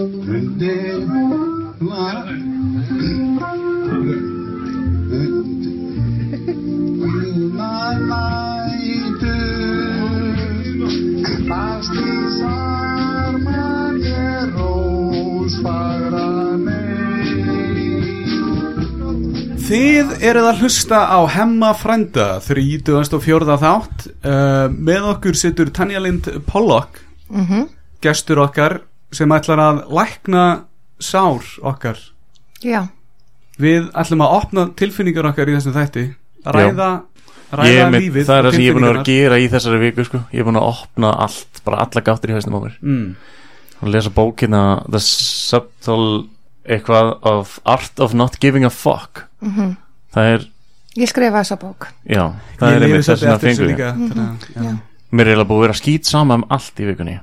Þið eruð að hlusta á Hemma Frænda 34. þátt uh, með okkur situr Tanja Lind Pollock gestur okkar sem ætlar að lækna sár okkar. Já, við ætlum að opna tilfinningar okkar í þessum þætti. Að ræða, ræða Ég með, lífið það er það sem ég er búin að vera að gera í þessari viku sko. Ég er búin að opna allt, bara alla gáttir í hausnum á mér. Mm. og lesa bókina The Subtle eitthvað of Art of Not Giving a Fuck. Það er, ég skrifa þessa bók. Já Það Ég er einmitt þess að eftir þessu fengu líka Mér er eiginlega búið að vera skýt sama um allt í vikunni.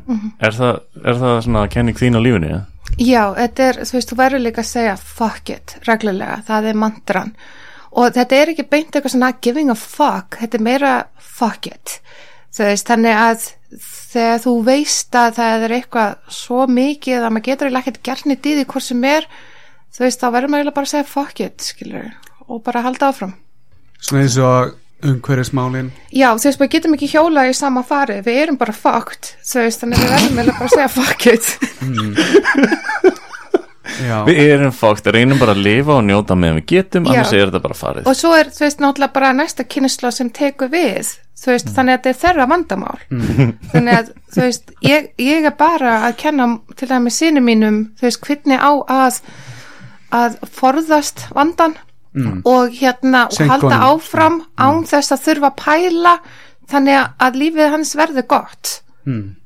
Er, það, er það svona kenning þín á lífinu? eða? Já, þetta er, þú veist, þú verður líka að segja fuck it, reglulega, það er mantran. Og þetta er ekki beint eitthvað svona giving a fuck, þetta er meira fuck it, veist, þannig að þegar þú veist að það er eitthvað svo mikið að maður getur eiginlega ekkert gert nýtt í því hvort sem er þú veist, þá verður maður eiginlega bara að segja fuck it, skilur og bara halda áfram. Svona eins og umhverfismálin. Já, þú veist, maður getum ekki hjóla í sama fari við erum bara fucked, þú veist, þannig við verðum eiginlega bara að segja fuck it. Já. Við erum fókt, reynum bara að lifa og njóta meðan við getum, Já. annars er þetta bara farið. Og svo er, þú veist, náttúrulega bara næsta kynnsla sem tekur við, þú veist, þannig að þetta er þeirra vandamál. Þannig að, þú veist, ég, ég er bara að kenna til það með sinni mínum þú veist, hvernig á að að forðast vandan og hérna, og halda áfram án þess að þurfa að pæla þannig að lífið hans verði gott.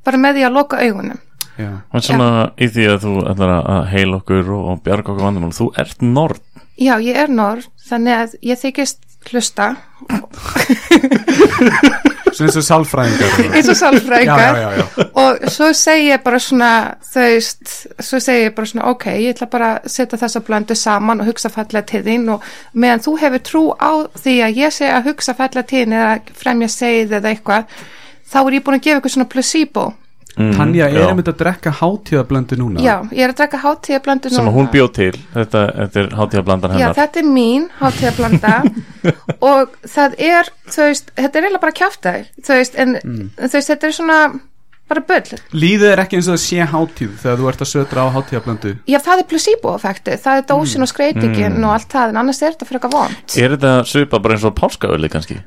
Bara með því að loka augunum. Já. Og svona í því að þú ætlar að heila okkur og, og bjarga okkur vandamál Þú ert nord Já, ég er norð, þannig að ég þykist hlusta svona eins og sálfræðingar. Eins og sálfræðingar. Já, já, já. og svo segi ég bara svona þú veist, svo segi ég bara svona ok, ég ætla bara að setja þessa blöndu saman og hugsa fallega til þín og meðan þú hefur trú á því að ég segi að hugsa fallega til þín eða fremja segið eða eitthvað þá er ég búin að gefa eitthvað svona placebo mm, Tanja er já. einmitt að drekka hátíðablöndu núna? Já, ég er að drekka hátíðablöndu Sem að hún bjóð til. Þetta, þetta er hátíðablandan Já, hennar. þetta er mín hátíðablanda. Og það er, þú veist, þetta er eiginlega bara kjáftæð, þú veist, en þú veist, þetta er svona bara bull. lífið er ekki eins og það sé hátíð þegar þú ert að södra á hátíðablöndu Já, það er placebo-effektið, það er dósin og skreitingin og allt það, en annars er þetta fyrir eitthvað vond. Er þetta svipa bara eins og páskaöli kannski?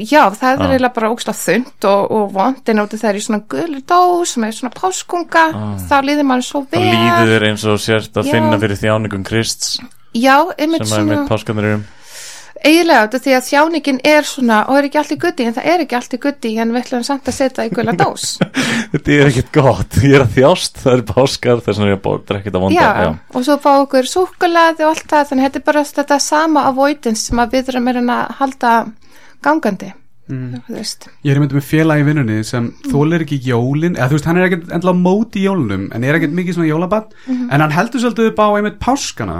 Já, það er eiginlega bara ógslag þund og, og vond, en út af það er í svona gulur dós með svona páskunga, þá líður maður svo vel. líður þér eins og sért að Já. finna fyrir þjáningum Krists Já, einmitt sem að svona. mitt páskanir um eiginlega þetta því að þjáningin er svona og er ekki allt í guddi en það er ekki allt í guddi en við ætlum samt að setja í gula dós. Þetta er ekkert gott, ég er að þjást Það er páskar þess er ég að bóta ekkert að vonda já, og svo fá okkur súkkulaði og allt það þannig að þetta er bara þetta sama avoidance sem að við erum að að halda gangandi veist. Ég er einmitt með félag í vinnunni sem þólir ekki jólin, eða þú veist, hann er ekkert endla móti jólunum, en er ekkert mikið svona jólabatt en hann heldur svolítið upp á einmitt páskana.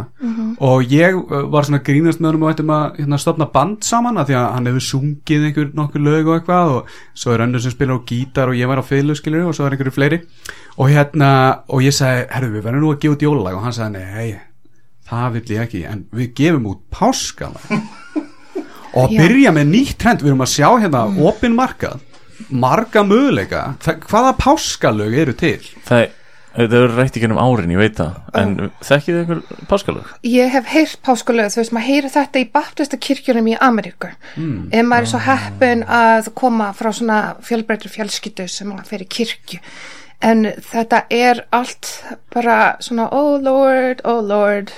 Og ég uh, var svona að grínast með honum og ættum að hérna, stopna band saman af því að hann hefur sungið einhver nokkur lög og eitthvað og svo er önnur sem spilar á gítar og ég var á fiðlu skilur og svo er einhverju fleiri. Og hérna, og ég sagði, herru, við verðum nú að gefa út jólalag. Og hann sagði, nei, það vill ég ekki, en við gefum út páskana og Já. byrja með nýtt trend við erum að sjá hérna mm. opin markað. Marga möguleika. Hvaða páskalög eru til? Það er rætt ekki um árin, ég veit það. En þekkið þið einhver páskalög? ég hef heyrt páskulöð, þú veist, maður heyri þetta í baptista kirkjunum í Ameríku. Ef maður er svo heppin að koma frá svona fjölbreytur fjölskyttu sem maður fer í kirkju. En þetta er allt bara svona oh lord, oh lord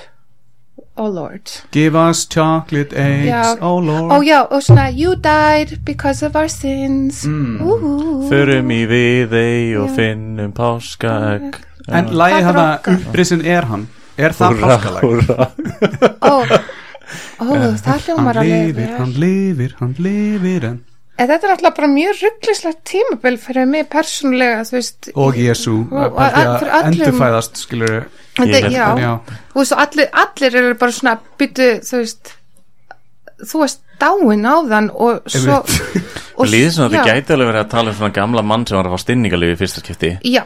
oh lord. Give us chocolate eggs Já. oh lord. Oh já, og svona you died because of our sins. Mm. Förum í viðei og finnum páskaegg. En Takk hana rokkar. upprisin er hann? Er það páskalag? húrra. Ó, ó, það hljómar hann lifir, vel. hann lifir, hann lifir en En þetta er alltaf bara mjög rugglislegt tímabil fyrir mig persónulega, þú veist. og Jésu að endurfæðast skilur Þetta, Ég- já, þú veist, allir, allir eru bara svona byttu, þú veist, þú varst dáin á þann og svo og Líður svona að þið gæti alveg verið að tala um svona gamla mann sem var að fá stinningalífi í fyrsta skipti. Já,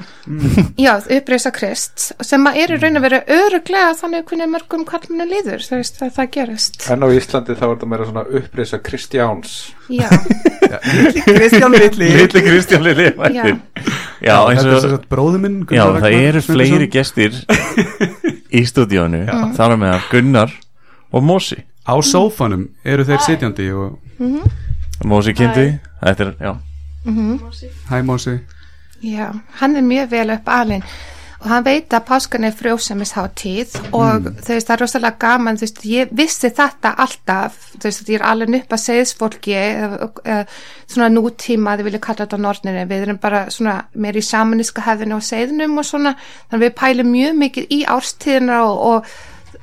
já, uppreisa krist sem að er í raun að vera öruglega þannig hvernig mörgum kallmennu líður þú veist að það gerist. En á Íslandi þá er þetta meira svona upprisa Kristjáns. Já, Kristján Lilli. Lilli Kristján Lilli já. Já, eins er sem og sagt bróður minn Já, það eru fleiri gestir í stúdíónu þar með Gunnar og Mósi Á sófanum eru þeir sitjandi og Mósi kynnti, þetta er, já. Hæ Mósi. Já hann er mjög vel upp alinn og hann veit að páskan er frjósamisháttíð og þú veist það er rosalega gaman þú veist ég vissi þetta alltaf þú veist ég er alveg upp að segðsfólki uh, svona nútíma þið vilja kalla þetta á norninu við erum bara svona meir í samaníska hefðinu og segðnum og svona þannig við pælum mjög mikið í árstíðina og, og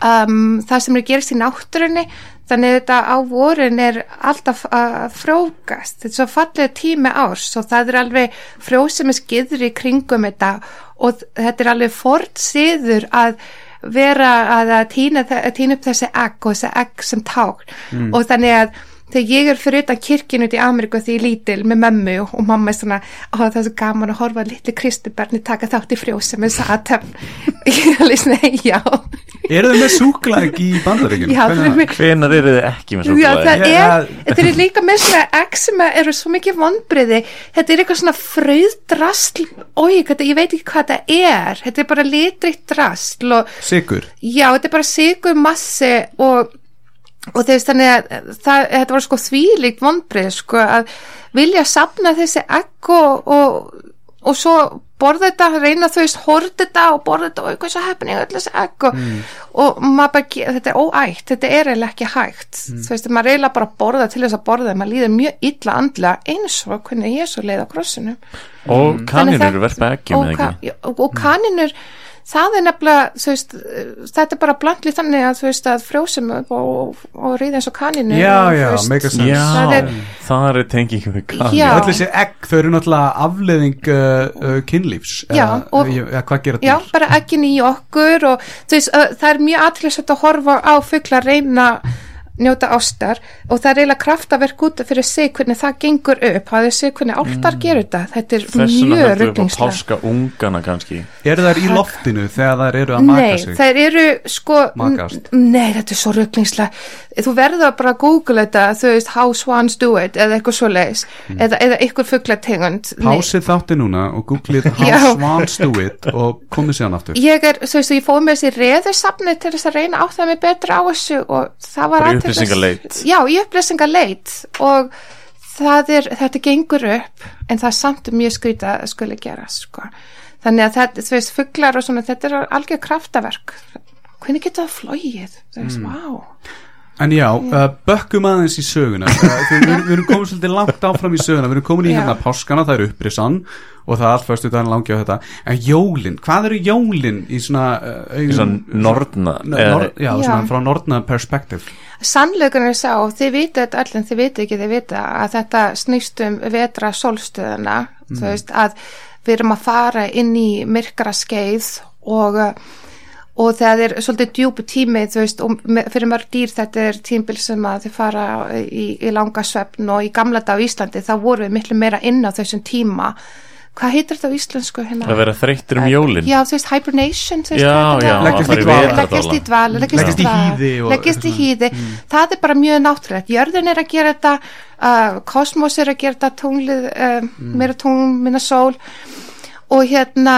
um, það sem er að gerast í náttúrunni þannig þetta á vorin er alltaf að frókast þetta er svo fallið tími árs og það er alveg frjósemis giður í kringum þetta og þetta er alveg fort síður að vera að að týna, að upp þessi egg og þessi egg sem tákn. Og þannig að þegar ég er fyrir utan kirkjun út í Ameríku því ég er lítil með mömmu og, mamma er svona það er svo gaman að horfa að litli kristubarni taka þátt í frjósemis aðtöfn ég er alveg svona já. Eru þið með súklæk í bandaríkjum? Já, það er með Hvenar eru þið ekki með Já, súkkulaði? það er, þetta er líka með svona sem eru svo mikið vonbriði þetta er eitthvað svona fröðdrasl oi, ég veit ekki hvað þetta er. Þetta er bara litrikt drasl og Sigur já, þetta er bara sigur massi og, og þeir veist þannig að það, þetta var sko þvílíkt vonbrið sko að vilja sapna þessi egg og, og, og svo borða þetta, reyna þau veist horta þetta og borða þetta og eitthvað svo hefni öll þessi egg? Og, og maður bara, þetta er óætt, þetta er eiginlega ekki hægt. Þú veist, maður eiginlega bara borða til þess að borða maður líður mjög illa andlega eins og hvernig ég svo leið á krossinum. Og Þannig kaninur verpa ekki? og, og kaninur það er nefnilega veist, þetta er bara blandlið þannig að veist að frjósum og, og, og ríða eins og kaninu Já, og, já, veist, make sense. Já, það er, er tengingum við kaninu. Öll þessi egg, þau eru náttúrulega afleðing uh, uh, kynlífs Já, eða, og- eða hvað gera já, til bara ekki í okkur og uh, það er mjög aðtilsvægt að horfa á fugla reyna njóta ástar og það er eiginlega kraftaverk út fyrir sig hvernig það gengur upp hafið sig hvernig áltar mm. gerur þetta. Þetta er Þess vegna mjög höfðu við upp á rugglingslega páska ungana kannski. Eru þær í loftinu þegar þær eru að maka Nei, sig? þær eru sko Nei, þetta er svo rugglingslega Þú verður bara að google þetta þú veist, how swans do it eða eitthvað svo leis eða, eða eitthvað fuglategund. Nei, Pásið þátti núna og googlið Já. How Swans Do It og komið sér aftur. Ég er, þú veist, ég fóð með þessi reðursafni til þess að reyna á það með betra á þessu og það var athyglis- upplýsingaleit. Já, í upplýsingaleit og það er, þetta gengur upp en það er samt mjög skrýta að skuli gera sko. þannig að þetta, þú veist, fuglar og svona, þetta er algjör kraftaverk. Hvernig getur það flóið þú veist, Mm. vá En já, uh, bökkum aðeins í söguna. Uh, þegar við, við erum komin svolítið langt áfram í söguna. Við erum komin í hérna páskana, það er upprisann og það er allt fyrstu daginn langi á þetta. En jólin, hvað eru jólin í svona uh, Í svona norna Nor, já, Já. svona frá nortna perspektiv Sannleikurinn er sá, þið vitið þetta allir en þið vitið ekki þið vita að þetta snýst um vetra sólstöðuna þú veist að við erum að fara inn í myrkra skeið og, uh, og það er svolítið djúpu tími þú veist og fyrir mörg dýr þetta er tímbil sem að þið fara í, í langa svefn og í gamla dag á Íslandi þá vorum við miklu meira inn á þessum tíma. Hvað heitir þetta á íslensku hérna? að vera þreyttur um jólin. Já, þú veist, hibernation þú veist, Já, já, fara í dvala. leggjast í leggjast Leggjast í hýði leggjast í hýði. Það er bara mjög náttúrulegt. Jörðin er að gera þetta uh, kosmos er að gera þetta tunglið uh, meira tungl, minna sól. Og hérna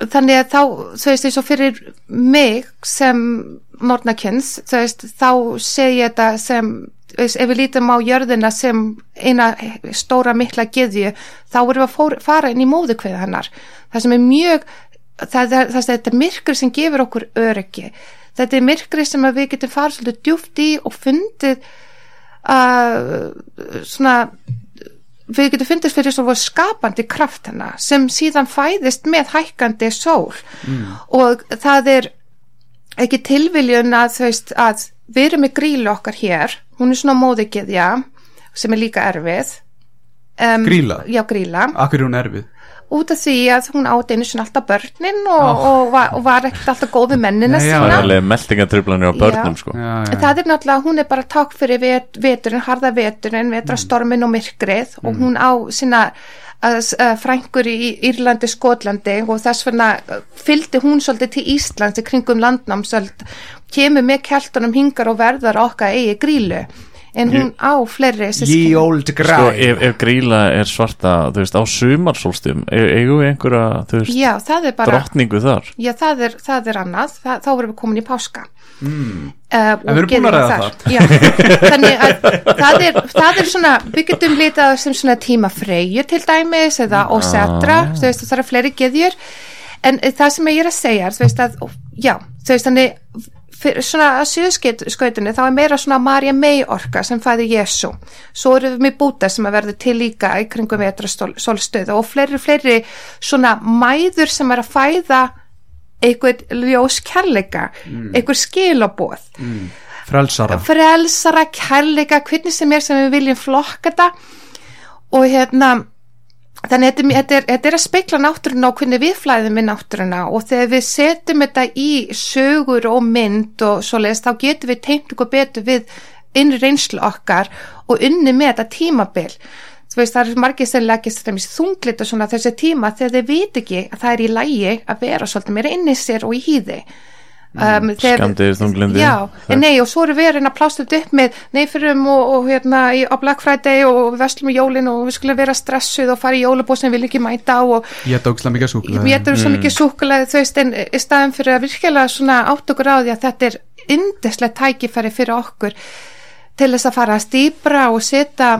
þannig að þá, þú veist, eins og fyrir mig sem nornakins, þú veist, þá segi ég þetta sem þú veist, ef við lítum á jörðina sem eina stóra mikla geðju, þá erum við að fór, fara inn í móðukveða hennar. Það sem er mjög það er, þetta myrkur sem gefur okkur öryggi. Þetta er myrkri sem að við getum farið svolítið djúft í og fundið uh, svona við getum fundið fyrir svona skapandi kraft hana sem síðan fæðist með hækkandi sól. Og það er ekki tilviljun að þú veist að við erum með grílu okkar hér. Hún er svona móðigiðja sem er líka erfið. Um, Grýla? já gríla Akkur er hún erfið út af því að hún átt einu sinni alltaf börnin og, og, var, og var ekkert alltaf góð við mennina sína. meldingatrublanir á börnum Já. sko. Já, já. Það er náttúrulega, hún er bara takk fyrir vet, veturinn, harða veturinn, vetrastormin og myrkrið og hún á sína uh, uh, frængur í Írlandi, Skotlandi og þess vegna fylgdi hún svolítið til Íslands í kringum landnámsöld, kemur með keltunum hingar og verðar okkar eigi grílu en hún á fleiri Ye sískinni. old Sko, græ ef, ef gríla er svarta, þú veist, á sumarsólstum e- eigum við einhverja, þú veist, Já, það er bara, drottningu þar já, það er, það er annað, það, þá erum við komin í páska. Mm. Uh, En við erum búin að ræða það. Já, þannig að það er, það er svona, við getum litað sem svona tíma freyju til dæmis eða og setra, þú veist, það er fleiri geðjur, en eh, það sem ég er að segja, þú veist að, já, þú veist, þannig, fyrir svona að suðskautinu þá er meira svona Marja May orka sem fæði Jésu svo eru við með Búta sem að verður til líka í kringum vetra sólstöð og fleiri, fleiri svona mæður sem er að fæða einhver ljós kærleika einhver skilaboð. Frelsara. Frelsara, kærleika, hvernig sem er sem við viljum flokka þetta. Og hérna þannig þetta, þetta, er, þetta er að speikla náttúruna og hvernig við flæðum við náttúruna. Og þegar við setjum þetta í sögur og mynd og svoleiðis þá getum við tengt okkur betur við innri reynslu okkar og unni með þetta tímabil. Þú veist það er margir sem leggist þunglit og svona þessi tíma þegar þeir viti ekki að það er í lægi að vera svolítið meira inni í sér og í hýði um, þegar- Skammdegis, þunglyndi. já, en nei og svo eru við að reyna að plásta upp með neyfyrum og, og hérna í, á Black Friday og við verslum í jólin og við skulum vera stressuð og fara í jólabóð sem við viljum ekki mæta á og Ég tóksla mikið súkulega ég getur svo mikið súkulega þú veist en í staðin fyrir að virkilega svona átt okkur á því að þetta er indeslega tækifæri fyrir okkur til þess að fara að stýpra og setja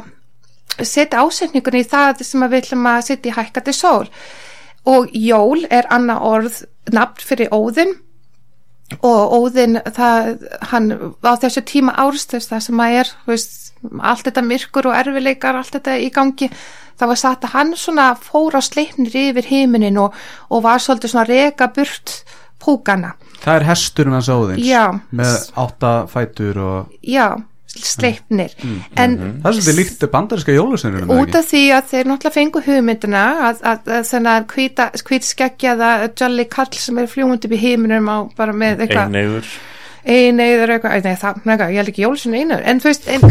setja ásetningunni í það sem að við ætlum að setja í hækkandi sól. Og jól er annað orð nafn fyrir óðinn og óðinn það, hann á þessu tíma árstöðs það sem að er veist, allt þetta myrkur og erfileikar allt þetta í gangi það var satt að hann svona fór á sleipnir yfir heiminin og, og var svolítið svona reka burt púkana Það er hesturinn hans óðins Já. Með átta fætur og já, sleipnir. En Það er svolítið líkt bandarinska jólusennunum út af því að þeir náttúrulega fengu hugmyndina að, að, að þennan hvíta, hvít skeggjaða Jolly Karl sem er fljúmundi upp í heiminum á bara með eitthvað Einegur ein eður eitthvað, nei það, nei, ég held ekki jólusinu einu, en þú veist en,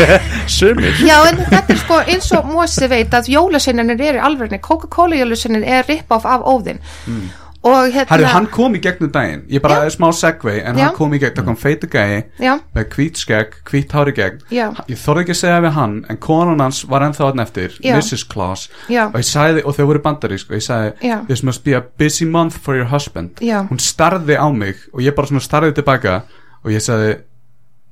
Sumir. Já en þetta er sko eins og Mósi veit að jólusinninir eru alveg, Coca-Cola jólusinnin er rip-off af óðinn. Og hérna Herru, hann kom í gegnum daginn Ég bara Já. smá segvei En Já. hann kom í gegn, það kom feitu gæi já, Með hvít skegg, hvít hári gegn Já. Ég þorði ekki að segja við hann En konan hans var ennþá hann eftir. Mrs. Claus. Og ég sagði, og þau voru bandarísk Og ég sagði, this must be a busy month for your husband. Hún starði á mig Og ég bara starði tilbaka Og ég sagði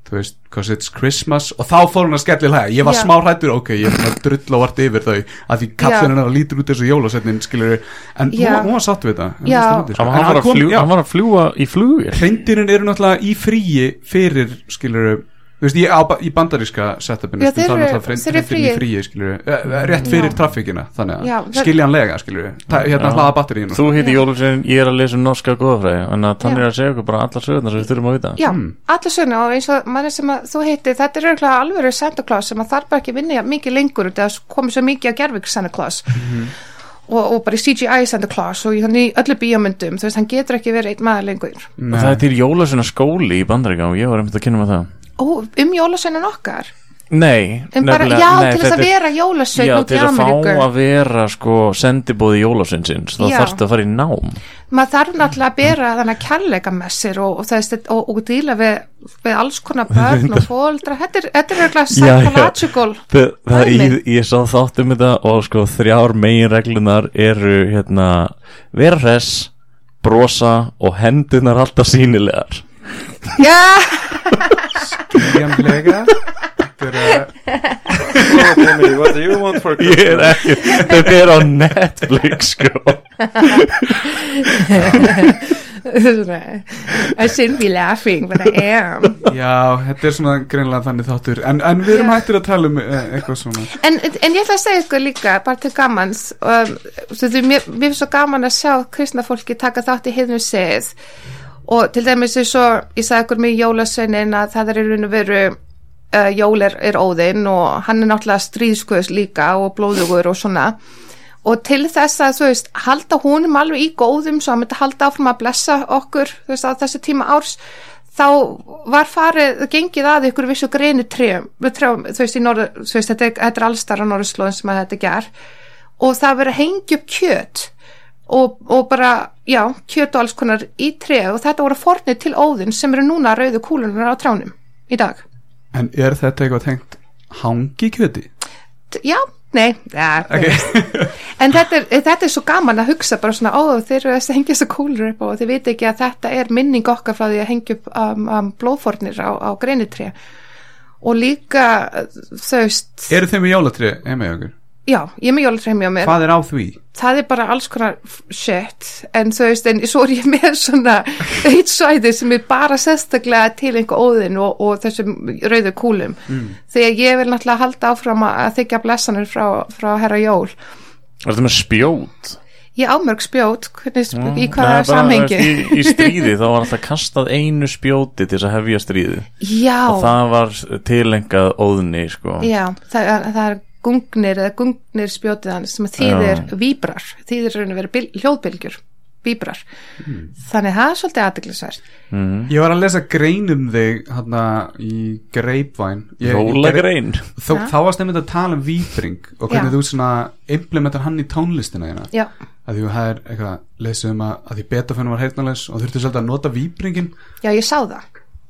þú veist, cause it's Christmas og þá fór hún að skelli hlæða, ég var Já. smá hrættur ok, ég er bara drull og vart yfir þau að því kallin hennar lítur út þessu jólasetnin skilur, en hún, Já. var- hún var satt við Já. það fyndið, sko. Hann, En hann, var að já, hann var að fljúga í flugir hreindýrin eru náttúrulega í fríi fyrir, skilur þú veist, ég á, í bandaríska setupinu Já, þeir það er eru- fríi, skilur rétt fyrir traffíkina, þannig það- skiljanlega, skilur hérna hlaða batteríinu. Þú heiti Jólusvein, ég er að lesa um norska góðafræði Þannig að er að segja okkur bara allar sögurnar sem við þurfum að vita. Já, mm. alla sögna og eins og manni sem að þú heitir, þetta er örgulega alveg Santa Claus sem að þarf bara ekki vinna mikið lengur út að komið svo mikið að gerfik Santa Claus. Og, og bara í CGI Santa Claus og í þannig í öllu bíómyndum, þú veist, hann getur ekki verið einn maður lengur. Og það er til Jólusveina skóli í bandaríka og ég var einmitt að kynna með það Ó, um jólasveinan okkar. Nei, En bara, já, nei, til þess þetta að er- vera jólasvein Já, til að fá að vera sko sendibóði jólasveinsins þá Já. þarftu að fara í nám Maður þarf náttúrulega að bera þannig að kærleika messir og, og, þess, og, og díla við, við alls konar börn og fóldra. Þetta er, þetta já. psychological. Ég, ég sá þátt um þetta og sko þrjár megin reglunar eru hérna vera hress, brosa og hendunar alltaf sínilegar Já, skiljanlega þetta er for Ég er ekki, þetta er á Netflix sko. I shouldn't be laughing but I am. Já, þetta er svona greinlega þannig þáttur. En, en við erum hættir að tala um uh, eitthvað svona. En, en ég ætla að segja ykkur líka bara til gamans um, þú mér, mér finnst svo gaman að sjá kristna fólki taka þátt í heiðnum segið og til dæmis eins og ég sagði ykkur með jólasveinin að það er í raun og veru uh, jól er, er óðinn og hann er náttúrulega stríðskuðs líka og blóðugur og svona. Og til þess að þú veist halda honum alveg í góðum svo að myndi halda áfram að blessa okkur þú veist á þessu tíma árs þá var farið, gengið að ykkur vissu greinu trjum þú veist, í norður, þú veist þetta, er- þetta er allstar á norðurslóðin sem að þetta ger og það verið að hengja upp kjöt og, og bara, já, kjöt og alls konar í tré og þetta voru fornið til óðin sem eru núna rauðu kúlunar á trjánum í dag. En er þetta eitthvað tengt hangi kjöti? Já, nei, ja, Ok. en þetta er, þetta er svo gaman að hugsa bara svona, ó, þeir eru að hengja þessu kúlur upp og þið viti ekki að þetta er minning okkar frá því að hengja upp um, um, blóðfornir á, á greinitré og líka, veist, Eru þeim með jólatri heima í okkur? Já, ég er með jólatræmi á mér. Hvað er á því? það er bara alls konar shit en þú veist, en svo er ég með svona eitt svæði sem er bara sérstaklega til einhver óðin og, og þessum rauðu kúlum mm. þegar ég vil náttúrulega halda áfram að þykja blessanir frá, frá herra Jól Er þetta með spjót? ég ámörg spjót, hvernig, sp- í hvaða samhengi í, í stríði þá var alltaf kastað einu spjóti til þess að hefja stríði já, og það var tilengað óðni sko. já það, er- það er gungnir eða gungnir spjótið hans sem þýðir víbrar, þýðir raun að vera bil, hljóðbylgjur, víbrar. Þannig það er svolítið aðdeglisverð mm. Ég var að lesa grein um þig hérna í Greipvæn. Jólagrein Þó, Ja. Þá varst einmitt að tala um víbring og hvernig Já. þú svona implementar hann í tónlistina þína já, að því það er eitthvað lesið um að, að því Beethoven var heyrnarlegs og þurfti svolítið að nota víbringin já, ég sá það.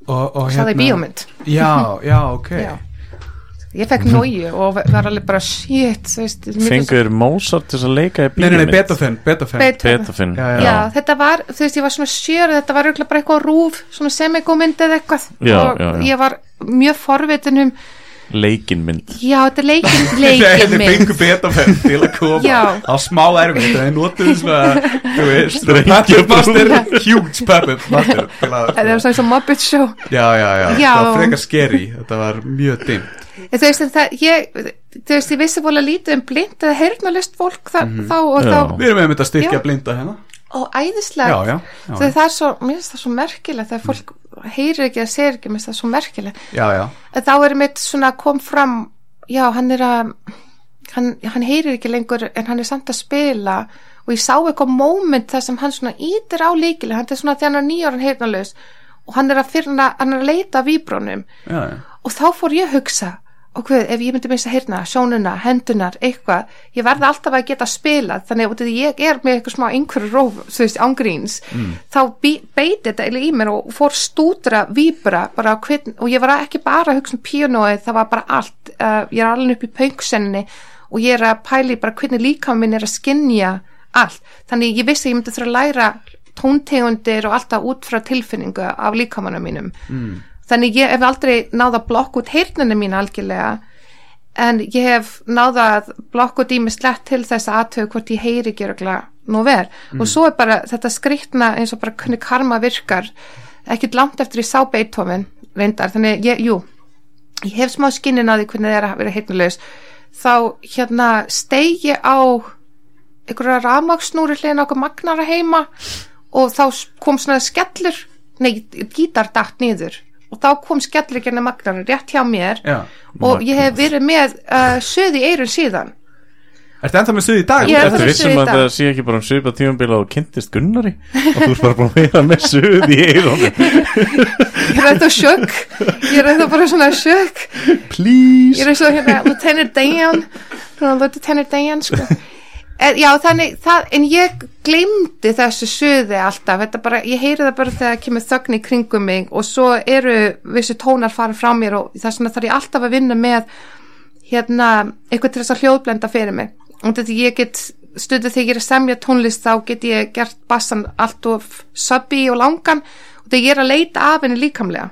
Og, og sá það í bíómynd. Já, já, ok. Já. Ég fekk nóju og var alveg bara shit Fengur Mozart þess að leika í Nei, nei, nei? Beethoven, Beethoven. Beethoven. Beethoven. Já, Já, þetta var, þú veist, ég var svona sjör þetta var auðvitað bara eitthvað rúf, svona semigómynd eða eitthvað. Já, og já, já. ég var mjög forvitin um Leikinmynd. Já, þetta er leikin, Nei, leikin þeir minn fengu Beethoven til að koma. Já. á smá erfitt þeir notuðu svona, þú veist Strengja Puppet Master, huge Puppet Master það var svona eins og Muppet Show. Já, já, já, Já. það var frekar scary. Þetta var mjög dimmt En þú veist, en það, ég, þú veist, ég vissi fóla lítið um blind eða heyrnalist fólk það, þá og Já. þá, Við erum með að styrkja Já. blinda hérna og æðislega Já, já, já, Þegar það er svo, mér finnst það svo merkilegt þegar fólk heyrir ekki að segir ekki, mér finnst það svo merkilegt já, já. en þá er mitt svona kom fram já, hann er að hann, hann heyrir ekki lengur en hann er samt að spila og ég sá eitthvað moment þar sem hann svona ítir á líkilega, hann er svona er nýjáran heyrnalaus og hann er að fyrna, hann er að leita víbrónum já, já. og þá fór ég að hugsa og hvað, ef ég myndi missa heyrna, sjónuna, hendunar eitthvað, ég verði alltaf að geta spilað. Þannig að ég er með eitthvað smá einhverju róf, þú veist, ángríns þá bí- beiti þetta í mér og fór stúdra, víbra bara á hvern, og ég var ekki bara að hugsa um píanóið, það var bara allt uh, ég er alveg upp í pöngsenni og ég er að pæli bara hvernig líka minn er að skinja allt, þannig ég vissi að ég myndi þurfa að læra tóntegundir og alltaf út frá tilfinningu af líkamanum mínum þannig ég hef aldrei náða að blokka út heyrninu mín algjörlega en ég hef náða að blokka út í mig slett til þess að aðtöðu hvort ég heyri ekki örugglega nú verð og svo er bara þetta skrýtna eins og bara hvernig karma virkar ekkit langt eftir ég sá Beethoven reyndar, þannig ég, jú ég hef smá skinnin að því hvernig það er að vera heyrnulegs þá hérna steigi á einhverja rafmaksnúri hliðin okkur magnara heima og þá kom svona skellur nei, gítar datt niður og þá kom skellur genið magnara rétt hjá mér. Já. og ég hef verið með uh, söð í eirun síðan. Ertu ennþá með stuð í dag? Ég er Þetta það vissum suð í að dag. það sé ekki bara um svipa tímabila og kynntist Gunnari? Og þú ert bara búin að vera með suð í eirónu ég er eitthvað sjök ég er eitthvað bara svona sjök ég Please er eitthvað hérna Lieutenant Dan Lieutenant Dan sko. En, já þannig það, en ég glemdi þessu söði alltaf. Bara, ég heyri það bara þegar það kemur þögn í kringum mig og svo eru vissu tónar fara frá mér og þess vegna þarf ég alltaf að vinna með hérna, eitthvað til þess að hljóðblenda fyrir mig. Og þetta ég get stundu þegar ég er að semja tónlist þá get ég gert bassan allt of subbi og langan. Og þegar ég er að leita af henni líkamlega.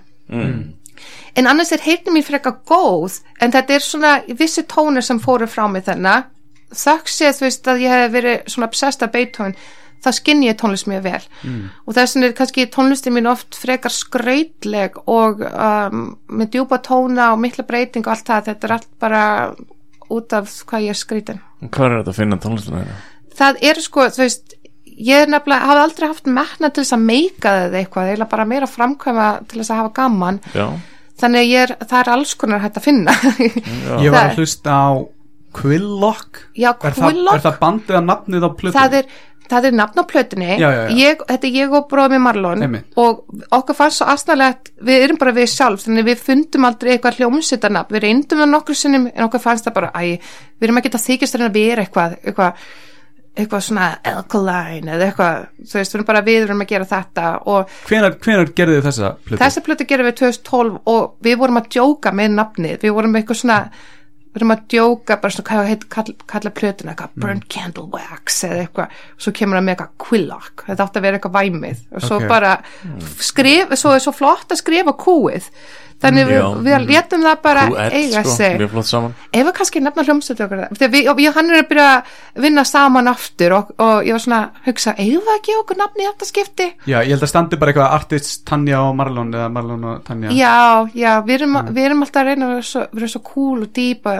En annars er heyrnum mín frekar góð en þetta er svona vissi tónir sem fóru frá mig þennan þökk sé þú veist að ég hef verið svona obsessed af Beethoven þá skinn ég tónlist mjög vel. Og þess vegna er kannski tónlistin mín oft frekar skrautleg og um, með djúpa tóna og mikla breyting og allt það, þetta er allt bara út af hvað ég er skrítin. Hvað er þetta að finna tónlistina þeirra? það er sko, þú veist ég er nefnilega, hafa aldrei haft metna til þess að meika þetta eitthvað, eiginlega bara meira framkvæma til þess að hafa gaman. Já, þannig að ég er, það er alls konar hægt að finna. Ég var Það- að hlusta á Quillock Já, er Quillock. er það bandið að nafnið á plötunni? það er, það er nafn á plötunni Já, já, já. Ég, þetta er ég og bróðum í Marlon Einmitt. og okkur fannst svo aðstæðlega við erum bara við sjálf, þannig við fundum aldrei eitthvað hljómsittarnafn, við reyndum það nokkur sinnum en okkur fannst það bara, æ, við erum ekki að þykjast að vera eitthvað eitthvað, eitthvað svona alkaline eða eitthvað, þú veist, við erum bara við erum að gera þetta og hvenar, gerðu þið þessa plötu? Þessa plötu gerum við 2012 og við vorum að djóka með nafnið, við vorum eitthvað svona við vorum að djóka bara svona hvað heit, kall, kalla plötuna, eitthvað Mm. burnt candle wax eða eitthvað, svo kemur það með eitthvað quillock, þetta átti að vera eitthvað væmið. Og svo Ok. bara skrif svo er svo flott að skrifa kúið þannig við, Já. við létum það bara Q1 eiga sko, sig. Mjög flott saman. Ef við kannski nefna hljómsveit okkur það þegar við, og ég hann er að byrja að vinna saman aftur og, og ég var svona að hugsa, eigum við að gefa okkur nafni í þetta skipti? Já, ég held að standi bara eitthvað artist Tanja og Marlon eða Marlon og Tanja Já, já, við erum, við erum alltaf að reyna að vera svo, vera svo cool og dýpa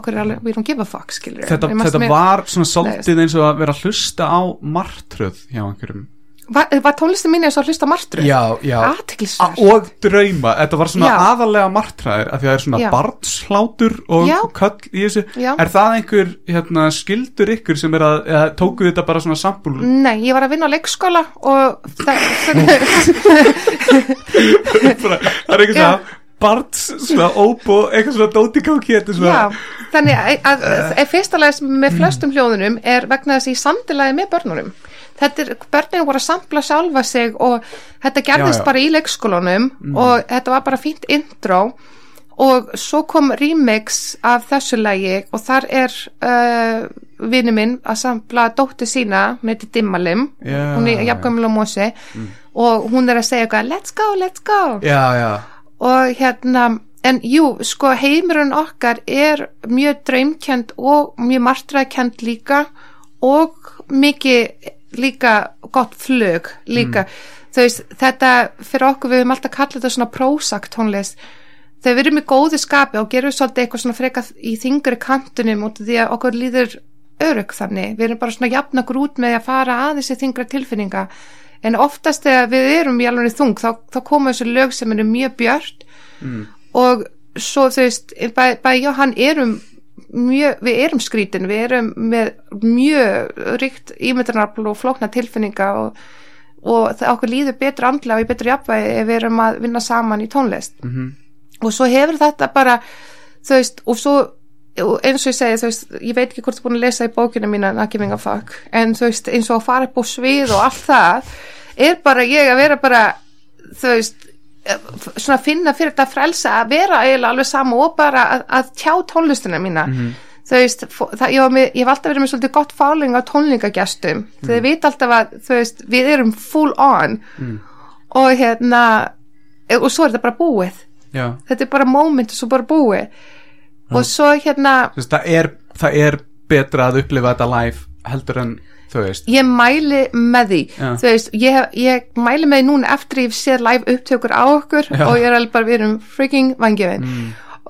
okkur er alveg, we don't give a fuck, skilur Þetta, þetta var svona svolítið eins og að vera að hlusta á martröð hjá einhverjum Var, var tónlistin mín eins og hlusta martröð? Já, já Athyglisvert. A- Og drauma, þetta var svona Já. aðalega martraðir af því að það er svona Já. barnshlátur og Já. köll í þessu. Er það einhver hérna, skildur ykkur sem er að, eða tókuð þetta bara svona sampul Nei, ég var að vinna á leikskóla og það, það er eitthvað Já. svona barns, svona óbó, eitthvað svona dótikáki er svona já, þannig að, að, að fyrsta lagi sem með flestum hljóðunum er vegna þess að ég samtilaði með börnunum þetta er, börnunum voru að sampla sjálfa sig og þetta gerðist Já, já. bara í leikskólanum og þetta var bara fínt intro og svo kom remix af þessu lagi og þar er uh, vinnu minn að sampla dóttir sína, hún heiti Dimmalim Já, hún er já. jafnkvæmul og mosi og hún er að segja eitthvað let's go, let's go já, og hérna en jú, sko heimurinn okkar er mjög draumkend og mjög martræðkend líka og mikið líka gott flög líka þú veist, þetta fyrir okkur við höfum alltaf kallað þetta svona prósakt tónlist. Þegar við erum í góðu skapi og gerum svolítið eitthvað svona frekar í þingri kantunum út af því að okkur líður örug þannig, við erum bara svona jafna okkur út með að fara að þessi þingra tilfinninga. En oftast þegar við erum í alveg þung þá, þá koma þessu lög sem eru mjög björt. Og svo þú veist bæ, bæ já, hann erum mjög, við erum skrítin, við erum með mjög ríkt ímyndarnafl og flókna tilfinninga og, og það okkur líður betur andlega og í betur jafnvægi ef við erum að vinna saman í tónlist -hmm. og svo hefur þetta bara þú veist, og svo eins og ég segi, þú veist, ég veit ekki hvort þú er búin að lesa í bókina mína Not Giving a Fuck en þú veist, eins og að fara upp á svið og allt það er bara ég að vera bara þú veist svona finna fyrir þetta frelsa að vera eiginlega alveg sama og bara að, að tjá tónlistina mína. Þú veist, það, ég, með, ég hef alltaf verið með svolítið gott fáling á tónlingagestum þegar þið veit alltaf að þú veist, við erum full on. Og hérna eh, og svo er þetta bara búið. Já. Þetta er bara moment og svo bara búið. Og svo hérna veist, það, er, það er betra að upplifa þetta live heldur en ég mæli með því Já. þú veist, ég, ég mæli með því núna eftir ég séð live upptökur á okkur Já. og ég er alveg bara, við erum freaking vangjöfin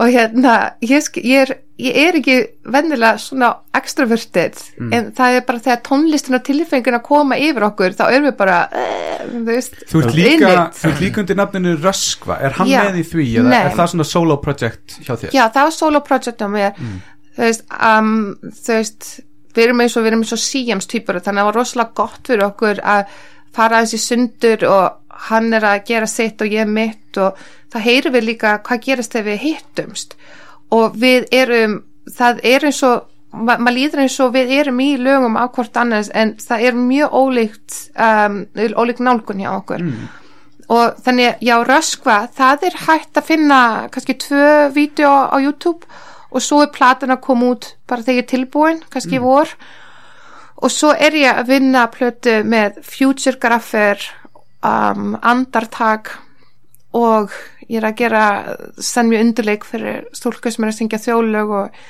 og hérna ég, ég, er, ég er ekki vennilega svona extroverted en það er bara þegar tónlistin og tilfengin að koma yfir okkur þá erum við bara eh, þú veist, Þú ert líka, þú ert líka undir nafninu Röskva, er hann Já. með í því eða Nei. er það svona solo project hjá þér? Já, það var solo project á mér þú veist, um, þú veist við erum eins og við erum eins og síjams týpur þannig að það var rosalega gott fyrir okkur að fara í sundur og hann er að gera sitt og ég mitt og það heyrum við líka hvað gerist þegar við hittumst. Og við erum það er eins og ma maður líður eins og við erum í lögum á hvort annars en það er mjög ólíkt um, ólíkt nálgun hjá okkur. Og þannig, já, Röskva það er hægt að finna kannski tvö vídeo á YouTube og svo er platan að koma út bara þegar ég er tilbúin, kannski í vor. Og svo er ég að vinna plötu með Future Graffer um, Andartak og ég er að gera senn mjög undirleik fyrir stúlku sem er að syngja þjólög og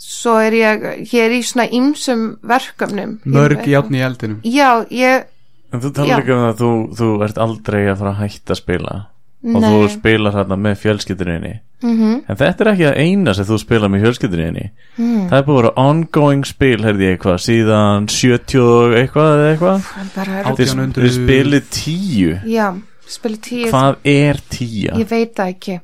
svo er ég, ég er í svona ýmsum verkefnum. Mörg játn í eldinum. Já, ég En þú talar ekki um það að þú, þú ert aldrei að fara að hætta að spila og Nei. þú spilar hérna með fjölskyldunni mm en þetta er ekki að eina sem þú spilar með fjölskyldunni Hmm. það er búið að vera ongoing spil heyrði ég eitthvað, síðan 70 og eitthvað eða eitthvað bara, þið, 1800. þið spilið tíu Já, spila tíu hvað er tíja? Ég veit það ekki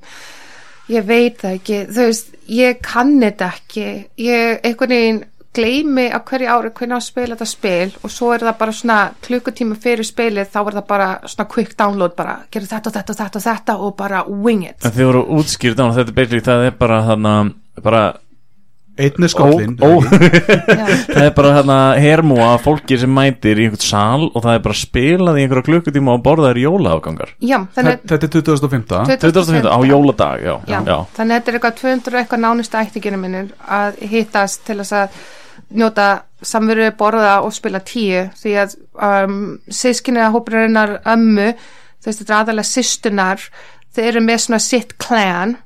ég veit það ekki, þú veist ég kann þetta ekki ég einhvern veginn gleymi á hverju ári hvernig á að spila þetta spil og svo er það bara svona klukkutíma fyrir spilið þá er það bara svona quick download bara, gera þetta og þetta og þetta og þetta og bara wing it. En þið voru útskýrt á þetta er basically, það er bara þannig bara Einn skollin ó, ó, Já. það er bara hérna hermúa fólki sem mætir í einhvern sal og það er bara spilað í einhverja klukkutíma og borðaðir jólaafgangar. Þetta er 2015 2015 á jóladag, já, Já, já. þannig að þetta er eitthvað 200 og eitthvað nánustu ættinginu minnir að hittast til þess að njóta samveru borða og spila tíu. Því að um, sískinni að hópurinnar ömmu þú veist þetta er aðalega systunar þau eru með svona sitt klan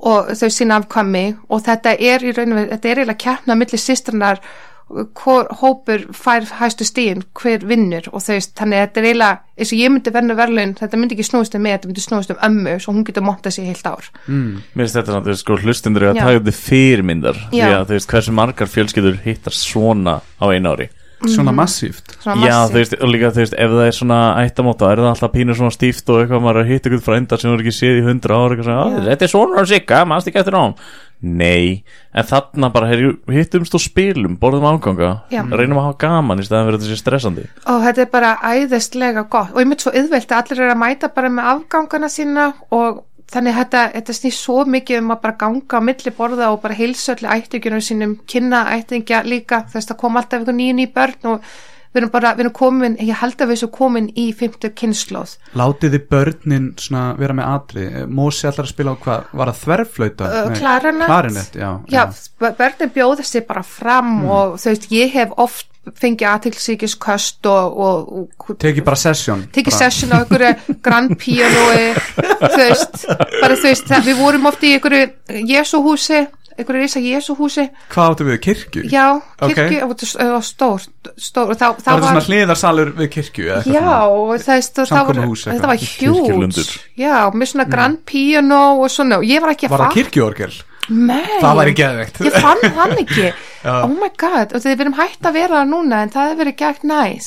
og þau sína afkvæmi. Og þetta er í rauninu, þetta er eiginlega keppna millir systrunar hvor hópur fær hæstu stíðin hver vinnur og þau veist, þannig að þetta er eiginlega eins og ég myndi verna verðlaun, þetta myndi ekki snúist um mig, þetta myndi snúist um ömmu svo hún getur montað sér heilt ár. Mér finnst þetta samt, þú veist, sko, hlustundur eru að taka upp þið fyrirmyndar því Já. að þú veist, hversu margar fjölskyldur hittar svona á einu ári. Svona massíft. Svona Já, massíft. þú veist, og líka, þú veist, ef það er svona ættamóta, er það alltaf pínu svona stíft og eitthvað maður er að hitta ykkur frænda sem þú er ekki séð í hundra ára eitthvað svona, "Ah, þetta er svona á sigga, mannst ekki eftir án Nei, en þarna bara heyr, hittumst og spilum, borðum áganga Já. reynum að hafa gaman í staðan fyrir sé stressandi. Og þetta er bara æðislega gott. Og ég mynd svo yðvelt að allir eru að mæta bara með afgangana sína og þannig þetta, þetta snýst svo mikið um að bara ganga á milli borða og bara heilsa öllu ættingjunum sínum, kynna ættingja líka. Þess að koma alltaf einhver nýjum ný börn og við erum bara, við erum komin ég held að við erum komin í fymtu kynnslóð Látið þið börnin svona vera með atri Mósi allar að spila á hvað, var það þverflauta? Uh, klarinett. Já, já, b- börnin bjóða sér bara fram og þú veist, ég hef oft fengið aðtilsíkisköst og, og, og Tekið bara session tekið session á einhverju grand pianoi þú veist, bara þú veist við vorum oft í einhverju Jesúhúsi einhverju risa Jesúhúsi Hvað áttu við, kirkju? já, kirkju, okay. það var stór, stór og þá, Það var svona hliðarsalur við kirkju Já, og og var, þetta var hjút. Já, með svona grand piano og svona, og ég var ekki að Var það kirkjuorgel? Nei, Það væri geðveikt. Ég fann hann ekki. Oh my god, og við erum hægt að vera það núna en það hefur verið gert næs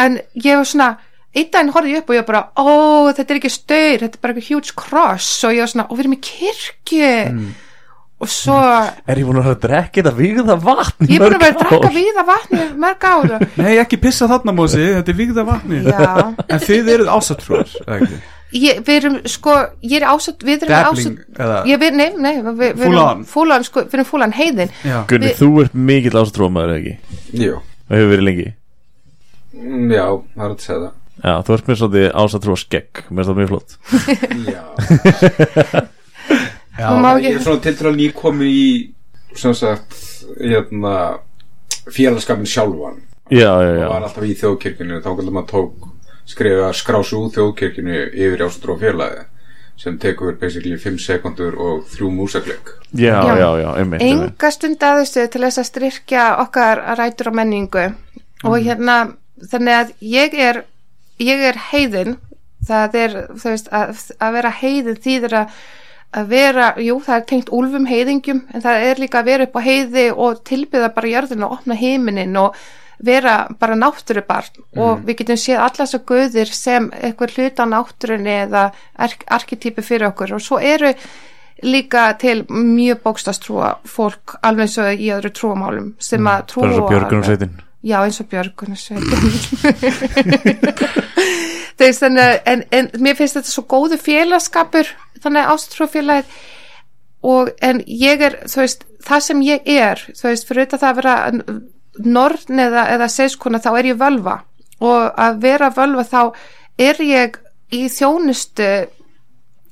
En ég var svona Einn daginn horfði ég upp og ég var bara Ó, þetta er ekki staur, þetta er bara eitthvað huge cross Og ég var svona, ó, við erum í kirkju Mm. Og svo Er ég búin að vera að drekka þetta vigða vatn í Ég er búin að vera að ár? víða vatni mörg ára Nei, ekki pissa þarna Mósi, þetta er vigða vatni Já, En þið eruð ásatrúar, ég, við erum sko Ég er ásett, við erum Dabbling, eða Ég, við, nei, nei, við, við Full erum on. Full on, sko, við erum full on heiðin. Já, Gunni, þú ert mikill eða ekki? Jú, Og hefur verið lengi? Mm, já, það er að segja það. Já, þú ert með svolítið ásatrúa skegg Mér finnst það mjög flott. Já, ég er svona til að nýkomi í sem sagt, hérna félagskapin sjálfan. Já, já, og já var alltaf í þjóðkirkjunu þá kallum maður tók skrifa skrásu úr þjóðkirkjunu yfir ástróð félagi sem tekur basically 5 sekundur og 3 músakleik Já, Já. já, já, einmitt, enga stund aðeinstöð til þess að styrkja okkar rætur og menningu. Og hérna þannig að ég er ég er heiðin. Það er þú veist að, að vera heiðin þýðir að að vera, jú það er tengt úlfum heiðingjum en það er líka að vera upp á heiði og tilbyða bara jörðin og opna heiminin og vera bara náttúrubarn. Og við getum séð alla þessar guðir sem eitthvað hluta náttúrunni eða ark arketýpi fyrir okkur. Og svo eru líka til mjög bókstastrúa fólk alveg eins og í öðru trúamálum sem að trúa Bara svo á- björgunum sveitin Já, eins og björgunarsveitin Þegar þannig en, en mér finnst þetta svo góðu félagskapur þannig ástrófélagið og en ég er þú veist, það sem ég er þú veist, fyrir auðvitað það að vera norn eða, eða seiskona þá er ég völva. Og að vera völva þá er ég í þjónustu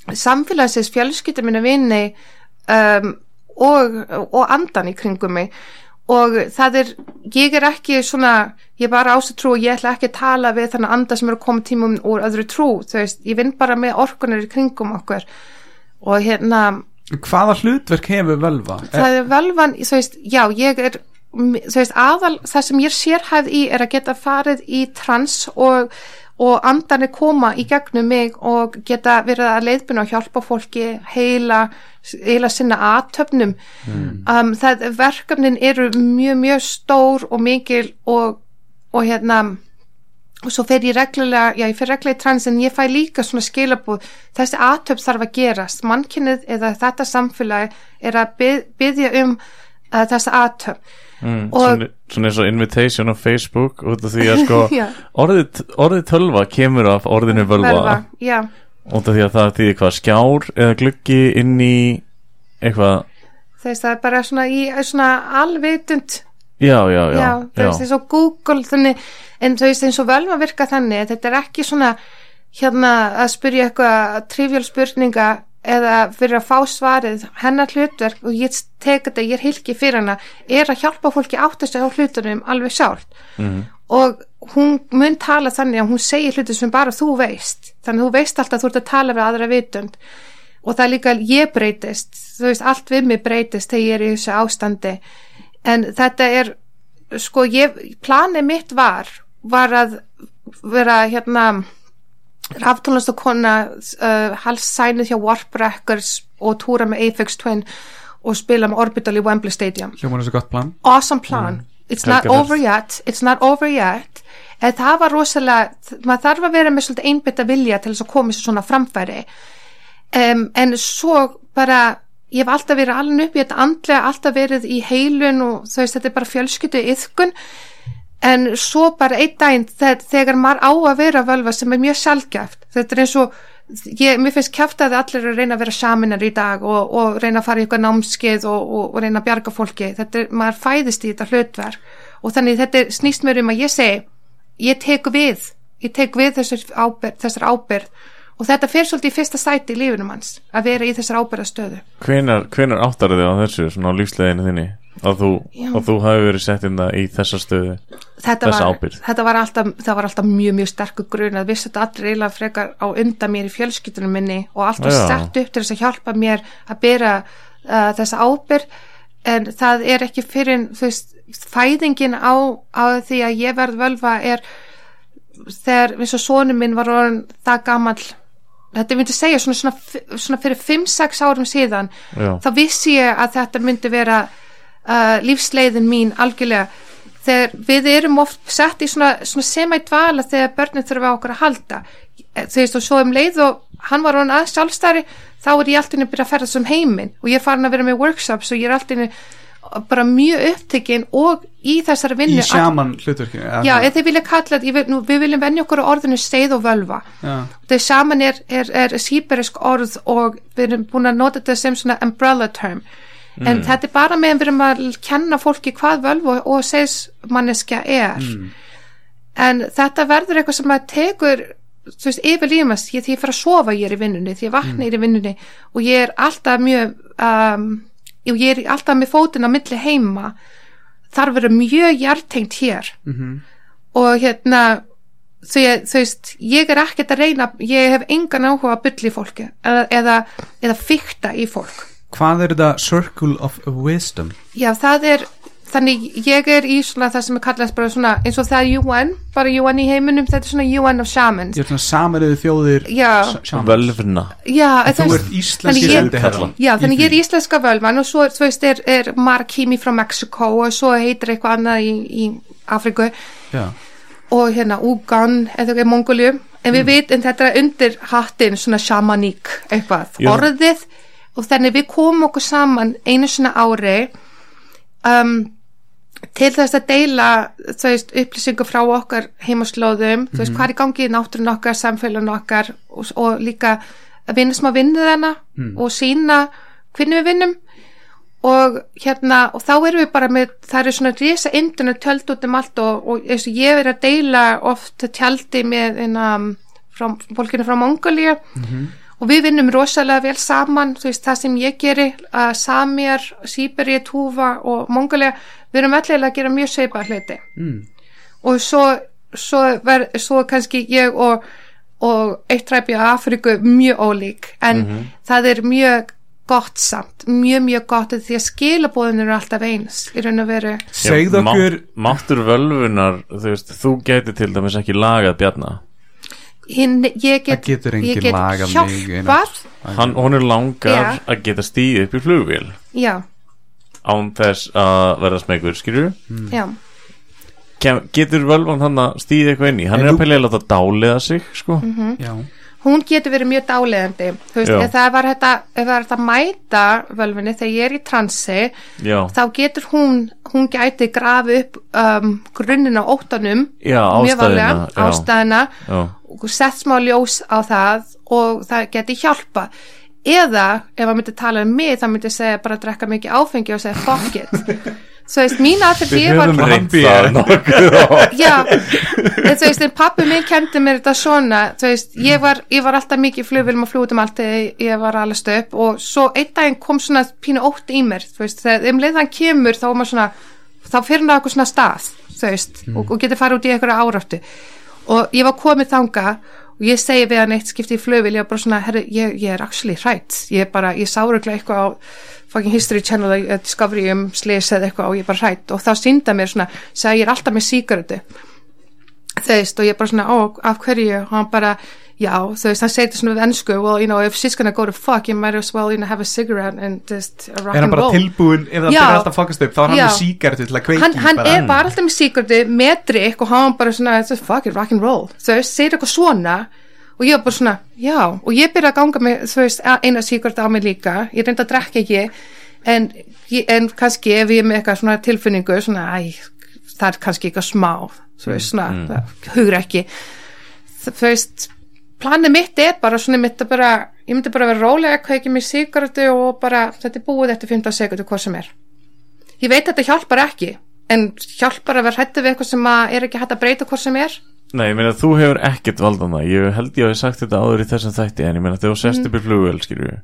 samfélagsins fjölskylda minna vini um, og, og andan í kringum mig og það er, ég er ekki svona, ég er bara ást að trú og ég ætla ekki að tala við þannig anda sem eru að koma tímum úr öðru trú, þú veist, ég vinn bara með orkunar í kringum okkur og hérna, Hvaða hlutverk hefur völva? það er velvan, þú veist, já, ég er veist, aðal, það sem ég sérhæð í er að geta farið í trans og, og andanir koma í gegnum mig og geta verið að leiðbuna og hjálpa fólki heila, heila sinna aðtöfnum um, það verkefnin eru mjög, mjög stór og mikil og, og hérna og svo fer ég reglulega, já ég fer reglulega í trans en ég fæ líka svona skilabúð þessi aðtöp þarf að gerast, mannkynnið eða þetta samfélagi er að byð, byðja um uh, þessa aðtöp mm, Og- svona, eins og invitation á Facebook út af því að sko orðið, orðið tölva kemur af orðinu völva. Út af því að það þýðir hvað skjár eða gluggi inn í eitthvað. Þess það er bara svona í svona alvitund. Já, já, já, já, veist eins og Google þannig, en þú veist eins og völva virka þannig að þetta er ekki svona hérna að spyrja eitthvað trivial spurninga eða fyrir að fá svarið hennar hlutverk og ég tek þetta, ég er hilki fyrir hana er að hjálpa fólki átt þessu á hlutunum alveg sjálft. Mhm. og hún mun tala þannig að hún segir hluti sem bara þú veist. Þannig að þú veist alltaf að þú ert að tala við aðra vitund. Og það er líka ég breytist. Þú veist, allt við mig breytist þegar ég er í þessu ástandi. En þetta er sko, ég, planið mitt var var að vera hérna raftónlistakona uh, halssænuð hjá Warp Records og túra með Aphex Twin og spila með Orbital í Wembley Stadium. Hljóman þessu gott plan. Awesome plan. It's not Helgaferð. over yet. It's not over yet. En það var rosalega maður þarf að vera með svolítið einbytta vilja til þess að koma þessu svona framfæri. Um, en svo bara ég hef alltaf verið alveg upp í þetta andlega alltaf verið í heilun og þú veist þetta er bara fjölskyldu yðkun en svo bara einn daginn þegar, maður á að vera völva sem er mjög sjálfgæft þetta er eins og ég, mér finnst kæft að allir að reyna að vera saminar í dag og, og reyna að fara í eitthvað námskeið og, og, og reyna að bjarga fólki. Þetta er, maður fæðist í þetta hlutverk. Og þannig þetta er- snýst mér um að ég segi ég tek við ég tek við þessar ábyrð, þessar ábyrð og þetta fer svolítið í fyrsta sæti í lífinum hans að vera í þessar ábyrðastöðu hvenar, hvenar áttar þið á þessu svona á lífsleginu þinni að þú, þú hafi verið sett inn það í þessa stöðu þetta Þessa var, þetta var alltaf, það var alltaf mjög mjög sterkur grun að vissi þetta allir eiginlega frekar á undan mér í fjölskyldunum minni og allt var Já. sett upp til þess að hjálpa mér að bera uh, þessa ábyrg en það er ekki fyrir veist, fæðingin á, á því að ég verð völva er þegar eins og sonum minn var það gamall þetta myndi segja svona, svona, svona fyrir 5-6 árum síðan Já. þá vissi ég að þetta myndi vera uh, lífsleiðin mín algjörlega þegar við erum oft sett í svona, svona semædvala þegar börnin þurfa okkur að halda þú veist og svo um leið og hann var hann að sjálfstæri þá er ég alltaf að byrja að ferða sem heiminn og ég er farin að vera með workshops og ég er alltaf bara mjög upptekinn og í þessari vinnu í sjaman hlutverkinu Já, eða þið vilja kalla vil- nú, við viljum venja okkur orðinu steið og völva. Já. Það saman er, er, er síberisk orð og við erum búin að nota þetta sem svona umbrella term. En þetta er bara meðan við erum að kenna fólki hvað völva og segs manneskja er. En þetta verður eitthvað sem að tekur þú veist, yfir lífumast, því ég fer að sofa ég er í vinnunni, því ég vakna ég er í vinnunni og ég er alltaf mjög um, ég er alltaf með fótinn á milli heima. Þarf verið mjög hjartengt hér. Mhm. og hérna þú, veist, ég er ekkert að reyna ég hef engan áhuga að byrja í fólki eða, eða, eða fykta í fólk hvað er þetta circle of wisdom? Já það er þannig ég er í svona það sem er kallast bara svona eins og það er UN, bara UN í heiminum þetta er svona UN of shamans. Ég er svona samariðu þjóðir shamans. völvna. Já, þú þú ert íslenski sendiherran Já, þannig ég er íslenska völvan og svo þú veist, er, er Mark Kimi frá Mexiko og svo heitir eitthvað annað í, í Afriku Já. og hérna Ugan eða eitthvað í Mongóliu en við vitum þetta er undir hattin svona shamaník eitthvað, Já. orðið og þannig við komum okkur saman einu svona ári um, til þess að deila veist, upplýsingu frá okkar heimaslóðum, þú veist, hvað er í gangi í náttúrun okkar, samfélagin okkar og, og líka að vinna sem að vinna þennan og sína hvernig við vinnum. Og hérna, og þá erum við bara með, það eru svona risa internet tjöld út um allt og, og eins og ég er að deila oft tjaldi með einna, frá, fólkinu frá Mongóliu og við vinnum rosalega vel saman þú veist, það sem ég geri að Samir, Sýberi, Túfa og Mongólia, við erum allir að gera mjög sveipa hluti. Mm. og svo, svo, ver, svo kannski ég og, og eitt ræpi á Afriku mjög ólík en það er mjög gott samt, mjög mjög gott því að skilabóðin eru alltaf eins í raun og veru. Segð okkur máttur völvunar þú veist, þú geti til dæmis ekki lagað bjarna hinn, ég get, Það getur ég get lagað mig, hjálpað hann, hún er langar Já. að geta stíð upp í flugvél. Já, án þess að verða smegur skilur já. Kem, getur völvan hann að stíða eitthvað inn í? Hann En er að pelja að láta dáliða sig sko. Já, hún getur verið mjög dáleðandi þú veist, ef það var þetta ef það var þetta að mæta völvinni þegar ég er í transi já, þá getur hún hún gæti grafi upp um, grunninn á óttanum já, mjög varlega, ástæðina sett smá ljós á það og það geti hjálpa eða ef maður myndi tala um mig þá myndi ég segja bara að drekka mikið áfengi og segja fuck it. Þú veist, mín aðferð ég var er- þú veist, en pappi minn kendi mér þetta svona, þú veist, ég var, ég var alltaf mikið í flugvilum og flútum allt þegar ég var alveg stöp og svo einn daginn kom svona pínu ótt í mér, þú veist, þegar um leið hann kemur þá var maður svona, þá fyrir á eitthvað svona stað, þú veist, og, og getur farið út í eitthvað áráttu og ég var komið þanga og ég segi við hann eitt skipti í flugvil, ég var bara svona, herri, ég, ég er actually hrætt, ég er bara, ég sá röglega eitthvað á fucking History Channel eða Discovery um slis eða eitthvað og ég er bara hrætt og þá sínda mér svona, sagði ég er alltaf með sígaretu þú veist og ég bara svona, ó, af hverju? Og hann bara, já, veist, hann þetta svona við ennsku, well, you know, if she's gonna go to fuck you might as well, you know, have a cigarette and just rock er hann and bara roll. tilbúin ef það byrjar alltaf að fokast upp þá er hann með sígaretu til að kveiki hann, hann er bara alltaf með síkartu með drikk og hann bara svona a fucking rock and roll. Veist, segir eitthvað svona og ég var bara svona, já. Og ég byrja að ganga með, þú veist, eina síkartu á mig líka. Ég reynda að drekka ekki. En, en kannski ef ég er með eitthvað svona tilfinningu, svona, æ það er kannski eitthvað smá, þú veist, svona það hugur ekki. Þú veist, planið mitt er bara svona, mitt að bara, ég myndi bara vera rólega kveiki með síkartu og bara þetta er búið eftir 15 sekundu hvað sem er. Ég veit að þetta hjálpar ekki en hjálpar að vera hrættu við eitthvað sem að er ekki hægt að breyta hvort sem er. Nei, ég meina þú hefur ekkert valdan það Ég held ég hafi sagt þetta áður í þessum þætti En ég meina þegar þú sest upp í flugvél skilju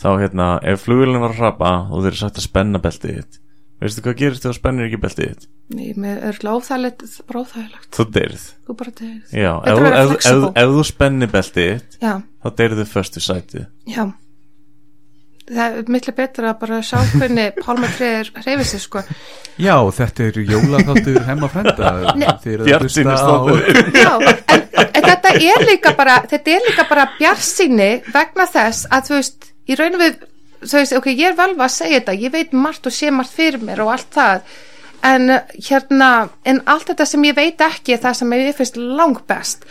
Þá hérna, ef flugvélinn var að hrapa Og þeir sagt að spenna beltið þitt Veistu hvað gerist þegar þú spennir ekki beltið þitt? ég með er óþægilegt bara óþægilegt, Þú deyrið þú bara tegir Já, ef, ef, ef, ef þú spennir beltið þitt já, Þá deyrið þið först við sætið. Já. Það er miklu betra að bara sjá hvernig pálmatriðir hreyfið sér sko. Já, þetta er jólaþáttur á stofnun já, en, en þetta er líka bara þetta er líka bara bjarsýni vegna þess að þú veist í raun og við, þú veist, ok, ég er vel að segja þetta ég veit margt og sé margt fyrir mér og allt það. En uh, hérna, en allt þetta sem ég veit ekki er það sem ég finnst langt best.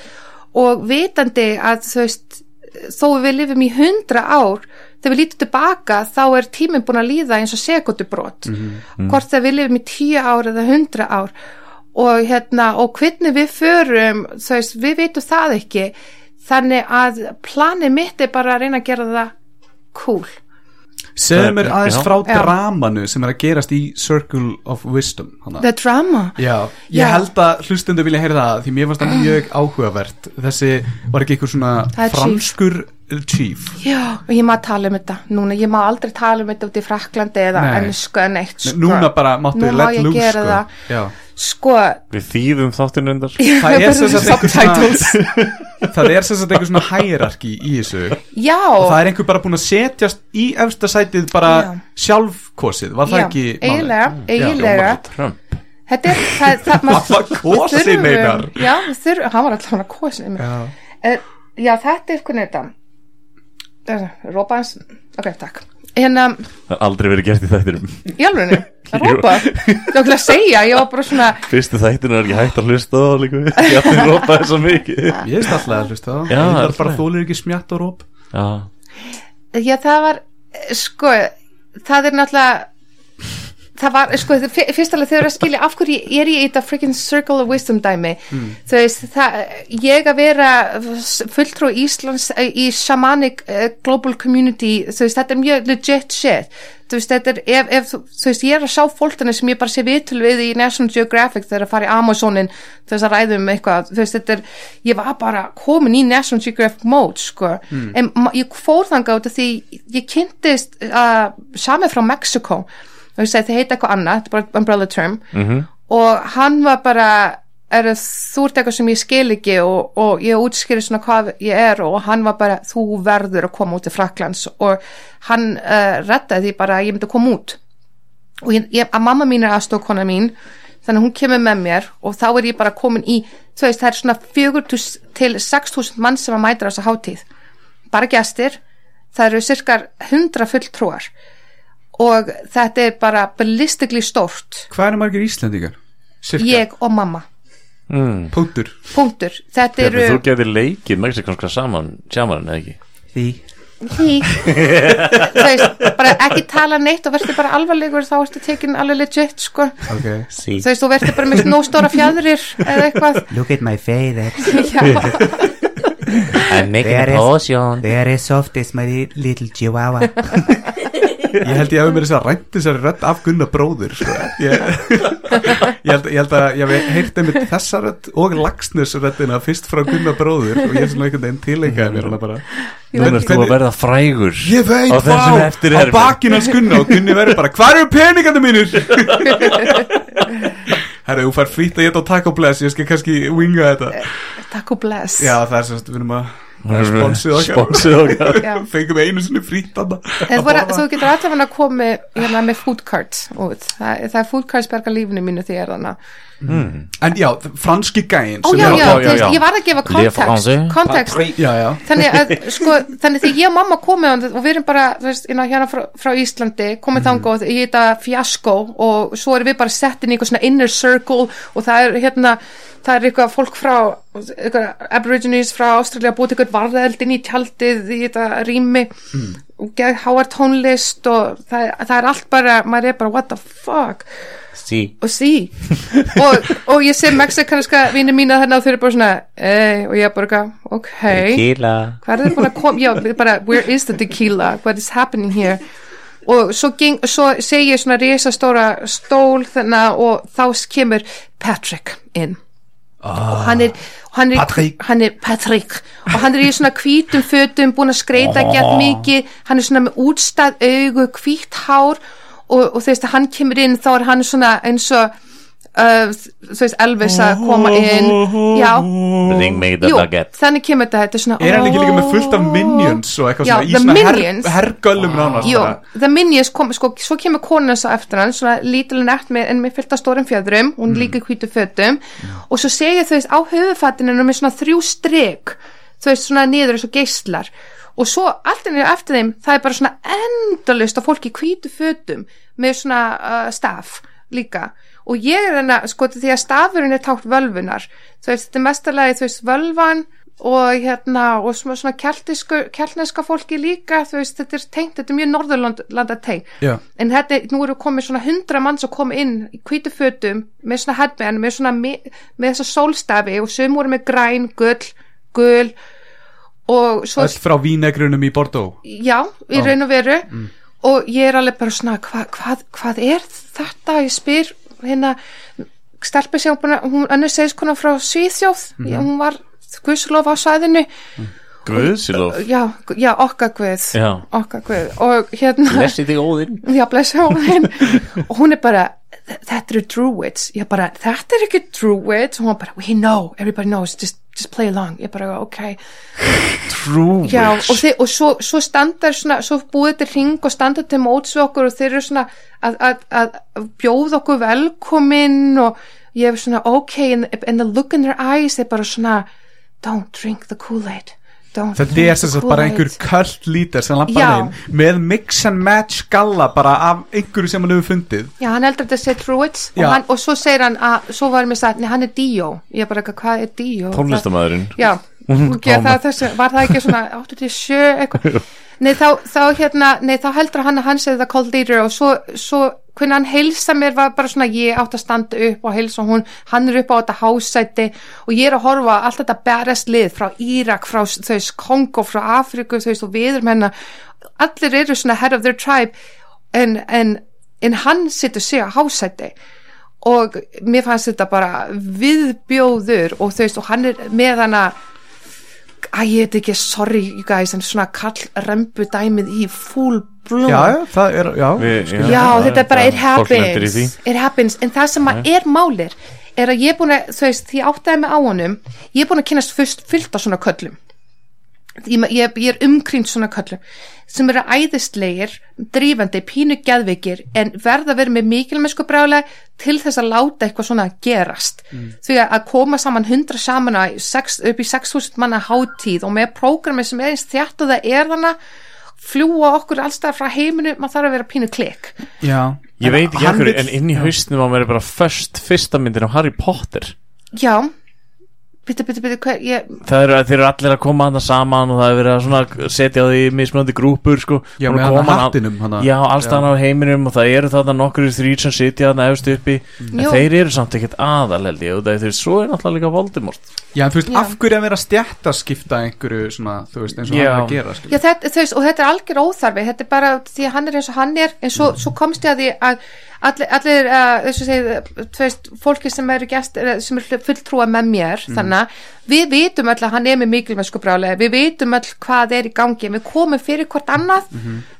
Og vitandi að þú veist þó við lifum í hundra ár þegar við lítum tilbaka þá er tíminn búin að líða eins og sekundubrót hvort þegar við lifum í tíu ár eða hundra ár. Og hérna og hvernig við förum veist, við veitum það ekki. Þannig að planið mitt er bara að reyna að gera það cool segðu mér Já. aðeins frá Já. dramanu sem er að gerast í Circle of Wisdom hana. the drama Já, ég Já. held að hlustundu vilja heyra það því mér fannst það mjög áhugavert þessi var ekki einhver svona er franskur chief Já, og ég má tala um þetta núna, ég má aldrei tala um þetta út í Fraklandi eða ennsku en eitt sko. núna bara máttu ég loose gera sko. það. Já. Sko, Við þýðum þáttinn undar það er sem sagt einhver Subtitles. svona það er sem sagt einhver svona hierarki í þessu. Já. Og það er einhver bara búin að setjast í efsta sætið bara Já. sjálfkosið, var það já, ekki Já. eiginlega. Trump. Þetta er það, það, var kosinn, þurfum- Einar. já, við þurfum, hann var alltaf hann að kosin Já. uh, já, þetta er hvernig þetta. Uh, rópa hans ok, takk hérna, Það er aldrei verið gert í þættinum. í alvegni, að rópa það var til að segja, ég var bara svona Fyrstu þættinu er ekki hægt að hlusta á líka Ég ætti að rópa þess að mikið. Ég veist alltaf að hlusta það Já, það það er er bara frægt. þólir ekki smjatt og róp Já, Já, það var, sko, það er náttúrulega, það var, sko, fyr- fyrst alveg þegar að skilja af hverju er ég í þetta freaking circle of wisdom dæmi, þú veist, það, ég að vera fulltrú Íslands eh, í shamanic uh, global community, þú veist, þetta er mjög legit shit, þú veist, þetta er, ef, ef þú veist, ég er að sjá fólkana sem ég bara sé vitul við í National Geographic þegar að fara í Amazonin, þú veist, að ræðum eitthvað, þú veist, þetta er, ég var bara komin í National Geographic mode, sko, en ma- ég fór af því ég kynntist uh, sami frá Mexico, þú veist, þeir heita eitthvað annað, þetta er bara umbrella term, -hmm. og hann var bara, er þú ert eitthvað sem ég skil ekki og, og ég útskýri svona hvað ég er og hann var bara, þú verður að koma út til Fraklands og hann uh, rettaði því bara að ég myndi að koma út. Og ég, ég, að mamma mín er aðstókona mín þannig að hún kemur með mér og þá er ég bara komin í þú veist það er svona 4 til 6.000 mann sem að mæta á þessa hátíð. Bara gestir, það eru cirka 100 fulltrúar og þetta er bara ballistically stórt hvað er margir Íslendingar? Cirka. ég og mamma mm. Punktur punktur, þetta eru Þú getur leikið mexikanska saman Sjaman, eða ekki? Því veist, bara ekki tala neitt og verður bara alvarlegur þá ertu tekin alveg legit sko. Ok Sí þú veist, þú verður bara með nóg stóra fjæðrir eða eitthvað Look at my face. I'm making There a is- potion They are soft as my little chihuahua. Ég held ég hafi mér þess að rænt þessari rödd af Gunnar bróður sko. ég, ég, held, ég held að ég hef heyrt einmitt þessa rödd og lagsnes röddina fyrst frá Gunnar bróður og ég er svona einhvern veginn tilengaði mér hana bara. Erst þú að verða frægur Ég veit, Á vá, á bakinn hans Gunnar og Gunni verður bara, hvað eru peningandi mínir? Herra, þú fær frýtt að geta á Taco Bless, ég skal kannski winga þetta. Takk og bless. Já, það er semst, við erum að er sponsið okkar. Sponsið okkar. Fengum einu sinni En þú, þú getur allavega að koma hérna, með food cards. Það, það er food cards berga lífinu mínu því er þannig En já, franski gæin Ó sem já, já, já, já. ég var að gefa kontekst þannig að sko, þannig þegar ég og mamma komið og við erum bara, þú veist, inn á hérna frá, frá Íslandi, komið þangað í þetta fjasko og svo erum við bara sett inn í eitthvað svona inner circle og það er hérna, það er eitthvað fólk frá eitthvað aborigines frá Ástralja búið eitthvað varðeldin í tjaldið í þetta rými og gegn háar tónlist og það, það er allt bara, maður er bara what the fuck Sí. Og sí. Og, og ég sé mexikanska vinni mína þarna og þau eru bara svona ei, og ég er bara eitthvað, ok Tequila. Hvað er þið búin að koma, já, bara where is the tequila, what is happening here? Og svo, geng, svo segi ég svona risastóra stól þannig og þá kemur Patrick inn. Og hann er, hann er, Patrick. hann er Patrick. Og hann er í svona hvítum fötum búin að skreita gett mikið. Hann er svona með útstæð augu hvítt hár og, og þú veist hann kemur inn þá er hann svona eins og uh, þú veist Elvis að koma inn já, Bring me the jú, baguette þannig kemur þetta þetta er svona Er hann ekki líka með fullt af minions og eitthvað Já, svona í svona her, minions. hergöllum nánast Jú? The Minions kom, sko, svo kemur konan svo eftir hann, svona lítil nett með, en með fyllt af stórum fjöðrum, hún mm. líka í hvítu fötum og svo segja þau veist á höfufattinu með svona þrjú strik þau veist svona niður eins og geislar og svo allt ennir eftir þeim það er bara svona endalust af fólki í hvítu fötum með svona uh, staf líka. Og ég er enna, sko, því að stafurinn er tátt völvunar, þú veist, þetta er mestalagi þú veist, völvan og hérna, og svona, svona keltneska fólki líka, þú veist, þetta er tengt þetta er mjög norðurlanda tengt Já. en þetta, nú eru komið svona hundra mann sem kom inn í hvítu fötum með svona headband, með svona með, með þessa sólstafi og söm voru með græn, gull, gull Öll frá vínegrunum í Bordeaux? Já, í raun og veru. Og ég er alveg bara svona hva, hvað, hvað er þetta, ég spyr hérna stelpi að, hún önnur segist konar frá Svíþjóð, já, hún var guðslof á sæðinu Guðsilof já, já, okkar guð. Já. okkar guð. Og hérna Blessi þig óðinn. Já, blessa hún og hún er bara, þetta eru druids ég bara, þetta er ekki druids og hún bara, we know, everybody knows. Just, just play along, ég bara, ok. True Já, og, þið, og svo, svo standar svona, svo búið þetta ring og standar til móts við okkur og þeir eru svona að, að, að bjóða okkur velkomin og ég hef svona ok, and, and the look in their eyes þeir bara svona, don't drink the Kool-Aid don't Þetta er sem sagt bara Kool-Aid." einhver köld lítar sem Já. lampar inn með mix and match galla bara af einhverju sem hann hefur fundið Já, hann heldur þetta að segja Druids og, Já. hann, og svo segir hann að, svo var mér sagt, nei, hann er Dio ég bara, eitthvað, hvað er Dio? Tónlistamæðurinn Já, og gera það þessu, var það ekki svona 87 eitthvað nei þá, þá hérna, nei þá heldur hann að hann segði það cold leader og svo, svo hvernig hann heilsa mér var bara svona ég átt að standa upp og heilsa hún. Hann er upp á þetta hásæti og ég er að horfa allt þetta bærast lið frá Írak, frá þau Kongo, frá Afriku þau og við erum hérna. Allir eru svona head of their tribe en, en, en hann situr sig á hásæti. Og mér fannst þetta bara viðbjóður og veist og hann er með hana að ég veit ekki, sorry you guys en svona kall rembu dæmið í full bloom Já, já, það er, já Við- Já, þetta er bara, it happens. it happens, en það sem að er málir er að ég er búin að, þú veist, því ég áttaði mig á honum ég er búin að kynast fyrst fyllt á svona köllum ég, ég, ég er umkring svona köllum sem eru æðislegir, drífandi pínu geðveikir, en verða að vera með mikilmennsku brálega til þess að láta eitthvað svona gerast. Því að að koma saman hundra saman að sex, upp í 6000 manna hátíð og með prógrami sem er eins þjátt og það er þannig fljúa okkur allstað frá heiminu, maður þarf að vera pínu klik. Já, Ég veit ekki vill- en inn í haustnum á mér er bara först fyrsta myndin af Harry Potter. Já, byttu, byttu, byttu, hver, ég, Það eru, þeir eru allir að koma hana saman og það er verið að setja á því mismunandi grúpur sko Já, með að hana koma hattinum, hana. Já, allstaðan á heiminum og það eru þarna nokkur þrýr sem sitja þarna efst uppi en Jú. þeir eru samt ekkert aðal held ég og það er svo er náttúrulega líka Voldemort Já, en þú veist, Já. af hverju að vera stjættaskipta einhverju svona, þú veist, eins og Já. hann er að gera? Já, þetta, þú veist, og þetta er algjör óþarfi þetta er bara því að hann er eins og hann er en svo, svo komst ég að því að allir, allir uh, þess að segja, þú veist fólki sem eru gest, eh, sem er fulltrúa með mér, þannig að við vitum öll að hann er með mikilvæsku brálega, við vitum öll hvað er í gangi, við komum fyrir hvort annað,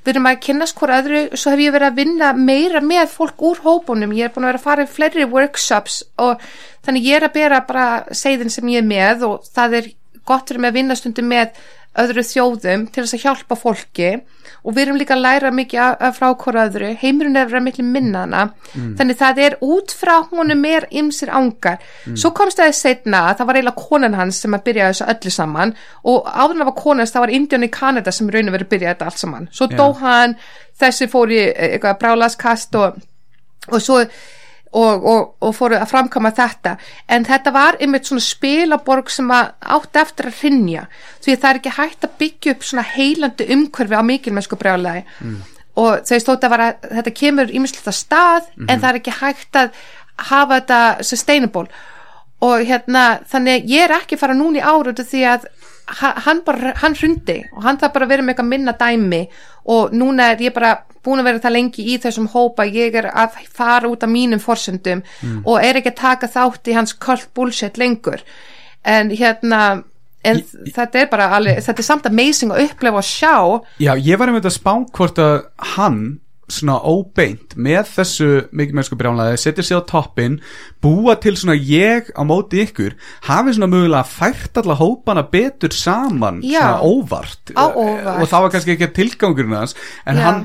við erum að kynnast hvort öðru, svo hef ég verið að vinna meira með fólk úr hópunum, ég er búin að vera að fara í fleiri workshops og þannig ég er að bera bara segðin sem ég er með og það er gott fyrir mig að vinna stundum með öðru þjóðum til þess að hjálpa fólki. Og við erum líka að læra mikið frá hvora öðru, heimurinn er að vera miklu minnana, þannig það er út frá honum er ymsir ángar svo komst það setna að það var eiginlega konan hans sem að byrja þessu öllu saman. Og áður en það var konan það var Indian í Kanada sem raun og verið að byrja þetta allt saman. Svo dó hann, þessi fór í eh, eitthvað brálaskast og, og svo og, og, og fóru að framkama þetta. En þetta var einmitt svona spilaborg sem að átti eftir að hrinja því að það er ekki hægt að byggja upp svona heilandi umhverfi á mikilmennsku brjálæði. Mm. og þau stótt að, að þetta kemur ímislegt að stað en það er ekki hægt að hafa þetta sustainable. Og hérna þannig ég er ekki fara núna í ár út af því að hann bara, hann hrundi og hann þarf bara vera með eitthvað minna dæmi og núna er ég bara búin að vera það lengi í þessum hópa, ég er að fara út af mínum forsendum og er ekki að taka þátt í hans cult bullshit lengur. En hérna en þetta er bara alveg, þetta er samt amazing að upplefa og sjá. Já, ég var einmitt að spá hvort að hann svona óbeint með þessu mikið mennsku brjánlega setja sig á toppin búa til svona ég á móti ykkur hafi svona mögulega fært alla hópana betur saman Já. svona óvart óvart. og það var kannski ekki tilgangurinn hans en Já. hann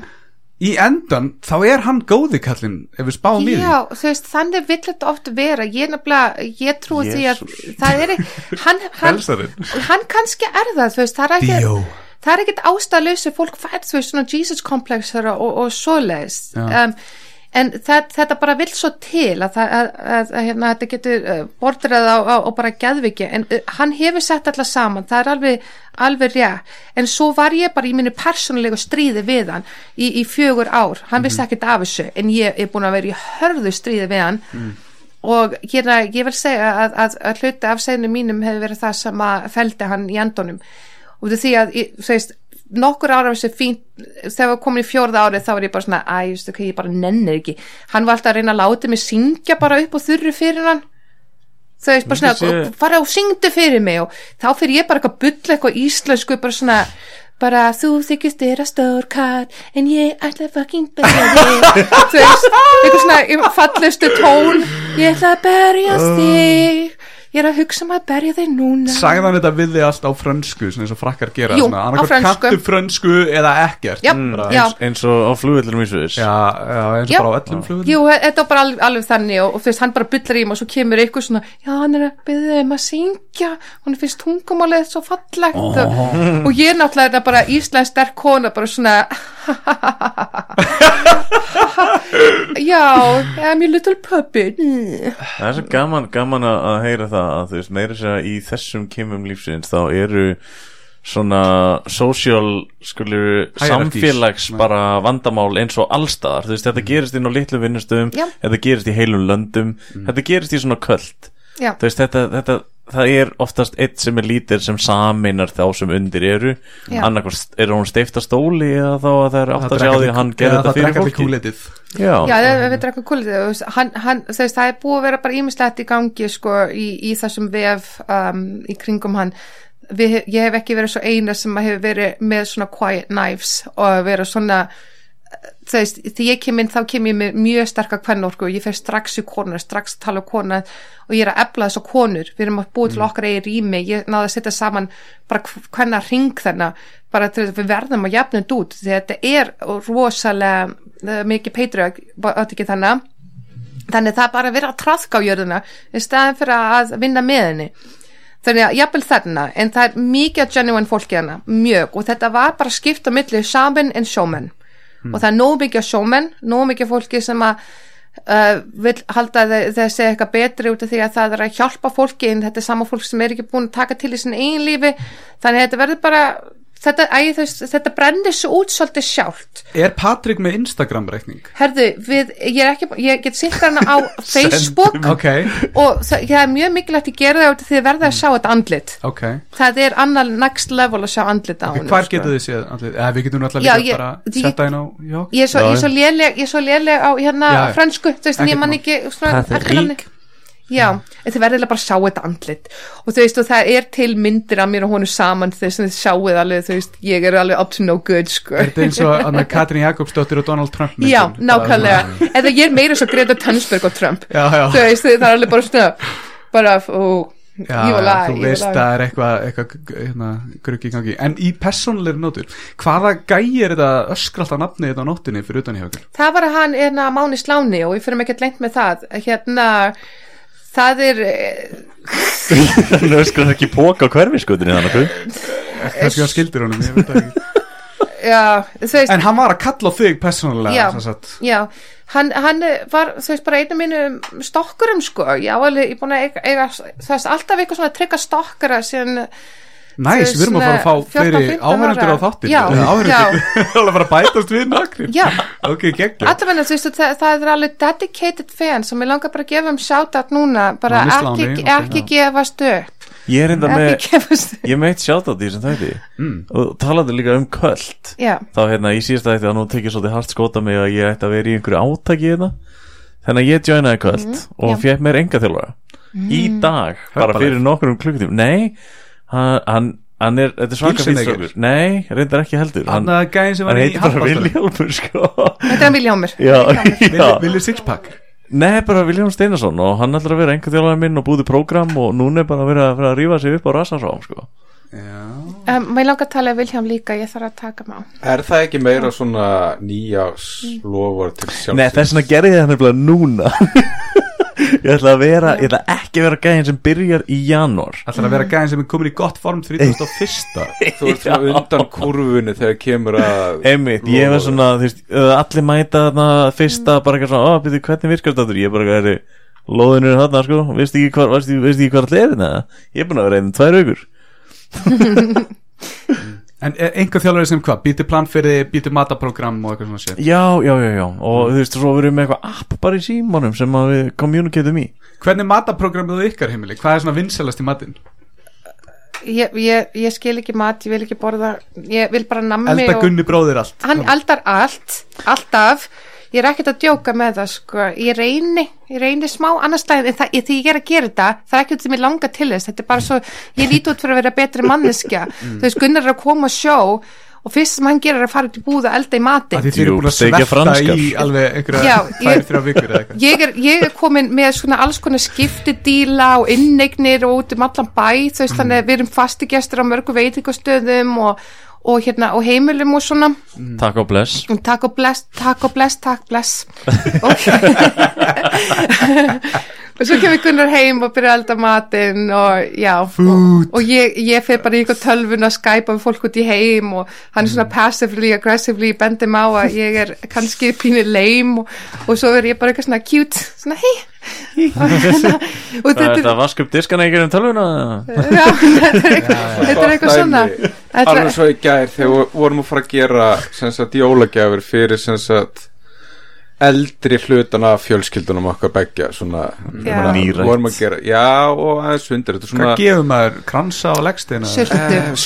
í endan þá er hann góði kallinn ef við spáum í því Já, þú veist, þannig vill þetta oft vera ég nefnilega, ég trúi því að það er, hann, hann, hann kannski er það, þú veist, það er ekki Dio. Það er ekkert ástæðlösu, fólk fær, þú veist, svona Jesus komplexar og, og svoleiðis. Já. um, en það, þetta bara vill svo til að, að, að, að hérna, þetta getur uh, bordrað á, á, á bara geðviki. En uh, hann hefur sett alla saman, það er alveg alveg rétt, en svo var ég bara í mínu persónulegu stríði við hann í, í fjögur ár, hann vissi ekkert af þessu en ég er búin að vera í hörðu stríði við hann. Og hérna, ég vil segja að, að, að hluti af segnu mínum hefur verið það sem að feldi hann í endunum og því að, þú veist nokkur ára þessu fínt, þegar við komin í fjórða árið þá var ég bara svona, æ, ég ekki, ég bara nennir ekki, hann var alltaf að reyna að láta mig syngja bara upp og þurru fyrir hann. Þú veist, bara svona, sé- fara og syngdu fyrir mig. Og þá fyrir ég bara eitthvað bull eitthvað íslensku, bara svona bara þú þykist þér að stór kall en ég ætla að fucking berja þig. Þú veist, eitthvað svona í fallestu tón ég ætla að berjast þig ég er að hugsa um að berja þig núna. Sagði hann þetta við þig allt á frönsku svona eins og frakkar gera Jú, svona, á annarkvort frönsku. kanntu frönsku eða ekkert. Já, Bara- já. eins, eins og á flugvillunum í Sviðis já, já, eins og Já. bara á öllum flugum Jú, þetta var bara alveg, alveg þannig og, og þú veist, hann bara byllar í mig og svo kemur eitthvað svona, já, hann er að byggja um að syngja, hann finnst tungumálið svo fallegt. Og, og ég er náttúrulega þetta bara íslensk sterk kona, bara svona já, I'm your little puppet. Það er svo gaman, gaman að heyra það að þú veist, meira sér að í þessum kemum lífsins þá eru svona social skulur Hierarchies. samfélags bara vandamál eins og allstaðar þú veist, þetta gerist inn á litlu vinnustöðum þetta gerist í heilum löndum þetta gerist í svona köld. Já, þú veist, þetta, þetta það er oftast eitt sem er lítir sem saminar þá sem undir eru Já. annarkvæmst er hún steifta stóli eða þá að það er átt að sjá drekka því að hann gerði þetta fyrir drekka fólki kúlitið. Já, já, það hann, þú veist, það er búið að vera bara ímislegt í gangi, sko, í, í þessum vef um, í kringum hann Við, ég hef ekki verið svo eina sem að hefur verið með svona quiet knives og verið svona þú veist, því ég kem inn þá kem ég með mjög sterkar kvennorku og ég fer strax í konar, strax að tala um konar og ég er að efla þess að konur. Við erum að búið til okkar eigi rými ég náði að setja saman bara hvenna ring þarna, bara til þess að við verðum að jafna þetta út, því þetta er rosalega uh, mikið peitrög, átt ekki þannig þannig það er bara að vera að traðka á jörðina í staðin fyrir að vinna með henni. Þannig að jafnvel þarna en það er mikið genuine fólki hana, mjög og þetta var bara skipt á milli shaman en showman og það er nógu mikið sjómenn nógu mikið fólki sem að uh, vil halda segja eitthvað betri út af því að það er að hjálpa fólki en þetta er sama fólk sem er ekki búin að taka til í sinni eigin lífi. Þannig að þetta verður bara þetta, æ, þess, þetta brennir svo út svolítið sjálft Er Patrik með Instagram reikning? herðu, við, ég, er ekki, ég get sýnt hana á Facebook Ok, og það, það er mjög mikilvægt að gera það því að verða að sjá þetta andlit ok það er annar next level að sjá andlit á Ok, honum, Hvar sko. getur þið séð? allir- Eða við getum náttúrulega Já, líka ég- bara ég- setta inn á ég er svo, Já, ég er svo léleg ég er svo léleg á hérna fransku þú veist, ég man ekki svona, Patrick. eftirnafni. Já, þið verður bara að sjá þetta andlit. Og þú veist, og það er til myndir af mér og honu saman þess að þið sjáuð alveg, þú veist, ég er alveg up to no good, sko. Er þetta eins og Anna Katrín Jakobsdóttir og Donald Trump myndin? já, nákvæmlega, eða ég er meira svo Greta Thunberg og Trump. Já, já, þú veist, það er alveg bara svona bara, ó, já, ég já þú veist að það er eitthvað eitthvað hérna, gruggi í gangi. En í persónulegri nótur, hvaða gæi er þetta öskra alltaf nafnið þetta á nóttinni fyrir utan hjá okkur? það var hann hérna Máni Sláni og við fyrir ekki lengt með það. Hérna það er eh, Hann öskrar ekki póka á hverfiskutinni þannig að Kannski hann skildir honum, ég veit ekki já, veist En hann var að kalla á þig persónulega Já. sem sagt. Já, hann, hann var, þú veist, bara einu mínu stokkurum, sko, já, alveg, ég búin að eiga, eiga veist, alltaf eitthvað svona trygga stokkara sem, Næs, við erum að fara að fá 14, fleiri 15 áhærendur á Já, áhærendur Það er bara að bætast við nakri já, Ok, geggjum allavega, þú veist, það, það er alveg dedicated fan sem ég langar bara að gefa um shoutout núna, bara ekki, Sláni, ok, ekki gefast upp, Ég er enda með gefast upp, Ég meitt á því sem þætti. Mm. Og talaði líka um köld já, Þá hérna í síðasta þætti að nú tekið svolítið hart skota mig að ég ætti að vera í einhverju átaki hérna. Þannig að ég joinaði köld Og já. fekk mér enga þjálfara Í dag, bara fyrir nokkrum klukkutíum Nei, hann, hann, hann er Þetta er svaka fýrstrákur Nei, reyndar ekki heldur. Hann að hann var í heitir bara Vilhjálmur sko. Þetta er hann Viljámur, Villi Sixpack. Nei, bara Viljám Steinarsson og hann ætlar að vera einhver þjálfari minn og búði prógram og núna er bara að vera að, að rífa sig upp á rassasrám sko. Já. Um, maður langar að tala um Viljám líka, ég þarf að taka mig á, Er það ekki meira svona nýjás lofur til sjálfsins? Nei, þess vegna gerði það nefnilega núna Ég ætla að vera, ég ætla ekki að vera gæðin sem byrjar í janúar Það að vera gæðin sem er komin í gott form 31. Þú ert svona undan kurfunni þegar kemur að Einmitt, ég var svona, þú veist, allir mæta þarna fyrsta, bara eitthvað svona, ó, byrju, hvernig virkar þetta? Ég bara eitthvað, er loðinu er þarna, sko, veist ekki hvað, veist, veist ekki hvað allir er þetta? Ég er búin að vera einn tvær aukur En er einhver þjálfari sem hvað? Býti plan fyrir, býti mataprógram og eitthvað svona sér Já, já, já, já, og þú veist, svo verðum við með eitthvað app bara í símanum sem að við communicatum í Hvernig mataprógramið er ykkar heimili? Hvað er svona vinsalast í matinn? ég, ég, ég skil ekki mat, ég vil ekki borða ég vil bara nammi og Gunni bróðir allt hann eldar allt, alltaf ég er ekkert að djóka með það sko. ég reyni, ég reyni smá annars slæðin, en það, ég, því ég er að gera þetta það er ekki út sem ég langa til þess, þetta er bara svo ég líti út fyrir að vera betri manneskja. Þú veist, Gunnar er að koma að sjó og fyrst sem hann gerir er að fara út í búð að elda í Að matinn því þið eru búin að franskar. í alveg einhverja tvær, þrjá vikur eða eitthvað. ég er, ég er komin með svona alls konar skiptidíla og inneignir og út um allan bæ þú veist þannig að við erum fastigestur á mörgu veitingastöðum og, og hérna og heimilum og svona. Takk og bless. Takk og bless, takk og bless, takk bless. Ok og svo kemur Gunnar heim og byrja að elda matinn og já og, og ég, ég fer bara í eitthvað tölvun að skæpa við fólk út í heim og hann er svona passively, aggressively bendum á að ég er kannski pínu lame og, og svo er ég bara eitthvað svona cute svona hei og Það þetta vaska upp diskana ekki um tölvuna? Já, þetta er eitthvað, þetta eitthvað svona. Alveg svo í gær þegar við vorum að fara að gera sem sagt jólagjafir fyrir sem sagt eldri hlutan af fjölskyldunum okkar beggja svona Já. svona, Nýrætt. vorum að gera, já og aðeins er svona Hvað gefur maður? Kransa og leggsteina? sultu, Eh, og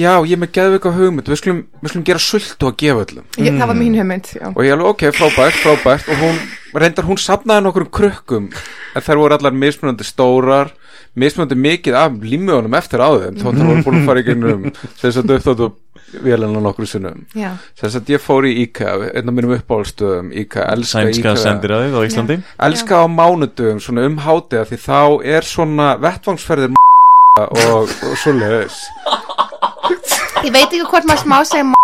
já ég er með geðvika hugmynd við skulum, við skulum gera sultu að gefa öllum Ég- það var mín hugmynd, já og ég alveg ok, frábært, frábært og hún, reyndar hún sapnaði nokkur krukkum en þær voru allar mismunandi stórar mismunandi mikið af límjónum eftir á þeim þótt þær voru búin að fara í gegnum sem sagt uppþáttu vélina nokkur sinnum. Já, sem sagt ég fór í IKEA einn af mínum uppáhaldstöðum IKEA, elska Sænska IKEA sendiræðið á Íslandi. Elska á mánudögum svona um hátega því þá er svona vettvangsferðir og, og svoleiðis. Ég veit ekki hvort maður smá segja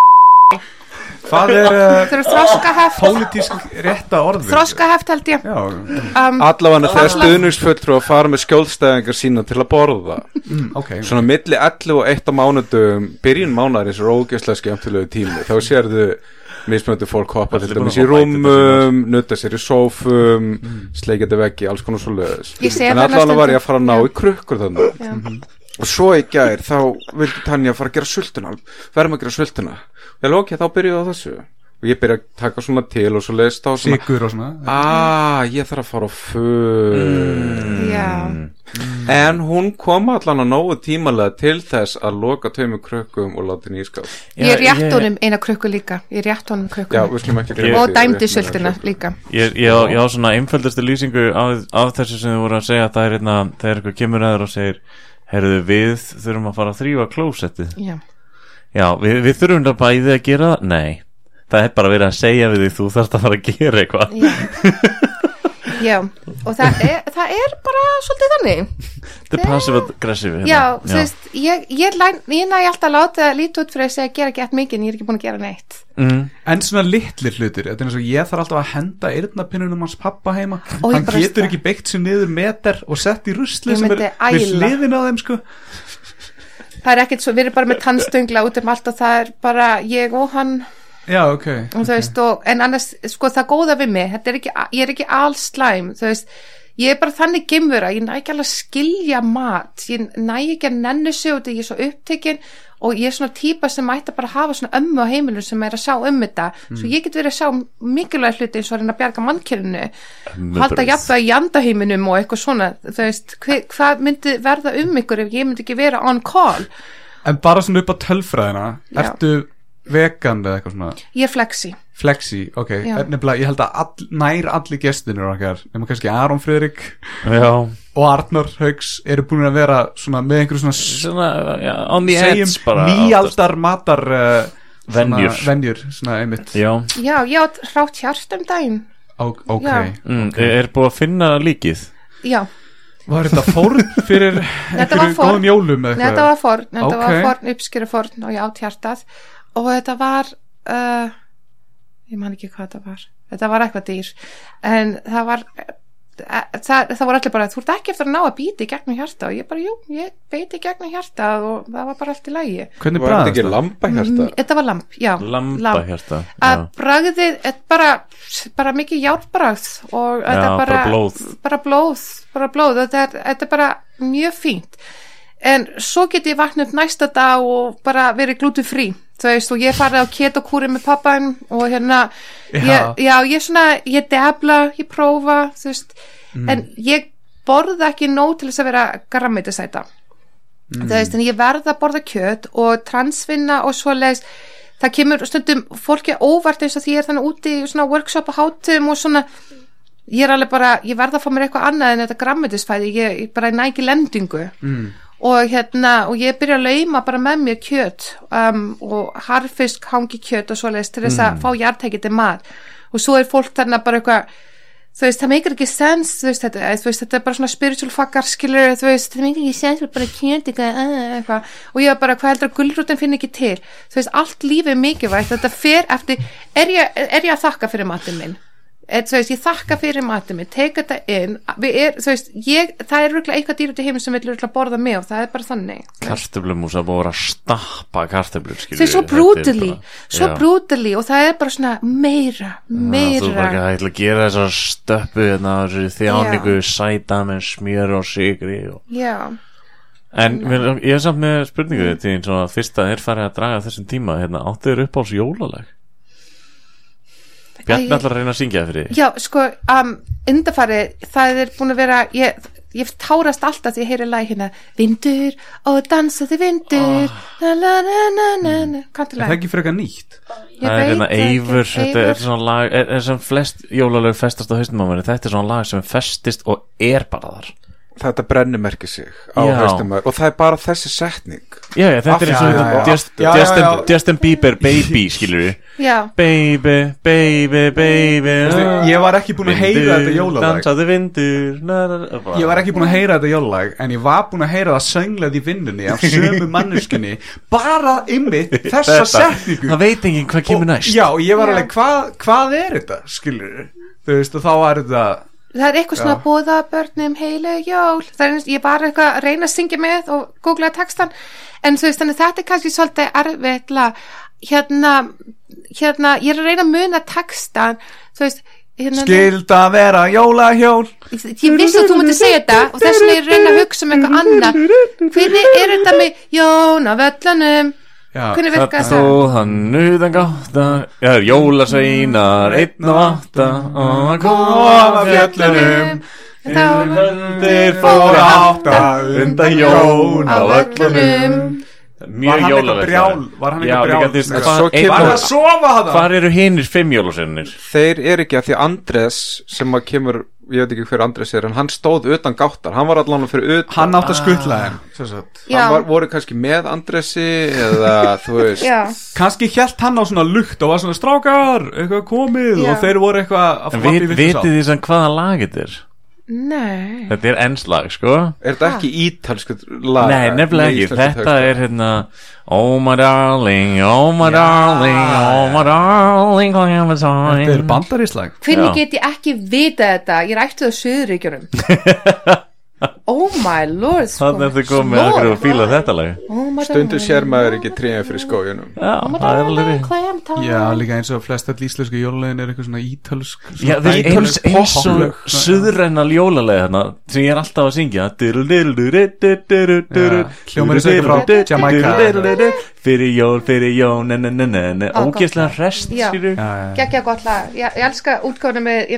Hvað er uh, pólitísk rétta orðið? Þroskaheft held ég. Já, um, Allavega þegar stuðningsfulltrú að fara með skjólstæðingar sína til að borða. Mm, ok. Svona milli 11 og 1 á mánudum Byrjun mánaris er ógeðslega skemmtilegu tími. Þá sérðu mismöndu fólk hoppa til dæmis í rúmum Nutta sér í sófum Sleikjandi veggi, alls konar svo löðis En allavega var ég að fara að ná í krukkur þannig. Og svo í gær þá vildi Tanja fara að gera sultuna Verðum að gera sultuna. Ég alveg ok, þá byrjuðu á þessu. Og ég byrja að taka svona til og svo leist á svona Sigur og svona Ah, ég þarf að fara á föð Já. En hún kom allan að nógu tímalega til þess að loka tveimur krökkum og láta henni í skáp. Ég rétt honum eina krukku líka. Ég rétt honum Ég- Og dæmdi sultuna líka. Ég, ég, á- ég á svona einföldustu lýsingu af, af þessu sem þið voru að segja það er hérna, eitthvað kemur aður og segir heyrðu við þurfum að fara að þrýfa klósettið. Já, Já, við, við þurfum það bæði að gera Nei, það er bara verið að segja við því þú þarfst að fara að gera eitthvað já og það er, það er bara svolítið þannig. Þetta er passive aggressive hérna. Já, þú veist, ég, ég, læn, ég næ alltaf að láta lítið út fyrir að segja gera ekki eftir mikið en ég er ekki búin að gera neitt. Mm, En svona litlir hlutir Þetta er eins og ég þarf alltaf að henda eyrnapinnunum hans pappa heima. Ég Hann getur ekki beitt sér niður meter og sett í rusli sem er myndi við æla. hliðin á þeim sko. Það er ekkert svo, við erum bara með tannstöngla út um allt og það er bara ég og hann Já, ok og veist, og, en annars, sko, það góða við mig, er ekki, ég er ekki all slæm, þú veist, ég er bara þannig gemura, ég næ ekki alveg að skilja mat, ég næ ekki að nennu sig út, ég er svo upptekinn og ég er svona típa sem ætti bara að hafa svona ömmu á heimilinu sem er að sjá um þetta svo ég get verið að sjá mikilvæg hluti eins og að reyna að bjarga mannkjörinu halda Ömmubrauð. jafnveg í jandaheiminum og eitthvað svona, þú veist, hvað myndi verða um ykkur ef ég myndi ekki vera on call En bara svona upp á tölfræðina. Ertu vegan eða eitthvað svona? Ég er flexi, Flexi, ok. Nefnilega, Ég held að all, nær allir gestinir okkar. Nema kannski Aron Friðrik Já, og Arnar Haugs eru búin að vera svona með einhverju svona svona já, on the edge bara nýaldar matar uh, Venjur. svona, venjur, svona einmitt. Já, já, ég átt hrátt hjart um daginn. Ó, ok, Já. mm, er búið að finna líkið? Já, var þetta fórn fyrir einhverju góðum jólum eða Nei, þetta var forn, þetta Ok. var forn, uppskýra forn og ég átt hjartað og þetta var uh, ég man ekki hvað þetta var. Þetta var eitthvað dýr. En það var uh, það, það var allir bara, þú ert ekki eftir að ná að býti gegnum hjarta og ég bara, jú, ég beiti gegnum hjarta og það var bara allt í lægi Hvernig Var þetta ekki það? lambahjarta? þetta var lamp, já. Lambahjarta að já. bragðið er bara, bara mikið járbragð og þetta Já, er bara blóð. bara blóð, bara blóð. Þetta er, þetta er bara mjög fínt. En svo get ég vakna upp næsta dag og bara verið glútu frí þú veist og ég farið á ketokúri með pappan og hérna Já. ég, já, ég svona, ég debla ég prófa, þú veist en ég borða ekki nóg til þess að vera grammetisæta þú veist, en ég verð að borða kjöt og transvinna og svoleiðis. Það kemur stundum fólki óvart eins og því ég er þannig úti í svona workshop og hátum og svona. Ég er alveg bara, ég verð að fá mér eitthvað annað en þetta grammetisfæði, ég, ég bara næ ekki lendingu. Mm. Og hérna og ég byrja að lauma bara með mér kjöt um, og harfisk hangi kjöt og svoleiðis til þess að fá hjartækiti mat. Og svo er fólk þarna bara eitthvað þú veist, það meikir ekki sens þú veist, þetta, þú veist, þetta er bara svona spiritual fuckar skilur, þú veist, það meikir ekki sens þú er bara kjönt eitthvað, uh, og ég var bara, hvað heldur að gullrútin finn ekki til? Þú veist, allt lífið er mikilvægt, þetta fer eftir, er ég, er ég að þakka fyrir matinn minn er, þú veist, ég þakka fyrir matinn minn, teika þetta inn er, veist, ég, það er röglega eitthvað dýr út í heim sem vil röglega borða mig og það er bara þannig. Kartöflumús að búið að að stappa kartöflur þau er svo brútili, svo brútili og það er bara svona meira, er meira. bara ekki að ætla að gera þessar stöppu hérna, þjáningu sæta með smjör og sigri og... já, En mér, ég er samt með spurningu og að fyrsta er farið að draga þessum tíma hérna, áttu þér upp á þessu jólalag Bjarni ætlar að reyna að syngja það fyrir Já, sko, um, undarfari það er búin að vera ég, ég tárast alltaf því ég heyri lag hérna Vindur og dansaði vindur oh. la la la la la la Kanntu Er það lag? ekki fyrir eitthvað nýtt? Ég Það er hérna. Eivur, þetta er svona lag er, er sem flest jólalög festast á haustum á mér þetta er svona lag sem festist og er bara þar þetta brennimerki sig á Já. haustum og það er bara þessi setning. Já, já, þetta er eins og Justin Bieber Baby, skilur við Já, Baby, baby, baby. Ég var ekki búin að heyra þetta jólalag. Ég var ekki búin að heyra þetta jólalag En ég var búin að heyra það sönglað í vinnunni Af sömu manneskunni Bara ymmið þessa setningu. Það veit enginn hvað kemur Og- næst. Já, og ég var alveg, hvað, er þetta, skilur Þú veist, og þá var þetta það er eitthvað svona Já. búða börnum heilu jól. Það er eins, ég er bara eitthvað að reyna að syngja með og googla textan en þú veist þannig þetta er kannski svolítið að hérna, hérna ég er að reyna að muna textan þú veist hérna, Skilda vera jólahjól. Ég vissi að þú mútti segja þetta og þess vegna ég er að reyna að hugsa um eitthvað annað. Hvernig er þetta með Jón á völlunum? Já, hvernig virkar það? Stóð hann utan gáta Já, það er jólasveinar Einn og átta Og hann kom að fjöllunum þá Höndir fór átta Undan Jón á á völlunum völlunum Var Mjög hann jólalegt brjál? Var hann Já, líka, brjál? Var hann að sofa það? Hvar eru hinnir fimm jólasveinir? þeir eru ekki að því Andres sem að kemur, ég veit ekki hver Andres er en hann stóð utan gáttar, hann var allan fyrir utan Hann átt að skutla þeim sem sagt. Já. hann var, voru kannski með Andresi eða þú veist Já, Kannski hjælt hann á svona lukt og var svona strákar, eitthvað komið Já. og þeir voru eitthvað að En flappa í vit, viltu vitið þið sem hvaða lag þetta er? Nei. Þetta er ennslag, sko. Er þetta ekki ítalsku lag? Nei, nefnilega ekki, þetta texta? er hérna Oh my darling, oh my darling, oh my darling það Þetta er bandaríslag Hvernig Já. get ég ekki vita þetta? Ég rætti það á Suðuríkjunum Oh my lord sko. Þannig að þið komið að og fíla þetta lag oh stundu sér maður ekki tríðan fyrir skójunum Já, Oh það er alveg. Já, líka eins og flest all íslensku jólalegin er eitthvað svona ítölsk Já, þú veist, eins, og suðræna ljólalega þarna sem ég er alltaf að syngja hljómar og eitthvað frá Jamaica. Fyrir jól, fyrir gott Ógeðslega rest. Gekkja gott lag Ég, ég elska útgáfuna með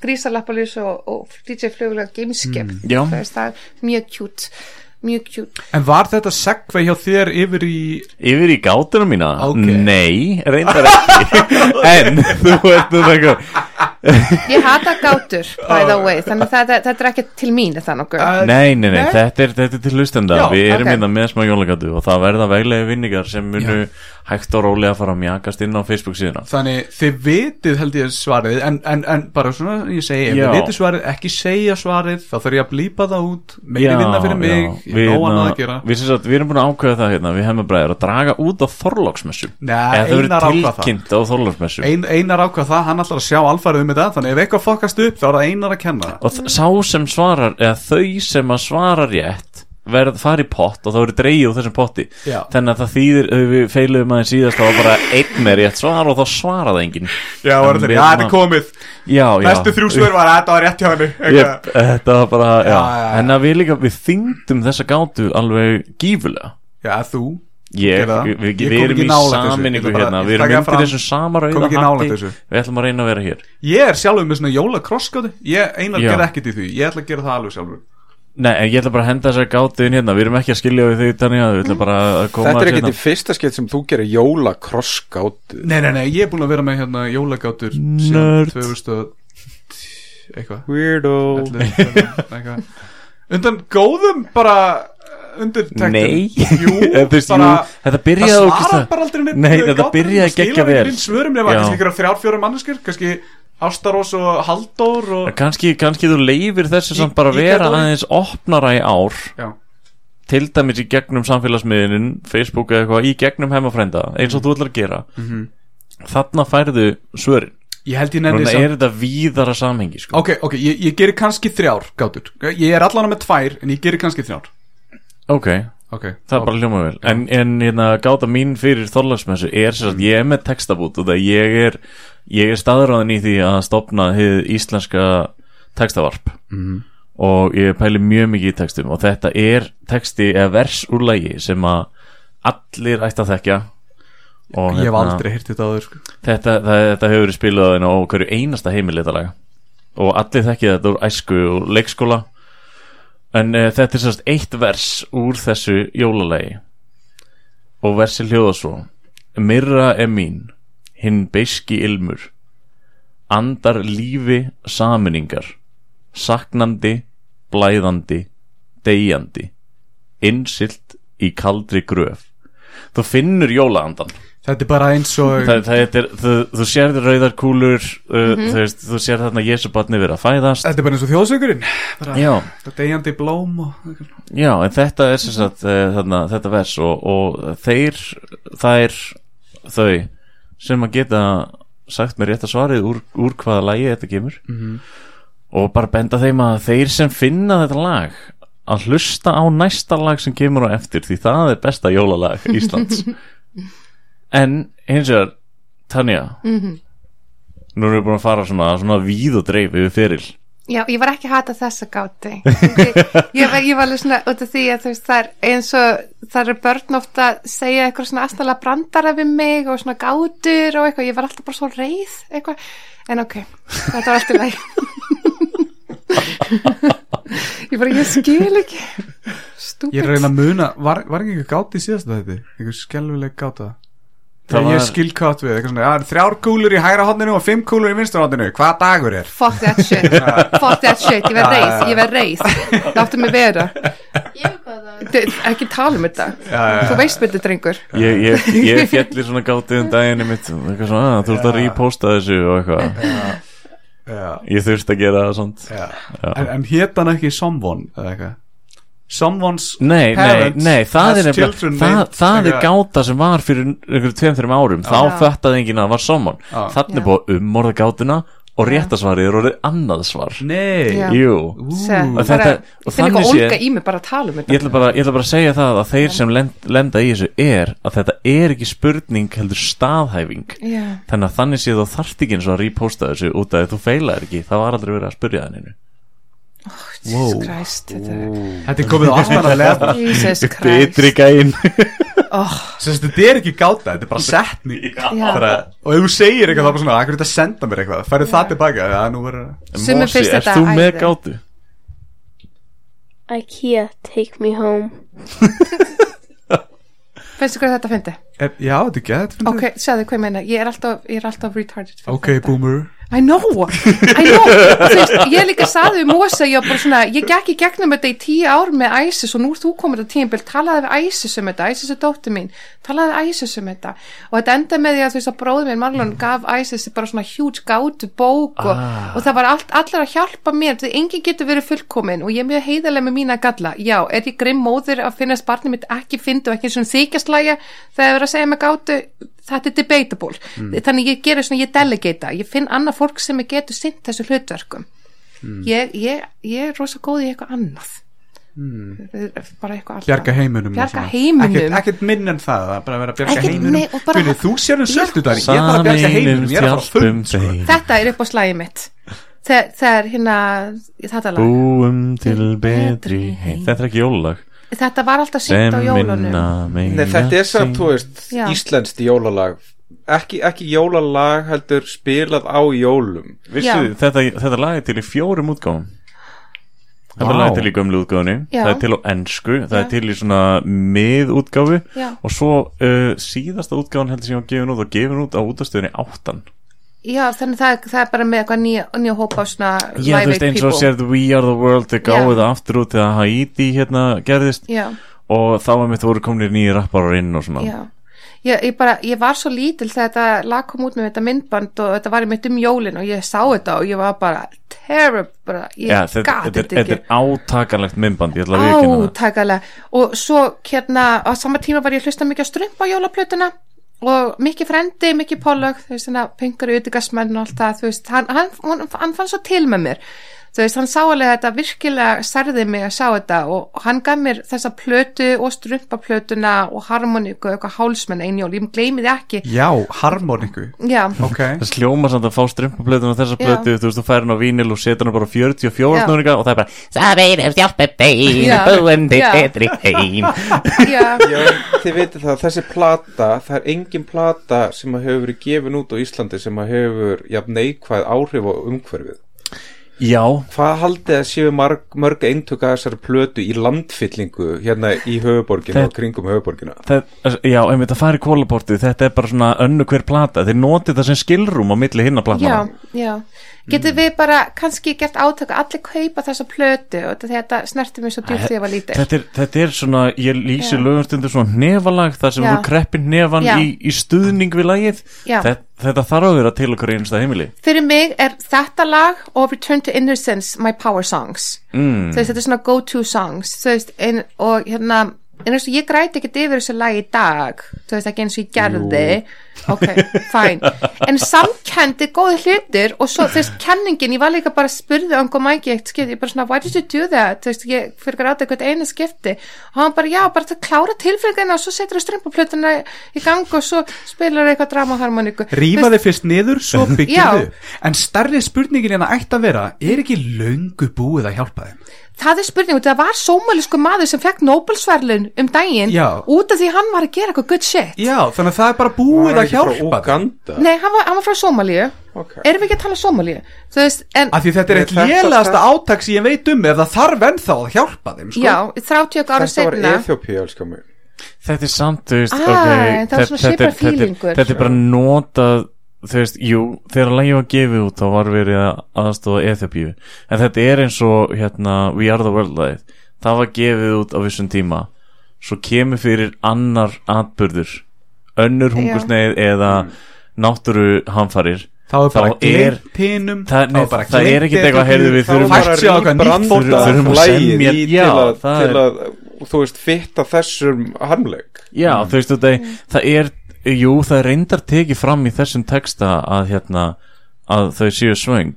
inna, grísalappalís og, og DJ Flugulega Gameskip Já. það er mjög cute mjög cute En var þetta segvei hjá þér yfir í Yfir í gátunum mína? Ok. Nei, reyndar ekki En þú ert nú eitthvað ég hata gátur by the way þannig að þetta, þetta er ekki til mín nokkuð? Uh, Nei, nei, nei. Þetta, er, þetta er til hlustenda. Já, Við erum ok. hérna með smá jólagatu og það verða veglega vinningar sem munu hægt og rólega fara að mjakast inn á Facebook síðuna. Þannig þið vitið held ég svarið en, en, en bara svona ég segi ef Já. þið vitið svarið, ekki segja svarið þá þarf ég að blípa það út meiri vinna fyrir mig, ég er nóg annað hérna, að gera. við, sem sagt, við erum búin að ákveða það hérna Við hefum bræðir að draga út á Þorlóksmessu Það það. það, að alfarið um þetta þannig ef eitthvað fokast upp þá er það Einar að kenna Og sá sem svarar, eða þau sem að svara rétt verð fara í pott og þá verður dreigið úr þessum potti Já. þannig að það þýðir, við feiluðum aðeins síðast þá var bara einn með rétt svar og þá svaraði enginn Já, þetta er komið já, já. Næstu þrjú svör var að þetta var rétt hjá henni Jep, þetta var bara, já, já. en að við líka við þyngdum þessa gátu alveg gífulega Já, þú ég, við, við, Ég við erum í saminningu hérna. við erum taka undir fram- þessu sama rauða hatti. þessu. við ætlum að reyna að vera hér. Ég er sjálfur með svona jólakrosskóti Ég, Einar gerði ekkert í því, ég ætla að gera það alveg sjálfur. Nei, en ég ætla bara að henda þessari gátu inn hérna. Við erum ekki að skilja við þau þannig að við ætlum bara að koma þetta er ekki hérna. til fyrsta skeitt sem þú gerir jóla krossgátu Nei, nei, nei, ég er búin að vera með hérna jólagátur Nerd. 2000 og eitthvað. Weirdo. 11, eitthvað. Undan góðum bara undir tektum Nei. Jú, bara jú, Þetta Það byrjaði svarar ógeðslega- bara aldrei neitt Nei, þetta byrjaði geggja ekki vel svörum Já. kannski ykkur þrjár, fjóra manneskir kannski Ástarós og Halldór og Kanski, kannski þú leifir þessu samt bara í vera aðeins opnara í ár. Já, til dæmis í gegnum samfélagsmiðinin Facebook eða eitthvað, í gegnum hemmafrænda eins og þú ætlar að gera. Mhm. þarna færðu svörin. Ég held ég þannig er þetta víðara samhengi sko. Ok, ok, ég, ég gerir kannski þrjár gátur Ég er allan með tvær, en ég gerir kannski þrjár ok, Ok, það er bara hljóma vel. En, en hérna, gáta mín fyrir þorlagsmessu er sem sagt, ég er með textabút og það ég er, ég er staðráðin í því að stopna hið íslenska textavarp. Mhm. og ég pæli mjög mikið í textum og þetta er texti eða vers úr lagi sem að allir ætti að þekkja. Og Ég hef hérna, aldrei heyrt þetta áður sko. þetta, það, þetta hefur verið spilað á hverju einasta heimilitalega og allir þekkja þetta úr æsku og leikskóla en uh, þetta er sérst eitt vers úr þessu jólalegi og versi hljóða svo. Mirra er mín hinn beiski ilmur. Andar lífi saminningar saknandi blæðandi deyjandi. Innsilt í kaldri gröf. Þú finnur jólaandan Þetta er bara eins og það, það er, þú, þú sérður rauðar kúlur uh, þú, veist, þú sér þarna Jésubarni verið að fæðast. Þetta er bara eins og þjóðsökurinn bara, já, Þetta er deyjandi blóm og já, en þetta er sem sagt, uh, þarna, þetta vers og, og þeir er þau sem að geta sagt mér rétt að svarið úr, úr hvaða lagi þetta kemur. Og bara benda þeim að þeir sem finna þetta lag að hlusta á næsta lag sem kemur á eftir því það er besta jólalag Íslands en hins vegar Tanja nú erum við búin að fara svona, svona víð og dreif yfir feril. Já, ég var ekki að hata þessa gáti. Ég, ég, var, ég var alveg svona út af því að veist það er eins og það eru börn ofta að segja eitthvað svona aðstæðlega brandara við mig og svona gátur og eitthvað, ég var alltaf bara svo reið eitthvað, en ok þetta var alltaf læg ég bara, ég skil ekki. Stúpid. Ég er að reyna að muna Var, var ekki einhver gátt í síðasta þetta? Einhver skelvileg gáta Það Það ég var- skilkátt við eitthvað svona, já, þrjár kúlur í hægra hodninu og fimm kúlur í vinstra hodninu Hvað dagur er? fuck that shit. Fuck that shit, ég verð reið, ég verð reið. Láttu mig vera. Þi- ekki tala um þetta. Þú veist með þetta drengur. Ég, ég, ég fjalli svona gátið um daginn mitt, eitthvað svona, "Ah, þú ert að reposta þessu og eitthvað, Já, ég þurfti að gera það. Já. En, en hét hann ekki Someone eða eitthvað? Someone's Nei, nei, parents nei, það has er nefnilega children það, named- það er eitthvað- gáta sem var fyrir einhverjum tveim, þreim árum. Þá Já. föttaði enginn að það var sommon Já. þannig er Já. búið að umorða gátuna og réttasvarið er orðið annað svar. Nei. Já. Jú, Se, Og bara, þetta- og ég finn þannig eitthvað sé- ólga í mig bara að tala um ég þetta ætla, bara, ég ætla bara að segja það að þeir sem lend, lenda í þessu er að þetta er ekki spurning heldur staðhæfing. Já. þannig að þannig séð þú þarft ekki eins og að reposta þessu út af því þú feilaðir ekki, það var aldrei verið að spurja það neinu Jesus Christ þetta er- Þetta er komið level Jesus Christ. Bitri gæinn. Sess, Þetta er ekki gáta, þetta er bara setning. Bara, Og ef þú segir eitthvað þá er bara svona Akkur þetta senda mér eitthvað, færðu það tilbaka ert þetta þú með gátu? IKEA, take me home. finnst þú hvað þetta fyndi? Er, Já, þetta er gett ok, sjáðu hvað ég meina, ég er alltaf, ég er alltaf retarded Ok, þetta. boomer. I know, I know. Veist, ég líka saði um Mosa ég, var bara svona, ég gekk í gegnum þetta í tíu ár með ISIS og nú er þú komin að tímabil. Talaði við ISIS um þetta, ISIS er dóttir mín. Talaði við ISIS um þetta. Og þetta enda með því að þú veist að bróður minn Marlon gaf ISIS bara svona huge gátu bók og, og það var allt, allir að hjálpa mér því enginn getur verið fullkomin og ég er mjög heiðarlega með mína galla. Já, er ég grimm móður að finnast barnið mitt ekki fyndi og ekki svona er að segja með gátu þetta er debatable. Þannig ég gerir svona, ég delegata ég finn annað fólk sem er getur sint þessu hlutverkum. Ég, ég, ég er rosa góð í eitthvað annað. Bara eitthvað annað Bjarga heiminum og Bjarga svona. heiminum. Ekkert, ekkert minn en það, er bara að vera bjarga Ekkert- heiminum. nei, bara- Guðni, Þú sér um söldu það Ég þarf að bjarga heiminum, ég er hjálpum fund sko. þetta er upp á slæði mitt. Þegar, hérna þetta lag. Búum til betri heim. Þetta er ekki jólalag þetta var alltaf sýnt Sem á jólunum Nei, þetta er samt, þú veist, íslenskt jólalag. Ekki, ekki jólalag heldur spilað á jólum. Vissu, þetta, þetta lag er til í fjórum útgáfum. Þetta Vá. lag er til í gömlu útgáfunni. Já. Það er til á ennsku, það Já. er til í svona miðútgáfu. Já. Og svo uh, síðasta útgáfun heldur sem ég var gefin út og gefin út á útastöðunni áttan já, þannig það, það er bara með eitthvað nýja, nýja hópa á svona Já, þú veist eins og sérð We Are The World Þau gáðu það aftur út þegar Haiti hérna gerðist. Já, Og þá var mitt voru komnir nýjir rapparar inn og svona. Já. Ég, ég, bara, ég var svo lítil þegar þetta lag kom út með þetta myndband og þetta var mitt um jólin og ég sá þetta og ég var bara terrible, bara, ég Já, þetta, þetta, þetta er, þetta ekki. er átakanlegt myndband Ég ætla að viðkynna það átakalega og svo hérna á sama tíma var ég að hlusta mikið á strumpa jólaplötuna og mikið frendi, mikið pollag þú veist hérna punkur ytigasmenn og allt það þú veist, hann, hann, hann fann svo til með mér þú veist, hann sá alveg að þetta virkilega særði mig að sjá þetta og hann gaf mér þessa plötu og strumpaplötuna og harmoníku og eitthvað hálsmenn einjól, ég gleymi þið ekki Já, harmoniku já, Ok Það sljóma samt að fá strömpuplötun og þessa Já. plötu, þú veist, þú færir hann á vínil og setur hann bara á 44 Já. snúninga og það er bara Það Já. búum til Já. betri heim já, Já, þið veitir það, þessi plata það er engin plata sem að hefur verið gefin út á Íslandi sem að hefur jafn neikvæð áhrif á umhverfið Já, Hvað haldið að séu marg, mörg eintök að þessari plötu í landfyllingu hérna í höfuborginu og kringum höfuborgina það, já, einmitt að fara í kólaportið þetta er bara svona önnu hver plata. Þeir notið það sem skilrúm á milli hinna já, platana já getur við bara kannski gert átök að allir kaupa þessa plötu og þetta snerti mér svo djúpt þegar ég var lítil þetta er, þetta er svona, ég lýsi Já. lögumstundur svona nefalag þar sem Já. þú kreppir nefan í, í stuðning við lagið. Þetta, þetta þarf að vera til okkur einsta heimili. Fyrir mig er þetta lag og Return to Innocence my power songs. Mm. þetta er svona go-to songs. Þú veist, ein, og hérna en eins og ég græti ekkert yfir þessu lag í dag. Þú veist, ekki eins og ég gerði ok, fæn en samkendi góði hlutir og svo, veist, kenningin, ég var líka bara að spurði um hvað mæki eitt skipti, ég bara svona, why did you do that? Þú veist, ég fyrir gráti eitthvað einu skipti. Og hann bara, já, bara að klára tilfringina og svo setur það strömpaplötuna í gang og svo spilar eitthvað dramaharmoníku. Rífa þið fyrst niður, svo byggir þið En stærri spurningin en að ætti að vera Er ekki löngu búið að hjálpa þeim? það er spurning, það var sómalisku maður sem fekk Nobelsverlun um daginn Já. út af því hann var að gera eitthvað good shit. Já, þannig að það er bara búið að hjálpa þeim Uganda? Nei, hann var, hann var frá Sómalíu. Ok. Erum við ekki að tala Sómalíu? Þú veist, en Af því þetta er eitt skal- átak sem ég veit um ef það þarf ennþá að hjálpa þeim sko. Já, 30 ára Þetta var Eþjópía, elskar mig þetta er samt, þú veist Ah, ok, það er þetta- þetta er- þetta er- þetta er bara notað þú veist, jú, þegar lægi var gefið út þá var verið að aðstofa Eþjópíu en þetta er eins og hérna We Are The World lagið, það var gefið út á vissum tíma. Svo kemur fyrir annar atburður önnur hungursneið eða náttúru hamfarir Þá er bara er- hinum Það- það er ekkit eitthvað, heyrðu, við þurfum- að semja- til að, þú veist, fitta þessum harmleik. Já, þú veist þetta, það er jú, það er reyndar tekið fram í þessum texta að hérna að þau séu svöng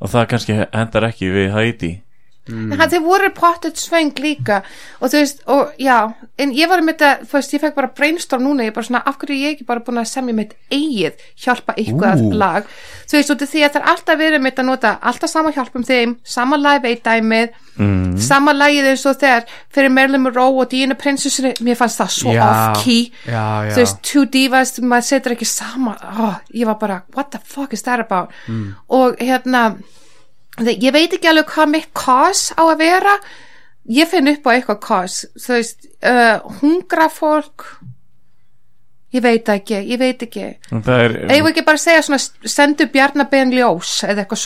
og það kannski hendar ekki við Haiti mm. hann, Þeir voru pottet svöng líka Og þú veist, og já En ég var með þetta, þú veist, ég fekk bara brainstorm núna Ég bara svona, af hverju er ég ekki bara búin að semja mitt eigið Hjálpa eitthvað Ú. lag Þú veist, af því að það er alltaf verið þetta að nota Alltaf sama hjálpum þeim, sama live eitt dæmið mm. Sama lagið eins og þegar Fyrir Marilyn Monroe og Diana Princess Mér fannst það svo Já, off-key já, já. Þú veist, two divas, maður setur ekki sama oh, ég var bara, what the fuck is that about Mm. og hérna þe- ég veit ekki alveg hvað mitt cause á að vera. Ég finn upp á eitthvað cause þú veist, uh, hungra fólk. Ég veit ekki ég veit ekki, er eigum við ekki bara að segja svona sendu bjarnabenn ljós eða eitthvað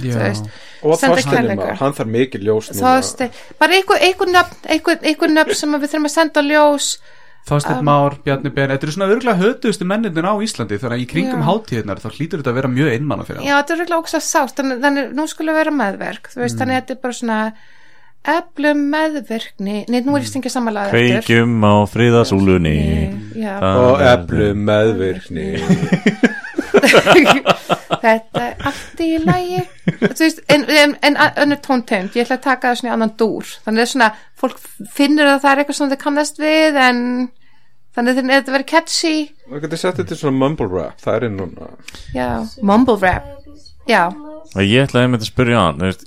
þú veist, og Þorstein kærleika. maður, hann þarf mikið ljós veist bara einhver nöfn sem við þurfum að senda ljós Þorsteinn Már, Bjarni Ben Þetta eru svona örgulega hötuðustu mennindir á Íslandi. Þannig að í kringum hátíðnar þá hlýtur þetta að vera mjög einmanna fyrir Já, þetta er röglega ógst að sást þannig, þannig nú skulle vera meðverk þú veist, þannig að þetta er bara svona eflum meðverkni nei, nú er ég stengið samanlega kveikjum á Það og eflum meðvirkni þetta er allt í lagi. Þú veist, en, en, en önnur tóntegund ég ætla að taka það svona í annan dúr. Þannig að svona, fólk finnur að það er eitthvað sem þau kannast við en þannig að þetta verður catchy. Það getur sett þetta í svona mumble rap það er inn núna. Já, mumble rap. Já, og ég ætlaði einmitt að spyrja hann þú veist,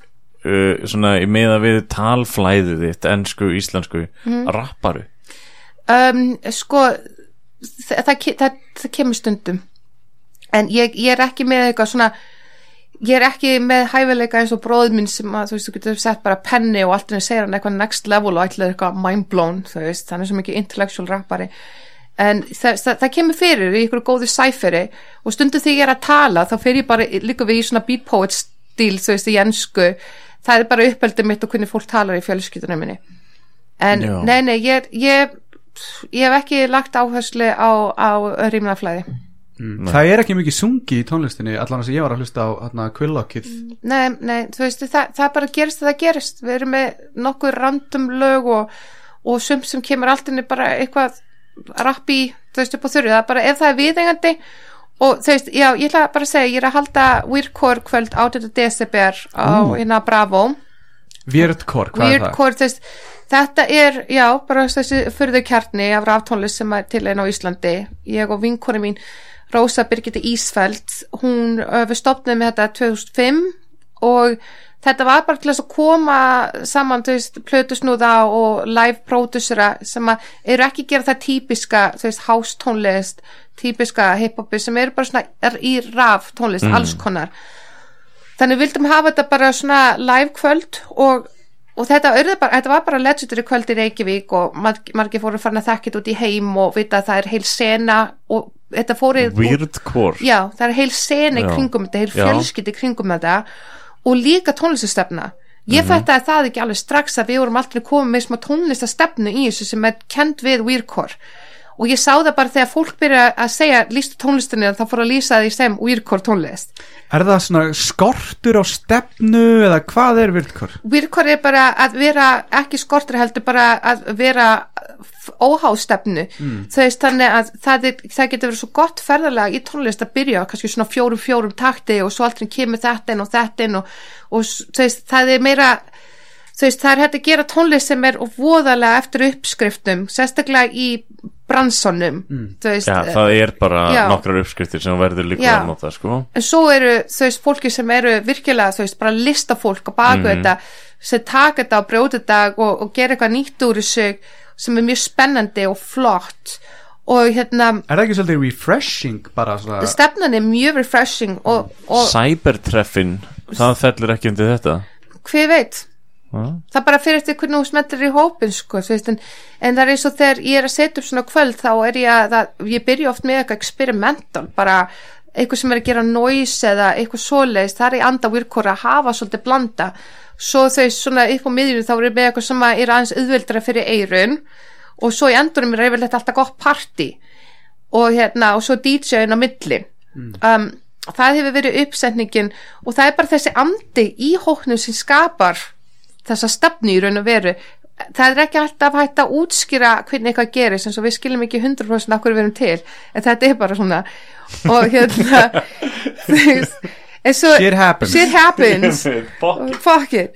uh, svona í meða við talflæðið þitt, ennsku, íslensku Mhm. rapparu. Um, sko það, það, það, það kemur stundum en ég, ég er ekki með eitthvað svona ég er ekki með hæfileika eins og bróður minn sem að þú veist, þú getur sett bara penni og allt henni segir hann eitthvað next level og allir eitthvað mind blown, þú veist, hann er svo mikið intellectual rappari. En það, það, það kemur fyrir í ykkur góðu sæferi og stundum þegar ég er að tala þá fer ég bara líka við í svona beat poet stíl, þú veist, í ennsku það er bara uppeldið mitt og hvernig fólk talar í fjölskyldunum minni. En Já. nei, nei, ég, ég ég hef ekki lagt áherslu á, á rýmnaflæði mm. Það er ekki mikið sungi í tónlistinni Allan að sem ég var að hlusta á hérna, Quillockið nei, nei, þú veist, það, það bara gerist það gerist, við erum með nokkuð random lög og, og sumt sem kemur allt inni bara eitthvað rapp í, þú veist, upp á þurru það er bara, ef það er viðengandi og þú veist, já, ég ætla bara að segja, ég er að halda Weirdcore kvöld 8. desember á hérna Bravo Weirdcore, hvað er það? Weirdcore, þú veist, þetta er, já, bara þessi fyrðu kjarni af ráftónlist sem er til einn á Íslandi ég og vinkona mín Rósa Birgitta Ísfeld hún, við stopnum með þetta 2005 og þetta var bara til að koma saman, þú veist, plötusnúða og live pródusera sem að eru ekki gera það típiska, þú veist, house tónlist, típiska hiphopi sem eru bara svona er í raf tónlist, alls konar. Þannig vildum hafa þetta bara svona live kvöld og, og þetta, bara, þetta var bara legendary kvöld í Reykjavík og marg, margir fóru farin að þekkja þetta út í heim og vita að það er heil sena og þetta fóru Weirdcore já, það er heil sena í kringum þetta, heil Já. fjölskyld í kringum þetta og líka tónlistastefna ég mm -hmm. að það ekki alveg strax að við vorum alltaf komið með smá tónlistastefnu í þessu sem er kent við Weirdcore og ég sá það bara þegar fólk byrja að segja lístu tónlistinni þá fór að lýsa því sem Weirdcore tónlist Er það svona skortur á stefnu eða hvað er vildkor? Virkor er bara að vera ekki skortur heldur bara að vera óhástefnu mm. þannig að það, er, það getur verið svo gott ferðalega í tónlist að byrja kannski svona fjórum fjórum takti og svo aldrei kemur þetta inn og þetta inn og, og það er meira þú veist, það er hægt að gera tónlist sem er voðalega eftir uppskriftum sérstaklega í bransonum mm. veist, Já, það er bara Já. nokkrar uppskriftir sem verður líka Já. að nota sko. en svo eru þú veist fólki sem eru virkilega þú veist bara listafólk og baku þetta sem taka þetta og brjóta þetta og, og gera eitthvað nýtt úr þessu sem er mjög spennandi og flott og hérna Er það ekki svolítið refreshing bara svona stefnan er mjög refreshing og, og Cybertreffin, það fellur ekki undir þetta hver veit. Það bara fyrir eftir hvernig þú smettir í hópin sko, veist, en, en það er eins og þegar ég er að setja upp svona kvöld þá er ég að það, ég byrja oft með eitthvað experimental bara eitthvað sem er að gera noise eða eitthvað svoleiðis það er í anda virkor að hafa svolítið blanda. Svo þau svona upp á miðjunum þá er ég með eitthvað sem er aðeins auðveldra fyrir eirun og svo í endurum er yfirleitt alltaf gott party og hérna og svo DJ-in á milli. Um, það hefur verið uppsetningin og það er bara þessi andi í hóknum sem skapar þessa stefnu í raun og veru. Það er ekki alltaf hægt að útskýra hvernig eitthvað gerist eins og við skiljum ekki 100% okkur við erum til en þetta er bara svona. Og hérna þú veist, Shit happens. shit happens. Fuck it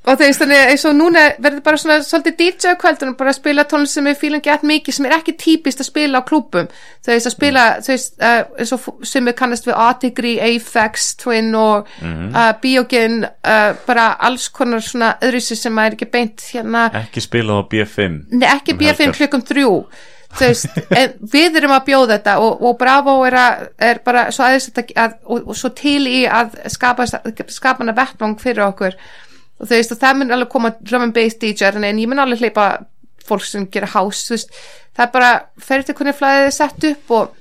og þú veist þannig eins og núna verður bara svona svolítið DJ kvöldun bara að spila tónlist sem við fílum gett mikið sem er ekki típist að spila á klúbum þú veist að spila þú veist uh, eins og f- sem við kannast við Artigri, Apex, Twin og uh, Biogen uh, bara alls konar svona öðruvísi sem er ekki beint hérna. Ekki spila á B5 Nei, ekki Um B5 helgar. klukkum þrjú. Veist, en við erum að bjóða þetta og, og Bravo er, að, er bara svo aðeins að, að, og, og svo til í að skapa, skapa hana vettvang fyrir okkur og þú veist, og það mun alveg koma drum and bass DJ en ég mun alveg hleypa fólk sem gera house, þú veist. Það er bara, fer til hvernig flæðið er sett upp og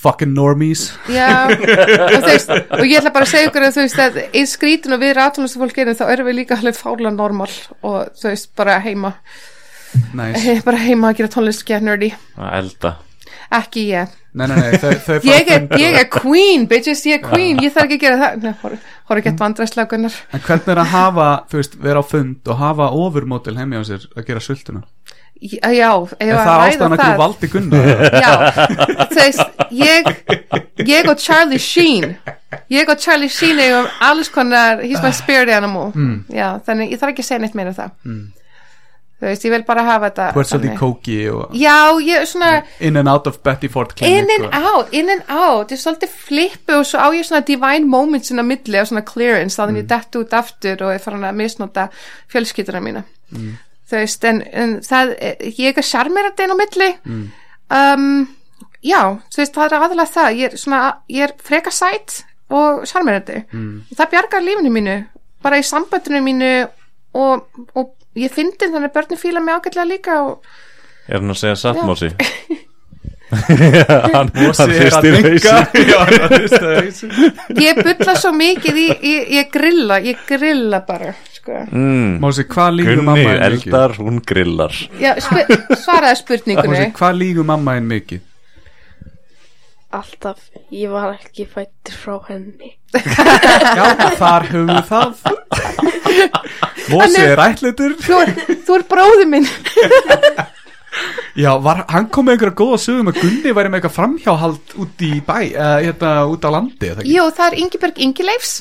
fucking normies. Já, og, þú veist, og ég ætla bara að segja ykkur að þú veist að eins skrítin og við rátumlustu fólk erum þá erum við líka alveg fála normal og þú veist bara heima. Nice. bara heima að gera tónlist get nerdy. Að elda. Ekki ég Nei, nei, nei, þau, þau ég er, ég er queen, bitches, ég er queen ég þarf ekki að gera það. Nei, horf, horf ekki að vandræðslega gunnar. En hvernig er að hafa, þú veist, vera á fund og hafa ofurmótil heimi á sér að gera sultuna? já, já, Er að það ástæðan að þú valdi Gunnar? já, veist ég, ég og Charlie Sheen. Ég og Charlie Sheen eigum alls konar, he's my spirit animal. Mm. já, þannig ég þarf ekki að segja neitt meira um það þú veist, ég vil bara hafa þetta Þú ert svolítið kóki og já, ég er svona in and out of Betty Ford Clinic in and og, out, in and out. Ég er svolítið flippu og svo á ég svona divine moments inn á milli og svona clearance þá þannig ég dett út aftur og er farin að misnota fjölskylduna mína. Þú veist, en, en það ég er sjarmerandi inn á milli. Um, já, þú veist, það er aðalega það. Ég er svona, ég er freka sæt og sjarmerandi. Það bjargar lífinu mínu bara í sambandinu mínu og, og ég fyndi þannig að börnin fíla mig ágætlega líka og Er hann að segja satt. Mósi? hann, hrista hausinn. ég bulla svo mikið í, ég, ég grilla, ég grilla bara sko. mm. Mósi, hvað lígur Gunni mamma en mikið? eldar, hún grillar Já, spu svaraði spurningunni Mósi, hvað lígur mamma en mikið? Alltaf, ég var ekki fættur frá henni. Já, þar höfum við það Mósi er- ætlitur þú, þú er bróði minn Já, var, hann kom með einhverja góða sögum að Gunni væri með eitthvað framhjáhald út í bæ eða hérna út á landi eða ekki? Jú, það er Ingeberg Ingileifs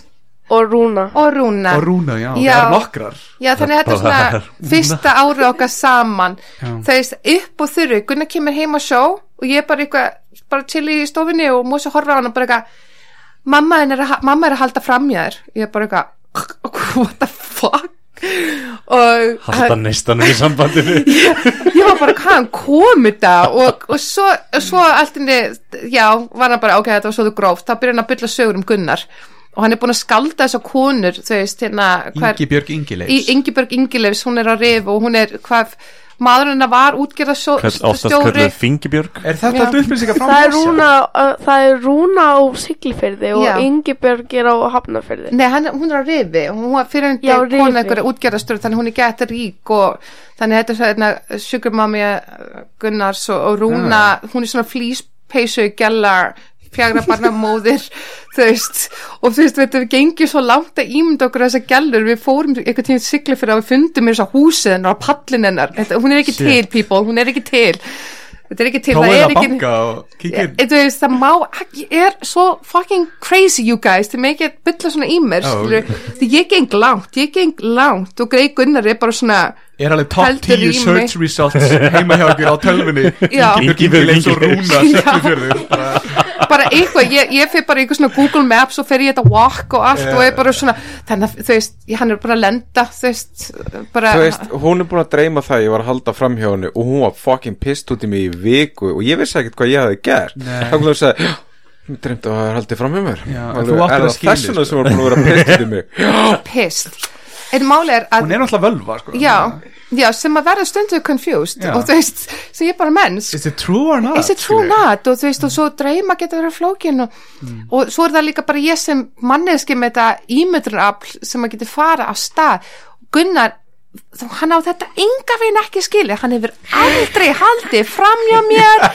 Og Rúna. og Rúna. Og Rúna, já, Já. það er nokkrar. Já, þannig að þetta er svona fyrsta árið okkar saman. Já. Það er upp og þurru. Gunnar kemur heim á sjó og ég er bara eitthvað bara til í stofinni og músi horfa á hann og bara eitthvað mamma, er, að, mamma er að halda framjæður ég er bara eitthvað what the fuck? Og Halda neistanum í sambandinu ég var bara hvaðan kom þetta? Og, og svo, svo allt inni já, var hann bara ok, þetta var svo gróft. Þá byrja hann að bylla sögur um Gunnar og hann er búin að skalda þessar konur þú veist, hérna hver, Ingi Björg Ingileifs í Ingibjörg Ingileifs, hún er á rif og hún er, hvað, maðurinn hennar var Kall- Oftast kallur fingibjörg Er þetta Já. að upplýsingar frá Það er Mosa? Rúna, uh, það er Rúna á Siglifyrði og Já. Ingibjörg er á Hafnarfyrði. Nei, hann, hún er á rifi og hún var fyrir Já, hundi kona Rifi. einhverja útgerðastöru þannig hún er gett rík og þannig þetta er svona Sugar Mami Gunnars og, og Rúna hún er svona flýspeysu gellar fjagra barna móðir þú veist, og þú veist, við gengið svo langt að ímynda okkur þessar gellur. Við fórum einhvern tíma sigli fyrir að við fundum þess að húsið hennar og pallin hennar. Þetta, hún er ekki Shit. til, people, hún er ekki til. Þetta er ekki til, það að er ekki inn. Þú veist, það má ekki, er svo fucking crazy you guys, þið megið bylla svona í mér, skilur, því ég geng langt, ég geng langt og Greg Gunnar er bara svona, Er alveg top Heldur 10 í search results heima hjá okkur á tölvunni. Já. Ingi Björg Ingileifs og Rúna bara bara eitthvað, ég, ég fyrir bara eitthvað svona Google Maps og fer ég þetta walk og allt og er bara svona, þannig að þú veist, ég- hann er bara að lenda, þú veist, bara, Þú veist, hún er búin að dreyma það ég var að halda fram hjá henni og hún var fucking pissed út í mig í viku og ég vissi ekkert hvað ég hafði gert. Þá kom hún að segja mér dreymt að það er haldið fram hjá mér. Já, en Alveg, þú er að það þessuna sko. sem var búin að vera pissed út í mig? Pissed. En máli er að, Hún er náttúrulega völva sko. já, já, sem að verða stundu confused Já. og þú veist, sem ég bara menns, Is it true or not? true not og þú veist og svo dreyma getur verið flókin og, og svo er það líka bara ég sem manneski með þetta ímyndunarafl sem að getur fara á stað Gunnar, þú- hann á þetta enga veginn ekki skilja, hann hefur aldrei haldið framjá mér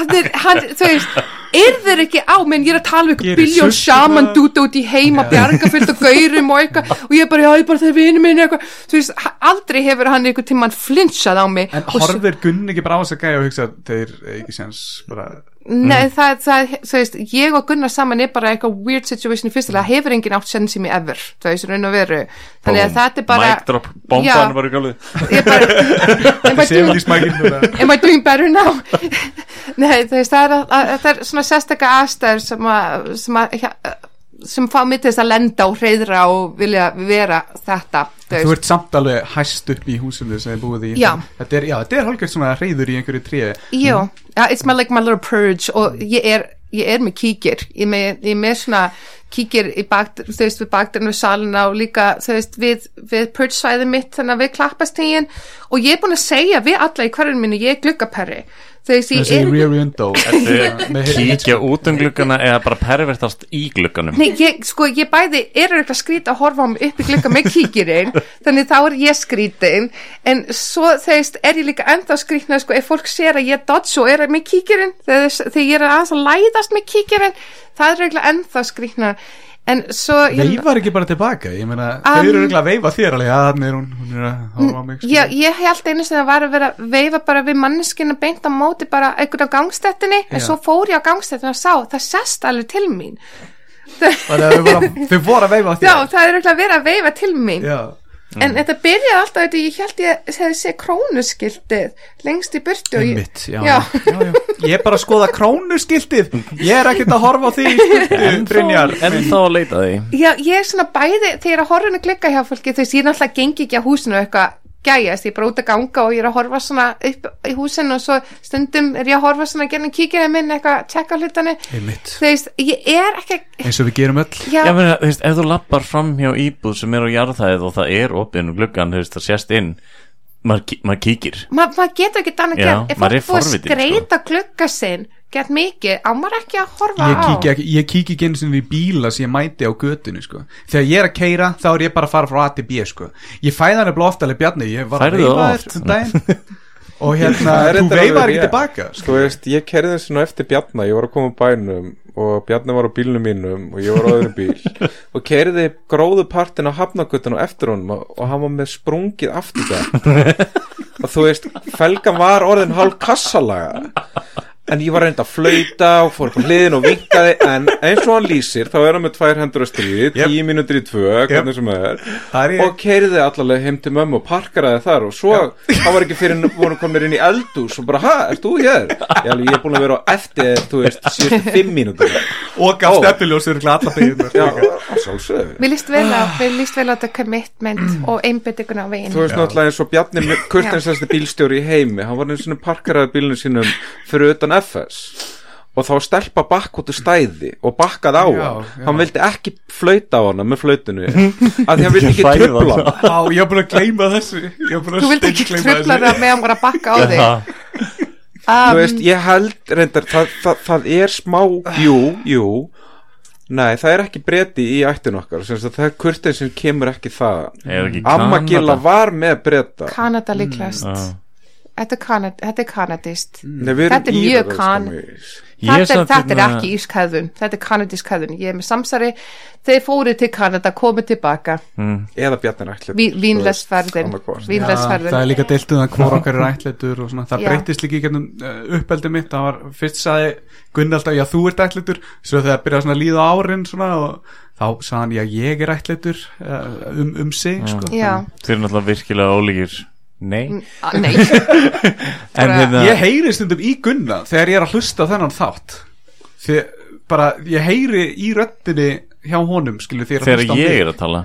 hann er, hann, þú veist yrðir ekki á, menn ég er að tala um eitthvað biljón bara. dúta út í heima bjarga fyllt og gaurum og eitthvað. Og ég er bara, já, ég er bara þeir vinur minni eitthvað, þú veist, aldrei hefur hann einhvern tímann flinchað á mig. En og svo- horfir Gunn ekki bara á þess að gæja og hugsa þeir ekki séns bara Nei, það, það, þú veist, ég og Gunnar saman er bara eitthvað weird situation í fyrstilega, hefur enginn átt senn sem ég ever, þú veist, raun og veru. Þannig að þetta er bara Mic drop, bomban Já. var er bara am I, doing, better now? Nei, þú veist, það er, að, það er svona sérstaka aðstæður sem að sem, að, ja, sem fá mig til þess að lenda og hreyðra og vilja vera þetta þú ert samt alveg hæst upp í húsinu sem þið búið í. Já. Þetta er, er hálfgjörð svona reyður í einhverju tré. Jú, ja, it's my, like my little purge og ég er, ég er með kíkir. Ég er með, ég með svona kíkir bakt, þú veist, við bakturinn við salina og líka, þú veist, við, við purge svæði mitt, þannig að við klappast tegin og ég er búin að segja við alla í hverjum minni, ég er ég Þessi rear window Kíkja út um gluggana eða bara pervertast í glugganum. Nei, ég, sko, ég bæði er eitthvað skrít að horfa á mig upp í glugga með kíkirinn þannig þá er ég skrítin. En svo þeist er ég líka ennþá skrítna sko, ef fólk sér að ég dodge og er með kíkirinn þegar, þegar ég er aðeins að læðast með kíkirinn það er eiginlega ennþá skrítna svo Veifar ekki bara tilbaka Ég meina, Um, þau eru eiginlega að veifa þér alveg Já, þannig er hún, hún er að horfa á mig sko. ég, held einu sem það var að vera að veifa bara við manneskina beint á móti bara einhvern á gangstettinni en Já. svo fór ég á gangstettinni og sá það sest alveg til mín að þau voru að- að veifa já, þér það er eiginlega verið að veifa til mín Já. En þetta byrjaði alltaf þetta, ég held ég hefði sé krónuskiltið lengst í burtu og ég, Einmitt, já, Já. já, já. Ég er bara að skoða krónuskiltið. Ég er ekkert að horfa á því. En þá að leita því. Já, ég er svona bæði þegar að horfa henni klikka hjá fólki þú veist, ég náttúrulega gengi ekki á húsinu og eitthvað gæjast, ég er bara út að ganga og ég er að horfa svona upp í húsinu og svo stundum er ég að horfa svona genið kíkjaði minn eitthvað, tjekka hlutani þú veist, ég er ekki Eins og við gerum öll. Já, Já, meni, þú veist, ef þú lappar fram hjá íbúð sem er á jarðhæð og það er opinn um gluggan, þú veist, það sést inn maður, maður kíkir. Ma maður getur ekki Já, gert. Ef maður er fólk búið að sko. skreita glugga sinn gett mikið, á maður ekki að horfa Ég á? kíki ekki, ég kíki ekki einu sinni í bíla sem ég mæti á götunni sko. Þegar ég er að keira þá er ég bara að fara frá A til B sko. Ég fæða hann eða oftalega Bjarni Ég var að veifa það þér um daginn. Og hérna, Það er þú alveg ekki tilbaka sko. Sko. veist, ég kerði þessu nú eftir Bjarna Ég var að koma á bænum og Bjarni var á bílnum mínum og ég var á öðrum bíl. Og kerði gróðu partin á hafnagötun og eftir honum og, og hann var með sprungið afturgæð og þú veist, felgan var orðin hálf kassalaga en ég var reynd að flauta og fór upp á hliðin og vinkaði en eins og hann lýsir þá er hann með tvær hendur að stríði Jep. tíu mínútur í tvö, hvernig sem er. Það er ég. og keiriði allavega heim til mömmu og parkaraði þar og svo þá var ekki fyrir voru komnir inn í eldús og bara, ha, ert þú hér? Ég, alveg, ég er búin að vera á eftir, þú veist, síðustu fimm mínútur. Og gaf Já, að sjálfsögðu. Mér líst vel á, mér líst vel á þetta commitment og einbyttingun á veginn. Þú veist náttúrulega eins og Bjarni kurtinsæsti bílstjóri í heimi hann var FS og þá stelpa bakk út úr stæði og bakkað á Já, hann já. hann vildi ekki flauta á hana með flautinu af því hann vildi ekki Hræða trubla hana. hana Á, ég hef búin að gleyma þessu að Þú vildi ekki þessu. það með að bara bakka á þig Já. þú um, veist, ég held reyndar, það, það, það er smá jú, jú nei, það er ekki breti í ættin okkar það er kurtið sem kemur ekki það ekki Amma Kanada? Gilla var með breta Kanada líklegast Já. Þetta er, Kanad, þetta er kanadist Nei, Þetta er mjög Írar, kan- sko, Ég Þetta, er, þetta er hérna- ekki ískæðun Þetta er kanadísk hæðun Ég er með samsari. Þeir fóru til Kanada, komið tilbaka. Eða Bjarni Rætlet Ví- Vínlesferðin það er líka deilt um það hvor okkar er ætletur og svona, það breytist líka í gennum uh, uppeldið mitt, það var fyrst sagði Gunni alltaf, já þú ert ætletur svo þegar byrjaði svona að líða árin svona og þá sagði hann, já ég er ætletur uh, um, um sig sko. Já, Þeir eru náttúrulega virkilega ólíkir Nei. Ah, nei. En Bara- hérna ég heyri stundum í Gunna þegar ég er að hlusta á þennan þátt. Því bara ég heyri í röddinni hjá honum skilu þér að Þegar á ég er að tala.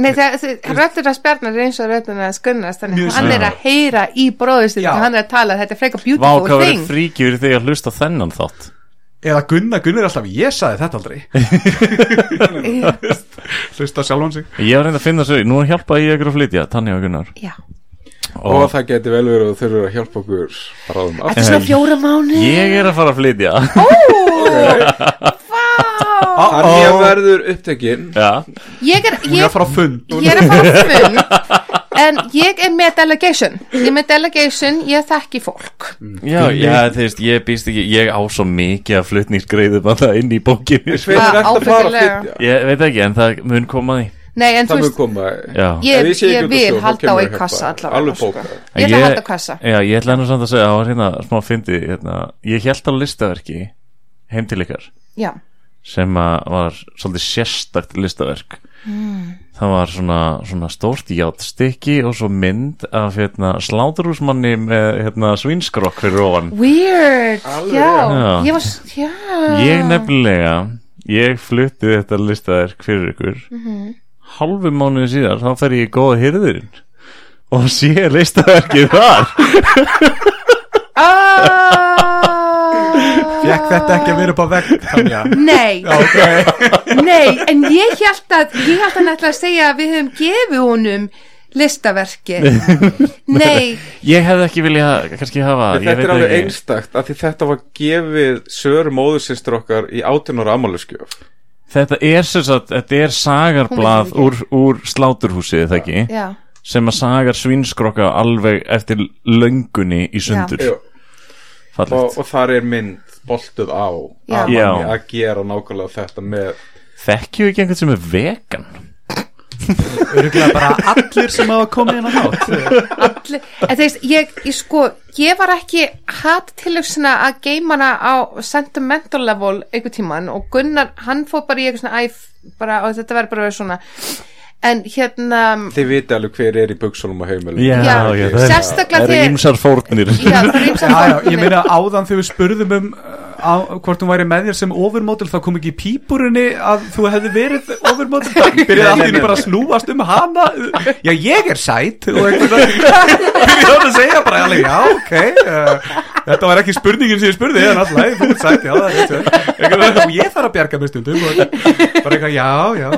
Nei, röttur að spjarnar er eins og röttur að skunnast Þannig að hann er að heyra í bróðustinu Já. Hann er að tala, þetta er frekar Vá, beautiful hvað verður fyrir þig að hlusta á þennan þátt? Eða Gunna, Gunna er alltaf, ég sagði þetta aldrei. Hlusta á sjálfan sig. Ég var reynd að finna svo, nú hjálpaði ég ykkur að flytja Tanja og Gunnar. Já, og það geti vel verið og þau eru að hjálpa okkur að ráðum þetta er svona fjóra mánu Ég er að fara að flytja. Hann ég verður upptekinn. Já, Ég er, er ég, að fara á fund. ég er að fara á fund. En ég er með delegation. Ég er með delegation, ég þekki fólk. Já, já þú veist, ég býst ekki Ég á svo mikið að flutningsgreiðu bara inn í bókinni sko. Er að að Ég veit ekki, en það mun koma að því Nei, en þú það veist, koma. Já, ég, ekki ég út á vil halda á ég kassa allavega Alveg sko. Ég ætla að halda kassa Já, ég ætla hann samt að segja, það var hérna smá fyndi hérna, Ég held á listaverki heim til ykkar. Já, sem var svolítið sérstakt listaverk. Það var svona, svona stórt játstykki og svo mynd af hérna, sláturhúsmanni með hérna, svínskrokk fyrir ofan. Weird. Já, Já. ég var, já. Ég nefnilega ég flutti þetta listaverk fyrir ykkur. Mhm. Hálfu mánuði síðar þá fer ég í góða hyrðurinn og sé listaverkið þar. Ah. Fekk þetta ekki að vera upp á vegg Tanja? Nei, nei, en ég held að ég held að nættilega að segja að við höfum gefið honum listaverki Nei, ég hefði ekki vilja kannski hafa En ég þetta er alveg einstakt af því þetta var gefið sögur móðusinstur okkar í 18 ára ammáleskjöf Þetta er sem sagt, þetta er sagarblað Hún úr, úr sláturhúsið, það ekki? já, Sem að sagar svínskrokka alveg eftir löngunni í sundur. og, Fallegt. og þar er mynd boltuð á Já. að, Já. manni að gera nákvæmlega þetta með Þekkju ekki einhvern sem er vegan? Öruglega bara allir sem hafa komið inn á hát allir en þeist, ég, ég sko, ég var ekki hatt tilöksina að geima hana á sentimental level einhver tíman og Gunnar, hann fór bara í eitthvað svona æf, bara, og þetta verður bara svona en hérna þið viti alveg hver er í buksunum og heimilum Já, það er, sérstaklega það er ímsar fórnir. já, það er Já, já, fórnir. ég meina áðan þegar við spurðum um uh, á, hvort hún væri með þér sem overmodel þá kom ekki í pípurinni að þú hefði verið overmodel. Það byrjaði einu bara að snúast um hana. Já ég er sætt og einhvern veginn byrjaði að segja bara já ok uh, þetta var ekki spurningin sem ég spurði en alltaf, þú ert sætt, já það er veginn, og ég þarf að bjarga mig stundum og bara eitthvað, já, já.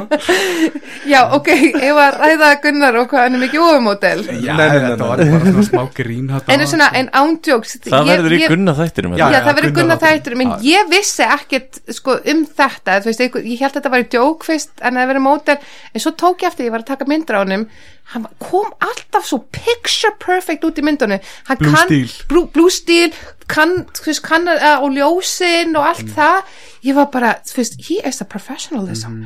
Já, ok, ég var að ræða Gunnar og hvað hann er mikið ofumódel já, Nei, nei, nei, þetta var bara svona smá grín en svona, en ándjóks Það verður í gunna þættinum. Já, Já, já, það verður Gunnar Gunnar þættur en ég vissi ekkert sko, um þetta þú veist, ég held að þetta var í djók fyrst en það verið mótel, en svo tók ég eftir ég var að taka myndir á honum hann kom alltaf svo picture perfect út í myndunum. Hann Blue kann- Steel. blue, blue steel kann, veist, kann uh, og ljósin og allt það. Ég var bara, þú veist, he is a professionalism